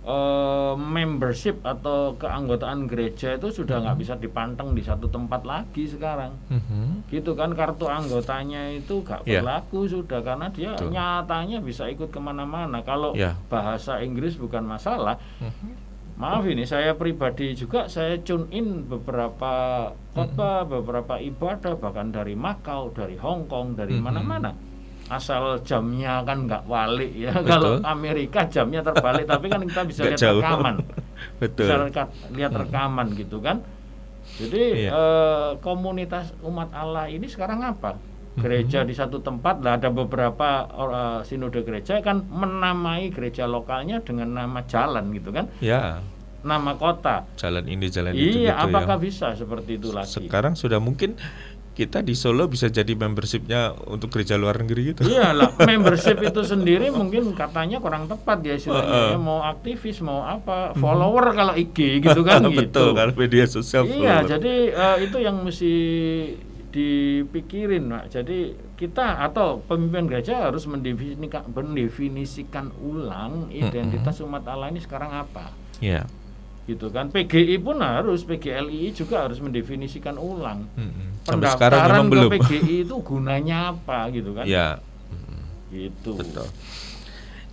eh, membership atau keanggotaan gereja itu sudah nggak bisa dipanteng di satu tempat lagi sekarang Mhm. gitu kan kartu anggotanya itu gak Ya. berlaku sudah karena dia Betul. nyatanya bisa ikut ke mana-mana kalau Ya. bahasa Inggris bukan masalah Mhm. maaf ini saya pribadi juga saya tune in beberapa khotbah beberapa ibadah bahkan dari Makau dari Hong Kong dari Mhm. mana-mana asal jamnya kan nggak walik ya Betul. kalau Amerika jamnya terbalik tapi kan kita bisa lihat jauh. rekaman *laughs* Betul. bisa rekat- lihat Hmm. rekaman gitu kan jadi Iya. eh, komunitas umat Allah ini sekarang apa gereja di satu tempat lah ada beberapa eh, sinode gereja kan menamai gereja lokalnya dengan nama jalan gitu kan Ya, nama kota jalan ini jalan itu iya gitu apakah ya. bisa seperti itu lagi Sekarang sudah mungkin kita di Solo bisa jadi membershipnya untuk gereja luar negeri gitu. Iya lah, *laughs* membership itu sendiri mungkin katanya kurang tepat ya istilahnya. Heeh. Ya, mau aktivis, mau apa, follower kalau IG gitu kan *laughs* gitu. Betul, kalau media sosial. Iya, follower. jadi eh, itu yang mesti dipikirin, Pak. Jadi kita atau pemimpin gereja harus mendefinisikan, mendefinisikan ulang identitas umat Allah ini sekarang apa, ya. Gitu kan? PGI pun harus, PGLI juga harus mendefinisikan ulang. Sekarang Pendaftaran ke belum. PGI itu gunanya apa, gitu kan? Ya. Gitu. Betul.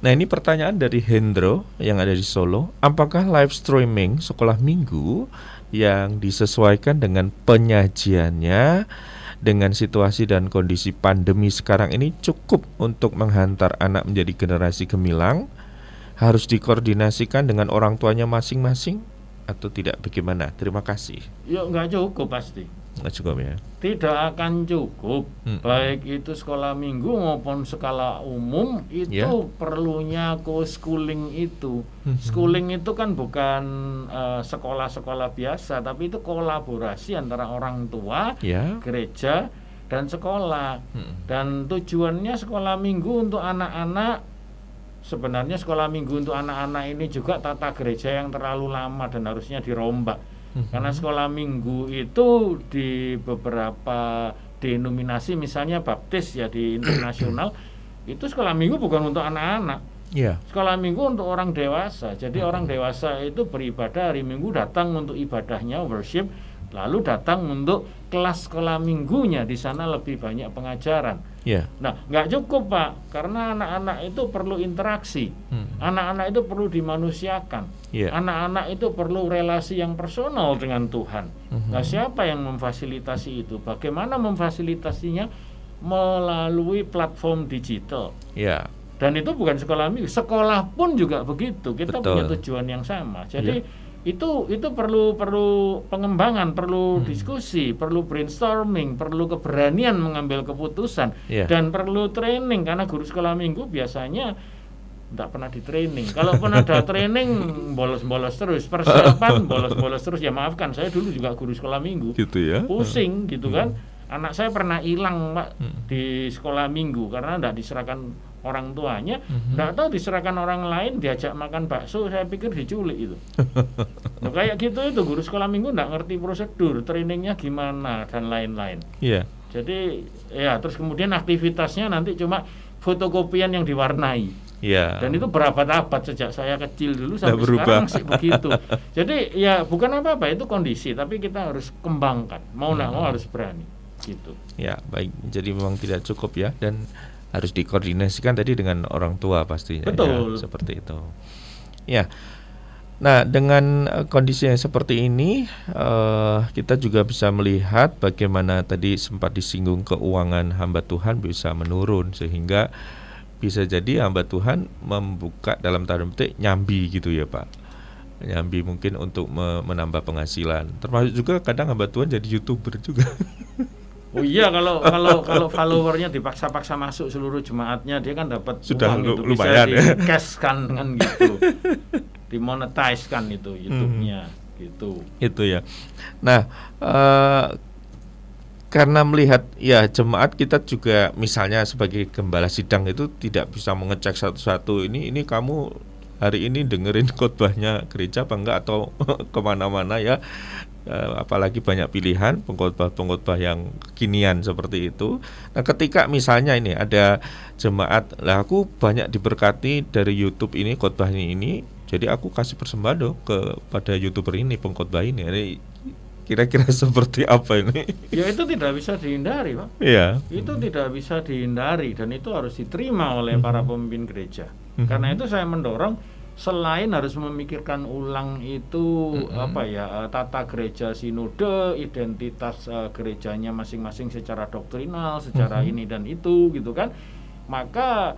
Nah ini pertanyaan dari Hendro yang ada di Solo. Apakah live streaming sekolah minggu yang disesuaikan dengan penyajiannya dengan situasi dan kondisi pandemi sekarang ini cukup untuk menghantar anak menjadi generasi gemilang? Harus dikoordinasikan dengan orang tuanya masing-masing atau tidak? Bagaimana? Terima kasih. Ya nggak cukup pasti. Nggak cukup ya. Tidak akan cukup. Mm. Baik itu sekolah minggu maupun skala umum itu Ya. perlunya co-schooling itu. Mhm. Schooling itu kan bukan eh, sekolah-sekolah biasa, tapi itu kolaborasi antara orang tua, Ya. gereja, dan sekolah. Mm. Dan tujuannya sekolah minggu untuk anak-anak sebenarnya sekolah minggu untuk anak-anak ini juga tata gereja yang terlalu lama dan harusnya dirombak. Mhm. Karena sekolah minggu itu di beberapa denominasi misalnya baptis ya di *coughs* internasional itu sekolah minggu bukan untuk anak-anak. Ya. Sekolah minggu untuk orang dewasa. Jadi orang dewasa itu beribadah hari Minggu datang untuk ibadahnya worship lalu datang untuk kelas sekolah minggunya di sana lebih banyak pengajaran. Ya. Nah, nggak cukup pak, karena anak-anak itu perlu interaksi, Hmm. anak-anak itu perlu dimanusiakan, Ya. anak-anak itu perlu relasi yang personal dengan Tuhan. Mhm. Nah, siapa yang memfasilitasi itu? Bagaimana memfasilitasinya melalui platform digital? Ya. Dan itu bukan sekolah minggu, sekolah pun juga begitu. Kita Betul. punya tujuan yang sama. Jadi Ya. Itu itu perlu perlu pengembangan, perlu Hmm. diskusi, perlu brainstorming, perlu keberanian mengambil keputusan Ya. dan perlu training karena guru sekolah minggu biasanya tidak pernah di training. Kalau pun ada *laughs* training bolos-bolos terus, persiapan bolos-bolos terus. Ya maafkan, saya dulu juga guru sekolah minggu Gitu ya. pusing gitu kan anak saya pernah hilang pak Hmm. di sekolah minggu karena tidak diserahkan orang tuanya Mhm. tidak tahu diserahkan orang lain diajak makan bakso saya pikir diculik itu *laughs* Nah, kayak gitu itu guru sekolah minggu tidak ngerti prosedur trainingnya gimana dan lain-lain Iya. jadi ya terus kemudian aktivitasnya nanti cuma fotokopian yang diwarnai Iya. dan itu berapa abad sejak saya kecil dulu sampai berubah. sekarang masih begitu. *laughs* Jadi ya bukan apa-apa itu kondisi, tapi kita harus kembangkan. Mau nggak Hmm. mau harus berani gitu. Ya, baik. Jadi memang tidak cukup ya dan harus dikoordinasikan tadi dengan orang tua pastinya. ya, Betul. seperti itu. Ya. Nah, dengan eh, kondisi yang seperti ini, eh, kita juga bisa melihat bagaimana tadi sempat disinggung keuangan hamba Tuhan bisa menurun sehingga bisa jadi hamba Tuhan membuka dalam tanda petik nyambi gitu ya Pak. Nyambi mungkin untuk me- menambah penghasilan. Termasuk juga kadang hamba Tuhan jadi youtuber juga. *laughs* Oh iya kalau kalau kalau followernya dipaksa-paksa masuk seluruh jemaatnya dia kan dapat Sudah uang lu- itu lumayan bisa ya. di cash kan kan gitu. *laughs* Dimonetize kan itu YouTube-nya Hmm. gitu. itu ya. Nah, eh, karena melihat ya jemaat kita juga misalnya sebagai gembala sidang itu tidak bisa mengecek satu-satu ini ini kamu hari ini dengerin khotbahnya gereja apa enggak atau *laughs* ke mana-mana ya Eh, apalagi banyak pilihan pengkhotbah-pengkhotbah yang kekinian seperti itu. Nah, ketika misalnya ini ada jemaat, lah aku banyak diberkati dari YouTube ini khotbahnya ini, jadi aku kasih persembahan dong kepada youtuber ini pengkhotbah ini. Ini kira-kira *laughs* seperti apa ini? Ya itu tidak bisa dihindari, Pak. Iya. Itu tidak bisa dihindari dan itu harus diterima oleh para pemimpin gereja. Mhm. Karena itu saya mendorong selain harus memikirkan ulang itu Mhm. apa ya eh, tata gereja sinode, identitas eh, gerejanya masing-masing secara doktrinal, secara Mhm. ini dan itu gitu kan. Maka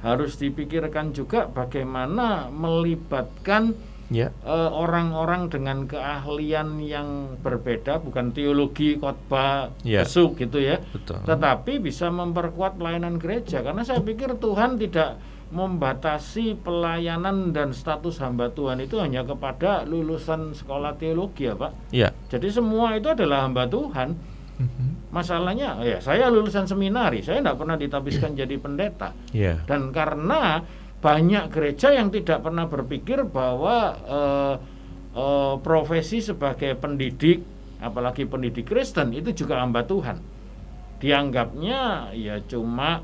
harus dipikirkan juga bagaimana melibatkan Ya. eh, orang-orang dengan keahlian yang berbeda bukan teologi khotbah Ya. besuk gitu ya Betul. tetapi bisa memperkuat pelayanan gereja karena saya pikir Tuhan tidak membatasi pelayanan dan status hamba Tuhan itu hanya kepada lulusan sekolah teologi ya Pak Ya. jadi semua itu adalah hamba Tuhan Mhm. masalahnya ya saya lulusan seminari saya tidak pernah ditabiskan jadi pendeta Ya. dan karena banyak gereja yang tidak pernah berpikir bahwa eh, eh, profesi sebagai pendidik, apalagi pendidik Kristen itu juga hamba Tuhan. Dianggapnya ya cuma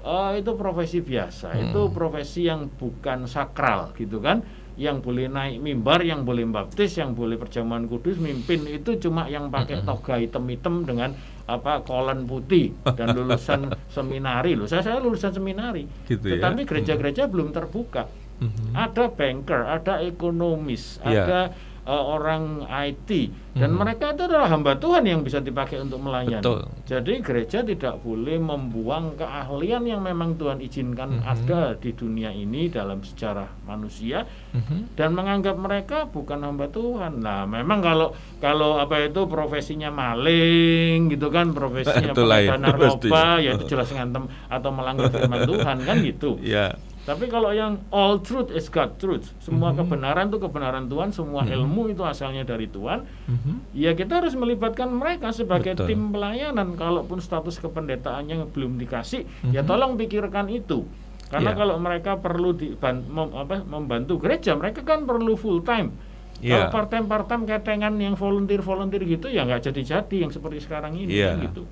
eh, itu profesi biasa, Hmm. itu profesi yang bukan sakral gitu kan, yang boleh naik mimbar, yang boleh baptis, yang boleh perjamuan kudus, mimpin itu cuma yang pakai Mm-mm. toga hitam-hitam dengan apa kolan putih dan lulusan *laughs* seminari loh. Saya saya lulusan seminari. Gitu ya. Tetapi gereja-gereja belum terbuka. Mhm. Ada banker, ada ekonomis, Iya. ada uh, orang IT dan Mhm. mereka itu adalah hamba Tuhan yang bisa dipakai untuk melayani. Betul. Jadi gereja tidak boleh membuang keahlian yang memang Tuhan izinkan Mhm. ada di dunia ini dalam sejarah manusia Mhm. dan menganggap mereka bukan hamba Tuhan. Nah, memang kalau kalau apa itu profesinya maling gitu kan, profesinya pengedar narkoba, *laughs* ya itu jelas ngantem atau melanggar firman Tuhan kan gitu. Ya. Tapi kalau yang all truth is God truth, semua Mhm. kebenaran itu kebenaran Tuhan, semua Mhm. ilmu itu asalnya dari Tuhan. Mhm. Ya kita harus melibatkan mereka sebagai Betul. tim pelayanan. Kalaupun status kependetaannya belum dikasih, ya Mhm. tolong pikirkan itu. Karena Ya. kalau mereka perlu di, ban- mem- apa, membantu gereja, mereka kan perlu full time. Ya. Kalau part time part time ketengan yang volunteer volunteer gitu ya nggak jadi-jadi yang seperti sekarang ini Iya. kan gitu.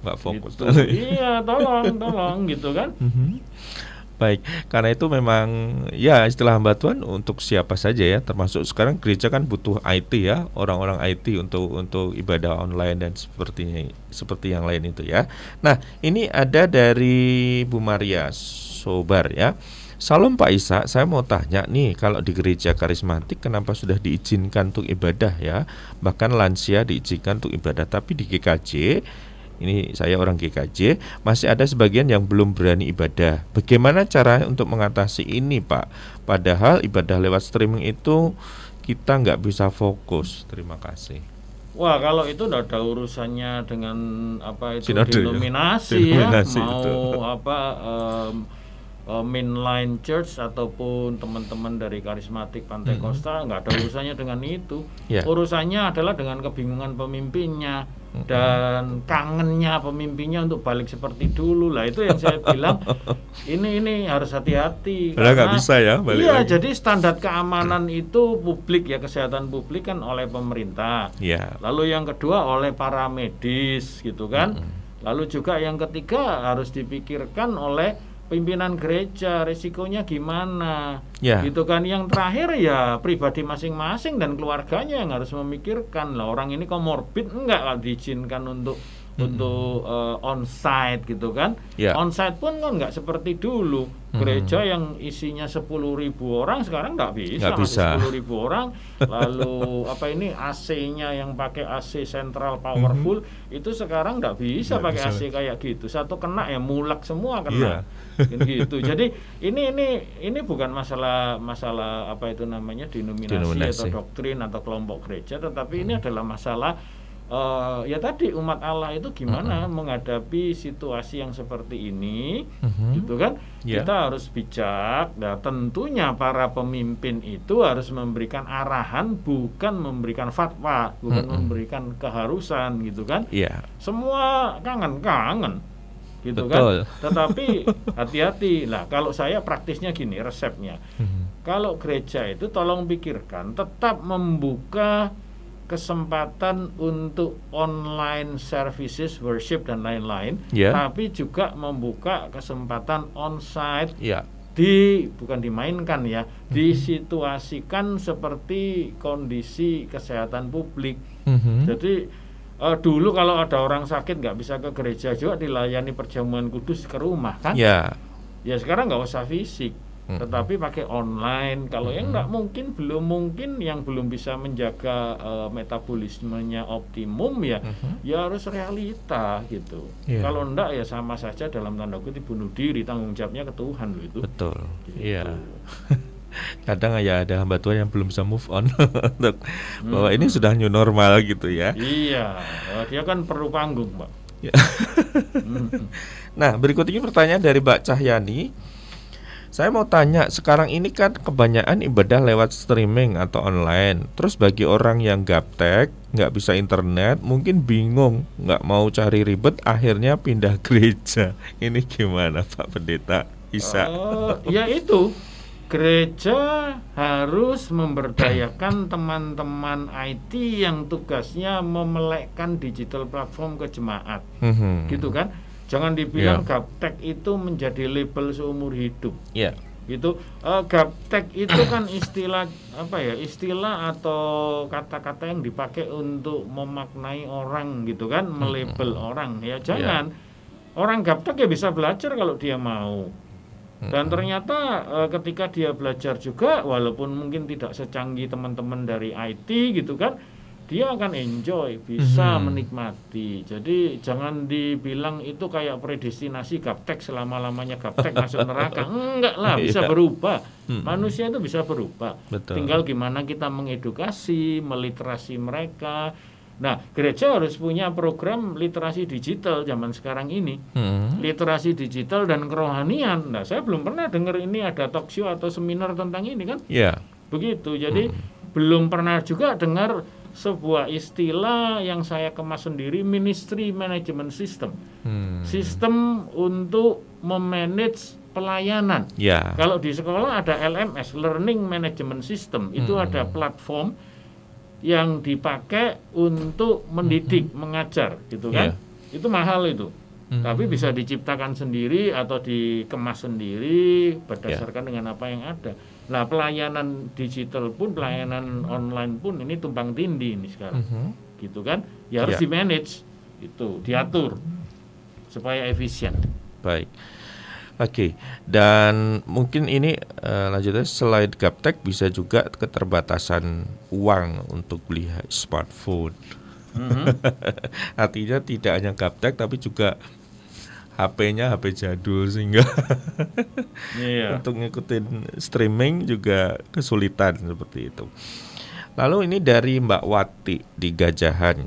Nggak fokus. Gitu. iya, tolong, tolong gitu kan. Mhm. Baik, karena itu memang ya istilah hamba Tuhan untuk siapa saja ya, termasuk sekarang gereja kan butuh IT ya, orang-orang IT untuk untuk ibadah online dan seperti seperti yang lain itu ya. Nah, ini ada dari Bu Maria Sobar ya. Salam Pak Isa, saya mau tanya nih, kalau di gereja karismatik kenapa sudah diizinkan untuk ibadah ya? Bahkan lansia diizinkan untuk ibadah, tapi di GKJ ini saya orang GKJ, masih ada sebagian yang belum berani ibadah. Bagaimana cara untuk mengatasi ini, Pak? Padahal ibadah lewat streaming itu kita nggak bisa fokus. Terima kasih. Wah, kalau itu tidak ada urusannya dengan apa itu Sinode, ya? denominasi, Denominasi, ya, mau betul. *laughs* apa um, mainline church ataupun teman-teman dari karismatik Pantai Costa nggak ada urusannya dengan itu. Ya. Urusannya adalah dengan kebingungan pemimpinnya dan kangennya pemimpinnya untuk balik seperti dulu. Lah itu yang saya bilang *laughs* ini ini harus hati-hati. Padahal nggak karena- bisa ya, balik iya lagi. jadi standar keamanan itu publik ya kesehatan publik kan oleh pemerintah. Ya. lalu yang kedua oleh para medis gitu kan. Lalu juga yang ketiga harus dipikirkan oleh pimpinan gereja risikonya gimana? Ya. gitu kan. Yang terakhir ya pribadi masing-masing dan keluarganya yang harus memikirkan lah orang ini komorbid enggak diizinkan untuk untuk eh, onsite gitu kan. Ya. onsite pun kan nggak seperti dulu. Gereja yang isinya 10.000 ribu orang sekarang nggak bisa Nggak bisa. sepuluh ribu orang. *laughs* Lalu apa ini AC-nya yang pakai AC sentral powerful itu sekarang nggak bisa Nggak pakai bisa. AC kayak gitu. Satu kena ya mulak semua kena. Kan gitu. Jadi ini ini ini bukan masalah masalah apa itu namanya denominasi, Denominasi. atau doktrin atau kelompok gereja tetapi ini adalah masalah eh, ya tadi umat Allah itu gimana menghadapi situasi yang seperti ini Mhm. gitu kan Ya. kita harus bijak nah tentunya para pemimpin itu harus memberikan arahan bukan memberikan fatwa bukan memberikan keharusan gitu kan Iya. semua kangen-kangen gitu Betul. kan *laughs* tetapi hati-hati lah kalau saya praktisnya gini resepnya Mhm. kalau gereja itu tolong pikirkan tetap membuka kesempatan untuk online services worship dan lain-lain Ya. tapi juga membuka kesempatan onsite Iya. di bukan dimainkan ya disituasikan seperti kondisi kesehatan publik Mhm. jadi eh, dulu kalau ada orang sakit nggak bisa ke gereja juga dilayani perjamuan kudus ke rumah kan Ya. ya sekarang nggak usah fisik. Tetapi pakai online kalau yang nggak mungkin belum mungkin yang belum bisa menjaga eh, metabolismenya optimum ya Mhm. ya harus realita gitu Iya. kalau enggak ya sama saja dalam tanda kutip bunuh diri tanggung jawabnya ke Tuhan loh itu Betul. Gitu. Iya. *laughs* Kadang ya ada hamba Tuhan yang belum bisa move on *laughs* untuk bahwa ini sudah new normal gitu ya. iya dia kan perlu panggung pak Ya. *laughs* Hmm. Nah, berikut ini pertanyaan dari Mbak Cahyani. Saya mau tanya, sekarang ini kan kebanyakan ibadah lewat streaming atau online. Terus bagi orang yang gaptek, nggak bisa internet, mungkin bingung, nggak mau cari ribet, akhirnya pindah *laughs* gereja. Ini gimana Pak Pendeta? Isa. Eh, ya itu gereja harus memberdayakan *clears throat* teman-teman IT yang tugasnya memelekkan digital platform ke jemaat Mhm. gitu kan jangan dibilang Ya. gaptek itu menjadi label seumur hidup. Ya. gitu. Eh, gaptek itu kan istilah apa ya istilah atau kata-kata yang dipakai untuk memaknai orang gitu kan melabel orang. Ya jangan. Orang gaptek ya bisa belajar kalau dia mau. Dan ternyata eh, ketika dia belajar juga walaupun mungkin tidak secanggih teman-teman dari IT gitu kan dia akan enjoy bisa Mhm. menikmati jadi jangan dibilang itu kayak predestinasi gaptek selama-lamanya gaptek masuk neraka *laughs* enggak lah bisa Iya. berubah Mhm. manusia itu bisa berubah Betul. tinggal gimana kita mengedukasi meliterasi mereka nah gereja harus punya program literasi digital zaman sekarang ini Mhm. literasi digital dan kerohanian. Nah, saya belum pernah dengar ini ada talk show atau seminar tentang ini kan? Ya. Begitu. Jadi belum pernah juga dengar sebuah istilah yang saya kemas sendiri ministry management system. Hmm. Sistem untuk memanage pelayanan. Ya. Kalau di sekolah ada LMS, Learning Management System. Itu Hmm. ada platform yang dipakai untuk mendidik, mengajar gitu kan. Iya. Itu mahal itu. Hmm. Tapi bisa diciptakan sendiri atau dikemas sendiri berdasarkan dengan apa yang ada. Nah, pelayanan digital pun, pelayanan online pun ini tumpang tindih ini sekarang. Mhm. Gitu kan? Ya harus Ya. di-manage itu, diatur supaya efisien. Baik. Oke, dan mungkin ini eh, lanjutnya selain gaptek bisa juga keterbatasan uang untuk beli smartphone. Mhm. *laughs* Artinya tidak hanya gaptek tapi juga HP-nya HP jadul sehingga Iya. *laughs* untuk ngikutin streaming juga kesulitan seperti itu. Lalu ini dari Mbak Wati di Gajahan.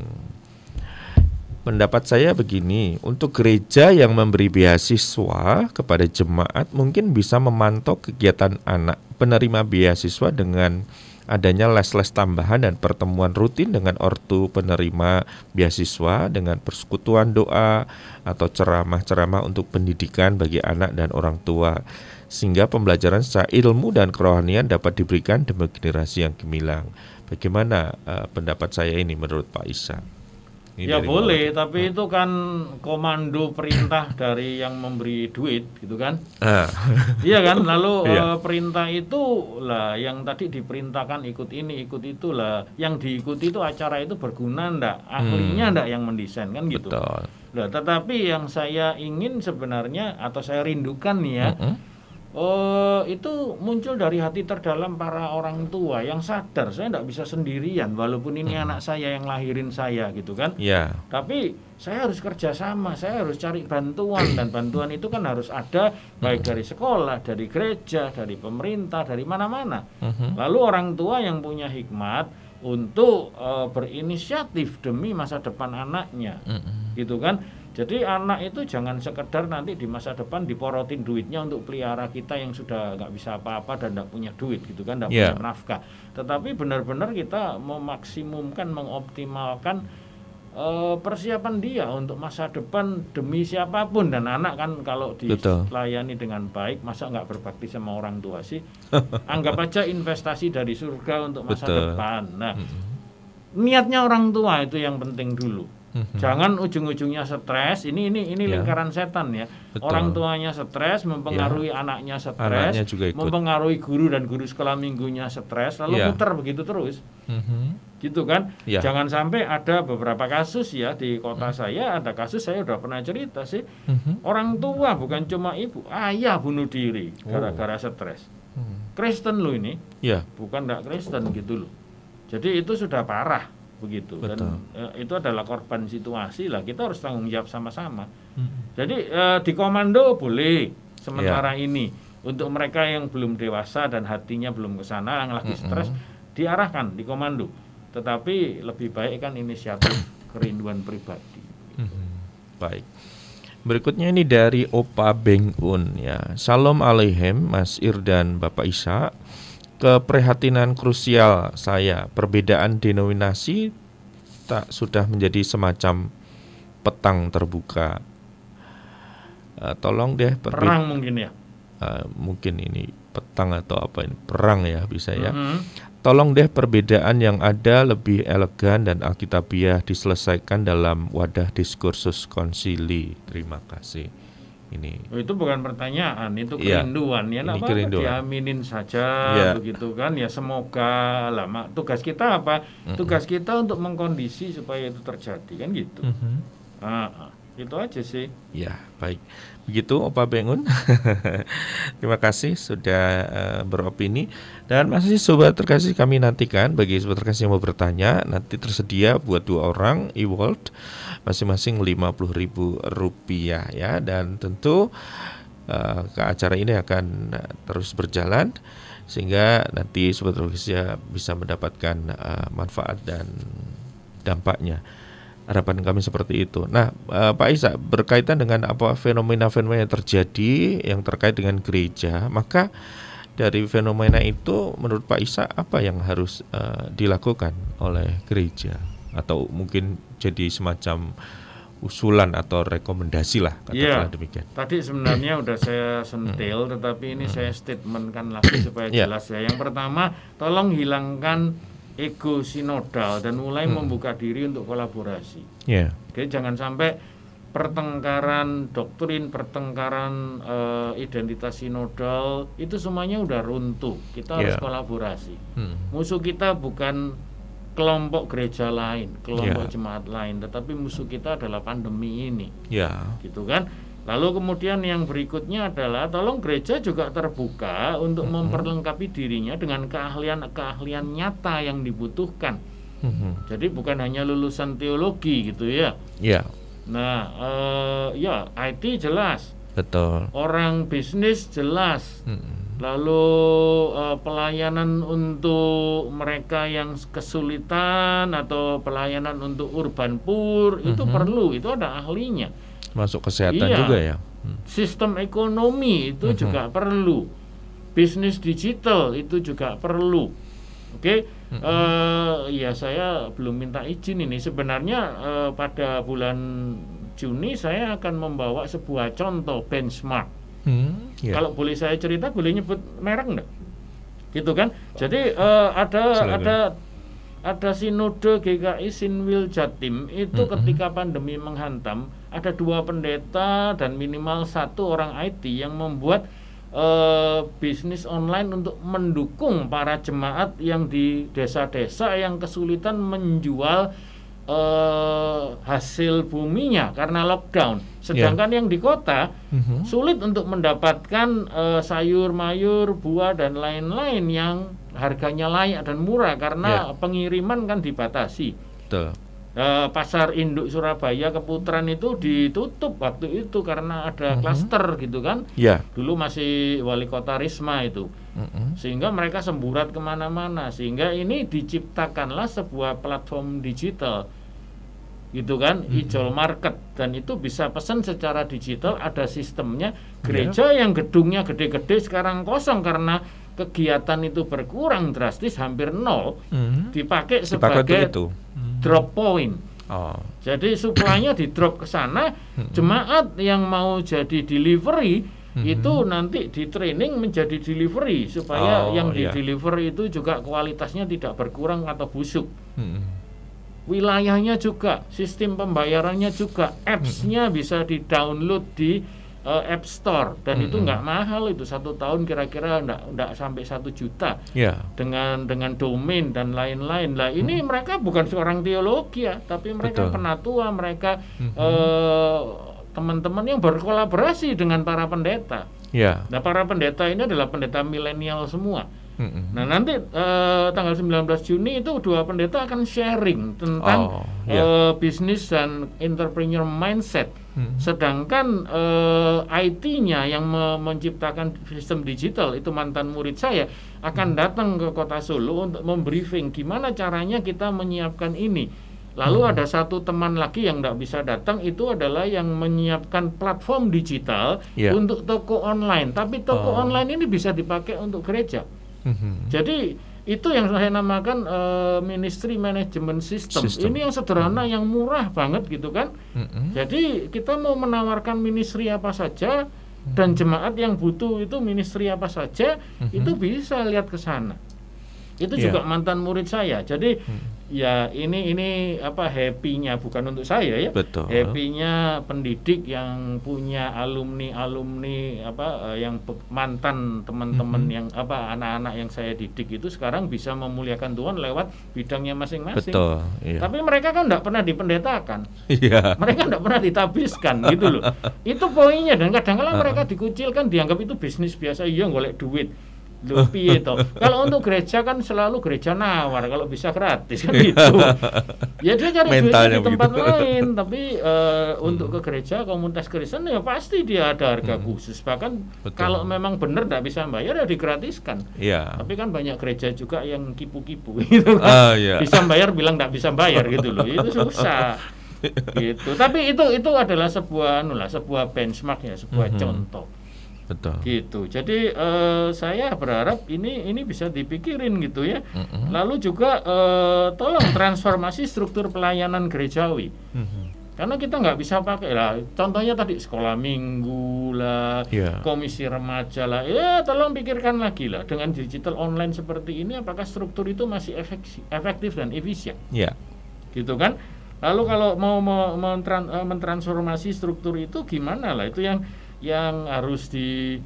Pendapat saya begini, untuk gereja yang memberi beasiswa kepada jemaat mungkin bisa memantau kegiatan anak penerima beasiswa dengan adanya les-les tambahan dan pertemuan rutin dengan ortu penerima beasiswa dengan persekutuan doa atau ceramah-ceramah untuk pendidikan bagi anak dan orang tua sehingga pembelajaran secara ilmu dan kerohanian dapat diberikan demi generasi yang gemilang. Bagaimana eh, pendapat saya ini menurut Pak Isa? Ini Ya boleh, Mbak tapi itu kan komando perintah dari yang memberi duit, gitu kan? Ah, *laughs* Iya kan? Lalu *laughs* Iya. eh, perintah itu lah yang tadi diperintahkan ikut ini, ikut itu lah. Yang diikuti itu acara itu berguna ndak? Ahlinya ndak yang mendesain kan gitu. Hmm. betul. Nah, tetapi yang saya ingin sebenarnya atau saya rindukan nih ya, Mm-mm. Oh, itu muncul dari hati terdalam para orang tua yang sadar saya tidak bisa sendirian walaupun ini anak saya yang lahirin saya gitu kan. Ya, Tapi saya harus kerjasama, saya harus cari bantuan dan bantuan itu kan harus ada baik dari sekolah, dari gereja, dari pemerintah, dari mana-mana. Mhm. Lalu orang tua yang punya hikmat untuk eh, berinisiatif demi masa depan anaknya Mm-mm. gitu kan jadi anak itu jangan sekedar nanti di masa depan diporotin duitnya untuk pelihara kita yang sudah nggak bisa apa-apa dan nggak punya duit gitu kan nggak Yeah. punya nafkah. Tetapi benar-benar kita memaksimumkan mengoptimalkan eh, persiapan dia untuk masa depan demi siapa pun. Dan anak kan kalau dilayani dengan baik masa nggak berbakti sama orang tua sih? Anggap aja investasi dari surga untuk masa Betul. depan. Nah niatnya orang tua itu yang penting dulu Mhm. Jangan ujung-ujungnya stres. Ini ini ini Ya. lingkaran setan ya. Betul. Orang tuanya stres, mempengaruhi anaknya stres, Anaknya juga ikut. mempengaruhi guru dan guru sekolah minggunya stres, lalu Ya. putar begitu terus. Mhm. Gitu kan? Ya. Jangan sampai ada beberapa kasus ya di kota saya ada kasus saya udah pernah cerita sih. Mhm. Orang tua bukan cuma ibu, ayah bunuh diri Oh. gara-gara stres. Hmm. Kristen lo ini, Ya, bukan nggak Kristen gitu loh. Jadi itu sudah parah begitu Betul. dan eh, itu adalah korban situasi lah. Kita harus tanggung jawab sama-sama. Mhm. Jadi eh, di komando boleh sementara Ya. ini untuk mereka yang belum dewasa dan hatinya belum ke sana yang lagi stres diarahkan di komando. Tetapi lebih baik kan inisiatif kerinduan pribadi. Mhm. Baik. Berikutnya ini dari Opa Bengun ya. Salam alaihim Mas Ir dan Bapak Isa. Keprihatinan krusial saya perbedaan denominasi tak sudah menjadi semacam petang terbuka. Eh, tolong deh Perang mungkin ya. eh, mungkin ini petang atau apa ini perang ya bisa ya. Mhm. Tolong deh perbedaan yang ada lebih elegan dan alkitabiah diselesaikan dalam wadah diskursus konsili. Terima kasih. Ini Oh, itu bukan pertanyaan, itu Iya. kerinduan ya. Apa-apa, kerinduan. diaminin saja Iya. begitu kan. Ya semoga lah. Mak. Tugas kita apa? Mm-mm. Tugas kita untuk mengkondisi supaya itu terjadi kan gitu. Mhm. Ah, ah. itu aja sih. Ya, baik. Begitu Opa Bengun. *laughs* Terima kasih sudah eh, beropini dan masih sobat terkasih kami nantikan bagi sobat terkasih yang mau bertanya nanti tersedia buat dua orang e-world masing-masing ribu rupiah ya dan tentu eh, ke acara ini akan eh, terus berjalan sehingga nanti sobat bisa mendapatkan eh, manfaat dan dampaknya. Harapan kami seperti itu. Nah, eh, Pak Isa berkaitan dengan apa fenomena-fenomena yang terjadi yang terkait dengan gereja, maka dari fenomena itu menurut Pak Isa apa yang harus eh, dilakukan oleh gereja atau mungkin jadi semacam usulan atau rekomendasi lah katakanlah Iya. demikian. Tadi sebenarnya *clears throat* udah saya sentil, tetapi ini saya statementkan lagi supaya Iya. jelas ya. Yang pertama, tolong hilangkan ego sinodal dan mulai membuka diri untuk kolaborasi. Ya. Oke, jangan sampai pertengkaran doktrin, pertengkaran eh, identitas sinodal itu semuanya udah runtuh. Kita harus Yeah. kolaborasi. Hmm. Musuh kita bukan kelompok gereja lain, kelompok Yeah. jemaat lain, tetapi musuh kita adalah pandemi ini, Ya. gitu kan? Lalu kemudian yang berikutnya adalah tolong gereja juga terbuka untuk Mhm. memperlengkapi dirinya dengan keahlian-keahlian nyata yang dibutuhkan. Hmm. Jadi bukan hanya lulusan teologi gitu ya. Ya, Nah, eh, ya IT jelas, betul. orang bisnis jelas, Hmm. Lalu eh, pelayanan untuk mereka yang kesulitan atau pelayanan untuk urban poor itu Mhm. perlu, itu ada ahlinya. Masuk kesehatan Iya. juga ya. Hmm. Sistem ekonomi itu Mhm. juga perlu, bisnis digital itu juga perlu. Oke, Mhm. eh, ya saya belum minta izin ini. Sebenarnya eh, pada bulan Juni saya akan membawa sebuah contoh benchmark. Hmm. Ya. Kalau boleh saya cerita, boleh nyebut merek enggak? Gitu kan? Jadi eh, ada Silakan. ada ada sinode GKI Sinwil Jatim itu Mhm. ketika pandemi menghantam ada dua pendeta dan minimal satu orang IT yang membuat eh, bisnis online untuk mendukung para jemaat yang di desa-desa yang kesulitan menjual eh, hasil buminya karena lockdown. Sedangkan yang di kota Mhm. sulit untuk mendapatkan eh, sayur mayur buah dan lain-lain yang harganya layak dan murah karena pengiriman kan dibatasi Betul. Eh, pasar induk Surabaya Keputaran itu ditutup waktu itu karena ada Mhm. klaster gitu kan Ya. dulu masih wali kota Risma itu Mm-mm. sehingga mereka semburat ke mana-mana sehingga ini diciptakanlah sebuah platform digital gitu kan Mhm. ijol market dan itu bisa pesan secara digital ada sistemnya Iya. gereja yang gedungnya gede-gede sekarang kosong karena kegiatan itu berkurang drastis hampir nol Hmm. dipakai sebagai itu. Hmm. drop point Oh. jadi suplainya di drop ke sana Mhm. jemaat yang mau jadi delivery Mhm. itu nanti di training menjadi delivery supaya Oh, yang di iya. deliver itu juga kualitasnya tidak berkurang atau busuk. Hmm. Wilayahnya juga, sistem pembayarannya juga, apps-nya bisa di download di eh, App Store dan itu Mhm. nggak mahal itu satu tahun kira-kira nggak sampai satu juta Ya. dengan dengan domain dan lain-lain lah ini mereka bukan seorang teologi ya tapi mereka Betul. penatua mereka Mhm. eh, teman-teman yang berkolaborasi dengan para pendeta Ya. nah para pendeta ini adalah pendeta milenial semua Mm-mm. nah nanti eh, tanggal 19 Juni itu dua pendeta akan sharing tentang Oh, iya. eh, bisnis dan entrepreneur mindset Hmm. Sedangkan eh, IT-nya yang me- menciptakan sistem digital itu mantan murid saya akan datang ke Kota Solo untuk membriefing gimana caranya kita menyiapkan ini. Lalu ada satu teman lagi yang tidak bisa datang itu adalah yang menyiapkan platform digital Iya. untuk toko online. Tapi toko Oh. online ini bisa dipakai untuk gereja. Mhm. Jadi itu yang saya namakan eh, ministry management system. System. Ini yang sederhana, yang murah banget gitu kan. Mm-mm. Jadi kita mau menawarkan ministry apa saja dan jemaat yang butuh itu ministry apa saja Mhm. itu bisa lihat ke sana. Itu Iya. juga mantan murid saya. Jadi Hmm. Ya ini ini apa happy-nya bukan untuk saya ya. Betul. Happy-nya pendidik yang punya alumni-alumni apa eh, yang mantan teman-teman Mhm. yang apa anak-anak yang saya didik itu sekarang bisa memuliakan Tuhan lewat bidangnya masing-masing. Betul. Iya. Tapi mereka kan tidak pernah dipendetakan Iya. mereka tidak pernah ditabiskan gitu loh *laughs* itu poinnya dan kadang-kadang Uh-uh. mereka dikucilkan dianggap itu bisnis biasa iya golek duit Piye *laughs* toh? Kalau untuk gereja kan selalu gereja nawar, kalau bisa gratis kan gitu. *laughs* Ya dia cari duitnya Mentalnya di tempat begitu. lain, tapi *laughs* eh, untuk ke gereja komunitas Kristen ya pasti dia ada harga khusus. Bahkan Betul. kalau memang benar tidak bisa bayar ya digratiskan. Iya. Tapi kan banyak gereja juga yang kipu-kipu gitu kan. Ah, iya. Bisa bayar bilang tidak bisa bayar gitu loh. Itu susah. gitu. Tapi itu itu adalah sebuah anu lah, sebuah benchmark ya, sebuah Mhm. contoh Betul. gitu. Jadi eh, saya berharap ini ini bisa dipikirin gitu ya. Mm-mm. Lalu juga eh, tolong transformasi struktur pelayanan gerejawi. Mhm. Karena kita nggak bisa pakai lah. Contohnya tadi sekolah minggu lah, Iya. komisi remaja lah. Ya tolong pikirkan lagi lah dengan digital online seperti ini apakah struktur itu masih efektif, efektif dan efisien Iya. gitu kan. Lalu kalau mau, mau mentran, uh, mentransformasi struktur itu gimana lah? Itu yang yang harus di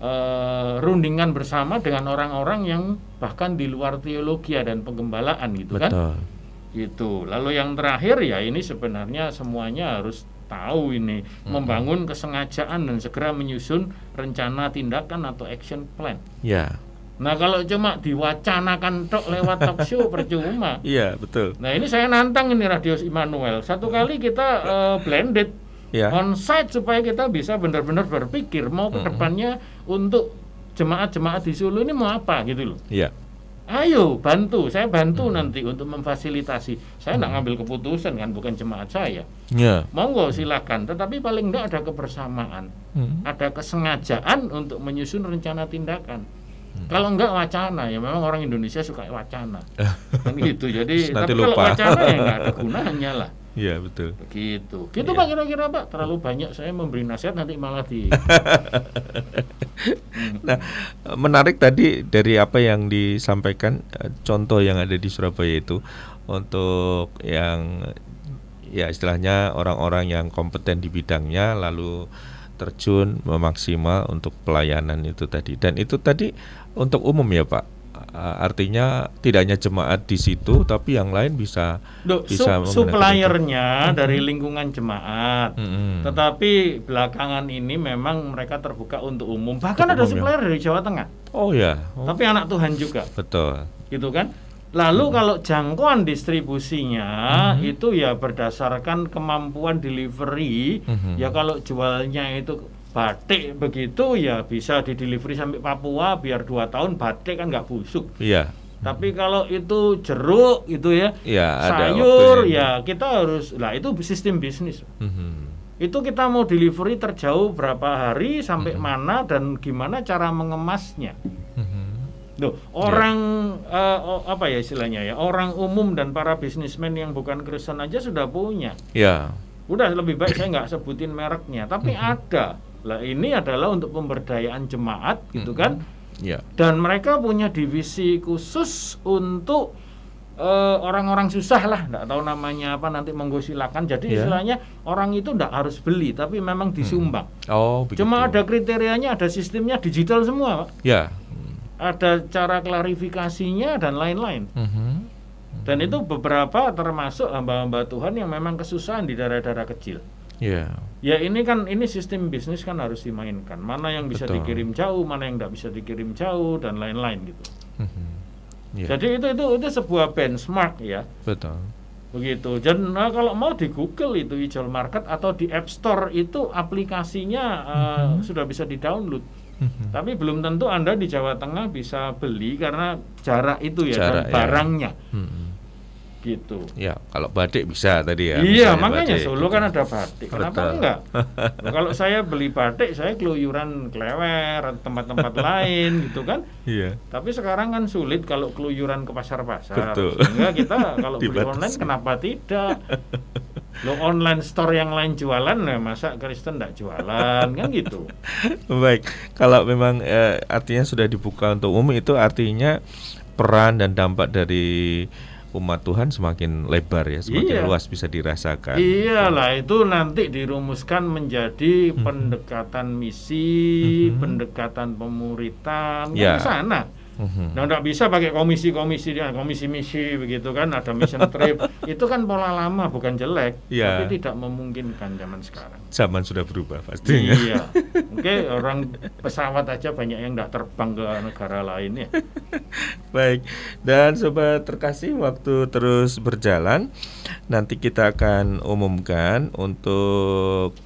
uh, rundingan bersama dengan orang-orang yang bahkan di luar teologi dan penggembalaan gitu kan? Betul. kan? Gitu. Lalu yang terakhir ya ini sebenarnya semuanya harus tahu ini hmm. membangun kesengajaan dan segera menyusun rencana tindakan atau action plan. Ya. Nah kalau cuma diwacanakan tok lewat talk show *laughs* percuma. Iya betul. Nah ini saya nantang ini Radius Immanuel. Satu kali kita uh, blended yeah. on site supaya kita bisa benar-benar berpikir mau ke depannya mm-hmm. untuk jemaat-jemaat di Solo ini mau apa gitu loh. Iya. Ayo bantu, saya bantu hmm. nanti untuk memfasilitasi. Saya tidak hmm. ngambil keputusan kan, bukan jemaat saya. Yeah. Monggo silakan, tetapi paling tidak ada kebersamaan, hmm. ada kesengajaan untuk menyusun rencana tindakan. Hmm. Kalau enggak wacana ya memang orang Indonesia suka wacana. *laughs* kan gitu. Jadi tapi lupa. kalau wacana ya enggak ada *laughs* gunanya lah. Iya betul. Begitu. Gitu ya. Pak kira-kira Pak. Terlalu banyak saya memberi nasihat nanti malah di. *laughs* nah menarik tadi dari apa yang disampaikan eh, contoh yang ada di Surabaya itu untuk yang ya istilahnya orang-orang yang kompeten di bidangnya lalu terjun memaksimal untuk pelayanan itu tadi dan itu tadi untuk umum ya Pak artinya tidak hanya jemaat di situ tapi yang lain bisa Duh, bisa sup suppliernya dari lingkungan jemaat hmm. tetapi belakangan ini memang mereka terbuka untuk umum bahkan untuk ada umum, ya? supplier ya? dari Jawa Tengah oh ya oh. tapi anak Tuhan juga betul gitu kan Lalu hmm. kalau jangkauan distribusinya hmm. itu ya berdasarkan kemampuan delivery. Hmm. Ya kalau jualnya itu batik begitu ya bisa di delivery sampai Papua biar dua tahun batik kan nggak busuk. Iya. Tapi kalau itu jeruk itu ya, ya sayur ya kita harus lah itu sistem bisnis. Hmm. Itu kita mau delivery terjauh berapa hari sampai hmm. mana dan gimana cara mengemasnya. Duh, orang yeah. uh, apa ya istilahnya ya orang umum dan para bisnismen yang bukan Kristen aja sudah punya. Ya. Udah lebih baik saya nggak sebutin mereknya, tapi mm -hmm. ada. Lah ini adalah untuk pemberdayaan jemaat gitu mm -hmm. kan. Ya. Dan mereka punya divisi khusus untuk uh, orang-orang susah lah, nggak tahu namanya apa nanti monggo silakan. Jadi yeah. istilahnya orang itu nggak harus beli, tapi memang disumbang. Hmm. Oh, begitu. Cuma ada kriterianya, ada sistemnya digital semua, Pak. Ya ada cara klarifikasinya dan lain-lain. Mm -hmm. Dan itu beberapa termasuk hamba-hamba Tuhan yang memang kesusahan di daerah-daerah kecil. Yeah. Ya ini kan ini sistem bisnis kan harus dimainkan. Mana yang bisa Betul. dikirim jauh, mana yang tidak bisa dikirim jauh dan lain-lain gitu. -hmm. yeah. Jadi itu itu itu sebuah benchmark ya. Betul. Begitu. Dan nah, kalau mau di Google itu hijau market atau di App Store itu aplikasinya uh, mm -hmm. sudah bisa di-download. Hmm. Tapi belum tentu Anda di Jawa Tengah bisa beli karena jarak itu ya jarak, dan ya. barangnya. Ya. Gitu. Ya, kalau batik bisa tadi ya. Iya, makanya batik, Solo kan ada batik. Kenapa Betul. enggak? *laughs* nah, kalau saya beli batik, saya keluyuran Klewer tempat-tempat *laughs* lain gitu kan. Iya. Tapi sekarang kan sulit kalau keluyuran ke pasar-pasar. Sehingga kita *laughs* kalau beli online kenapa tidak? lo online store yang lain jualan ya masa Kristen tidak jualan kan gitu baik kalau memang eh, artinya sudah dibuka untuk umum itu artinya peran dan dampak dari umat Tuhan semakin lebar ya semakin iya. luas bisa dirasakan iyalah itu nanti dirumuskan menjadi hmm. pendekatan misi hmm. pendekatan pemuritan kan ya. ke sana Mm-hmm. Nah, tidak bisa pakai komisi-komisi dia, komisi misi begitu kan, ada mission trip. *laughs* itu kan pola lama, bukan jelek, yeah. tapi tidak memungkinkan zaman sekarang. Zaman sudah berubah pasti. Iya. Oke, orang pesawat aja banyak yang tidak terbang ke negara lain ya. *laughs* Baik. Dan sobat terkasih, waktu terus berjalan. Nanti kita akan umumkan untuk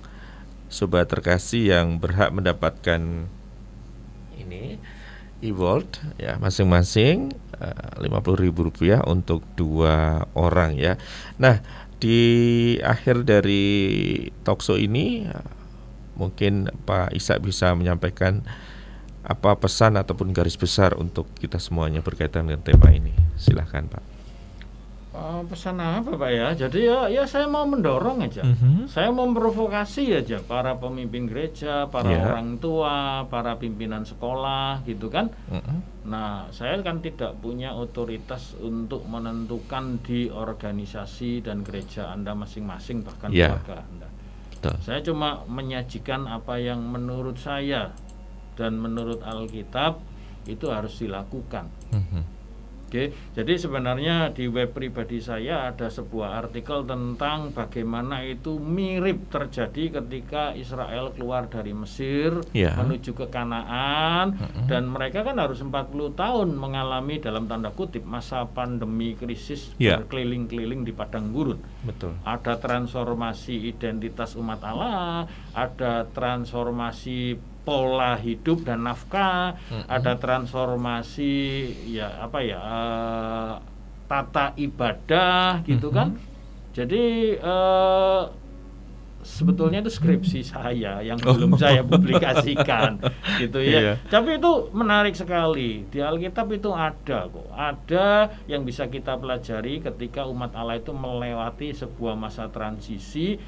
sobat terkasih yang berhak mendapatkan e-vault ya masing-masing eh, lima puluh ribu rupiah untuk dua orang ya. Nah di akhir dari talkshow ini eh, mungkin Pak Isa bisa menyampaikan apa pesan ataupun garis besar untuk kita semuanya berkaitan dengan tema ini. Silahkan Pak. Uh, pesan apa Pak ya? Jadi ya, ya saya mau mendorong aja. Mm -hmm. Saya mau memprovokasi aja para pemimpin gereja, para Yeah. orang tua, para pimpinan sekolah gitu kan. Mm -hmm. Nah, saya kan tidak punya otoritas untuk menentukan di organisasi dan gereja Anda masing-masing bahkan Yeah. keluarga Anda. Betul. Saya cuma menyajikan apa yang menurut saya dan menurut Alkitab itu harus dilakukan. Mhm. Oke, jadi sebenarnya di web pribadi saya ada sebuah artikel tentang bagaimana itu mirip terjadi ketika Israel keluar dari Mesir Ya. menuju ke Kanaan Mm-mm. dan mereka kan harus 40 tahun mengalami dalam tanda kutip masa pandemi krisis Ya. berkeliling-keliling di padang gurun. Betul. Ada transformasi identitas umat Allah, ada transformasi pola hidup dan nafkah, Mm-mm. ada transformasi ya apa ya eh, tata ibadah gitu Mhm. kan. Jadi eh, sebetulnya itu skripsi saya yang belum saya publikasikan *laughs* gitu ya. Iya. Tapi itu menarik sekali. Di Alkitab itu ada kok. Ada yang bisa kita pelajari ketika umat Allah itu melewati sebuah masa transisi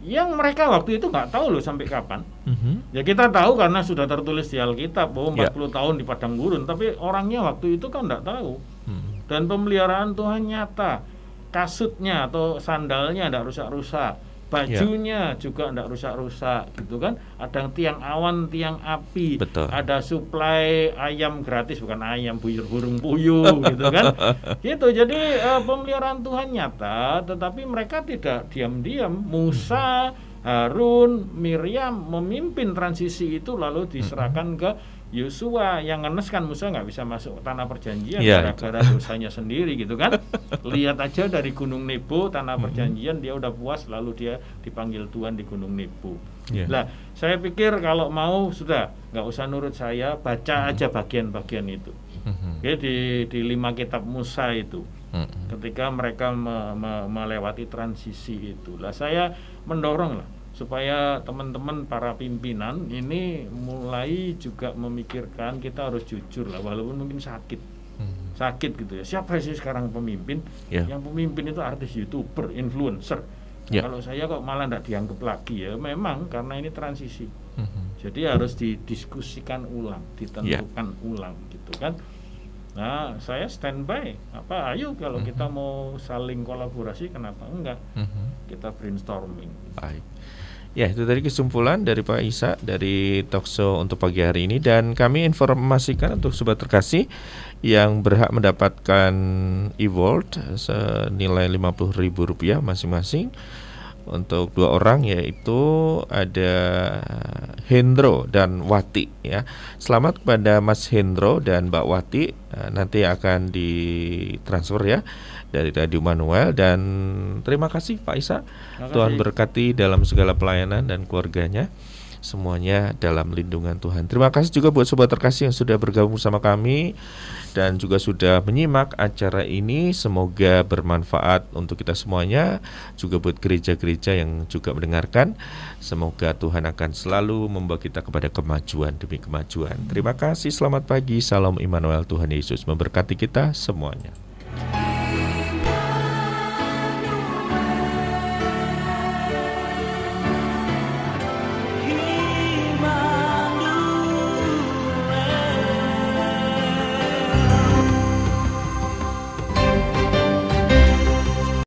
yang mereka waktu itu nggak tahu loh sampai kapan. Mhm. Ya kita tahu karena sudah tertulis di Alkitab bahwa Ya. 40 tahun di padang gurun, tapi orangnya waktu itu kan nggak tahu. Mhm. Dan pemeliharaan Tuhan nyata. Kasutnya atau sandalnya tidak rusak-rusak. Bajunya juga tidak rusak-rusak gitu kan. Ada tiang awan, tiang api. Betul. Ada suplai ayam gratis bukan ayam buyur burung puyuh *laughs* gitu kan. Gitu. Jadi eh, pemeliharaan Tuhan nyata tetapi mereka tidak diam-diam. Musa, Harun, Miriam memimpin transisi itu lalu diserahkan ke Yosua yang ngenes kan Musa nggak bisa masuk tanah perjanjian Iya, gara-gara dosanya sendiri gitu kan. Lihat aja dari Gunung Nebo tanah perjanjian dia udah puas lalu dia dipanggil Tuhan di Gunung Nebo. Iya. Lah, saya pikir kalau mau sudah nggak usah nurut saya, baca aja bagian-bagian itu. Mhm. Oke, di di lima kitab Musa itu Mhm. ketika mereka me- me- melewati transisi itu. Lah saya mendorong lah supaya teman-teman para pimpinan ini mulai juga memikirkan kita harus jujur lah walaupun mungkin sakit Mhm. sakit gitu ya siapa sih sekarang pemimpin Ya. yang pemimpin itu artis youtuber influencer Ya. kalau saya kok malah tidak dianggap lagi ya memang karena ini transisi Mhm. jadi harus didiskusikan ulang, ditentukan ulang gitu kan. Nah, saya standby. Apa ayo kalau kita Mhm. mau saling kolaborasi kenapa enggak? Mhm. Kita brainstorming. Baik. Ya, itu tadi kesimpulan dari Pak Isa dari Talkshow untuk pagi hari ini. Dan kami informasikan untuk sobat terkasih yang berhak mendapatkan e-award senilai Rp50.000 masing-masing. Untuk dua orang yaitu ada Hendro dan Wati ya. Selamat kepada Mas Hendro dan Mbak Wati. Nanti akan ditransfer ya dari Radio Manuel dan terima kasih Pak Isa. Terima Tuhan kasih. berkati dalam segala pelayanan dan keluarganya semuanya dalam lindungan Tuhan. Terima kasih juga buat sobat terkasih yang sudah bergabung bersama kami dan juga sudah menyimak acara ini. Semoga bermanfaat untuk kita semuanya, juga buat gereja-gereja yang juga mendengarkan. Semoga Tuhan akan selalu membawa kita kepada kemajuan demi kemajuan. Terima kasih, selamat pagi, salam Immanuel, Tuhan Yesus memberkati kita semuanya.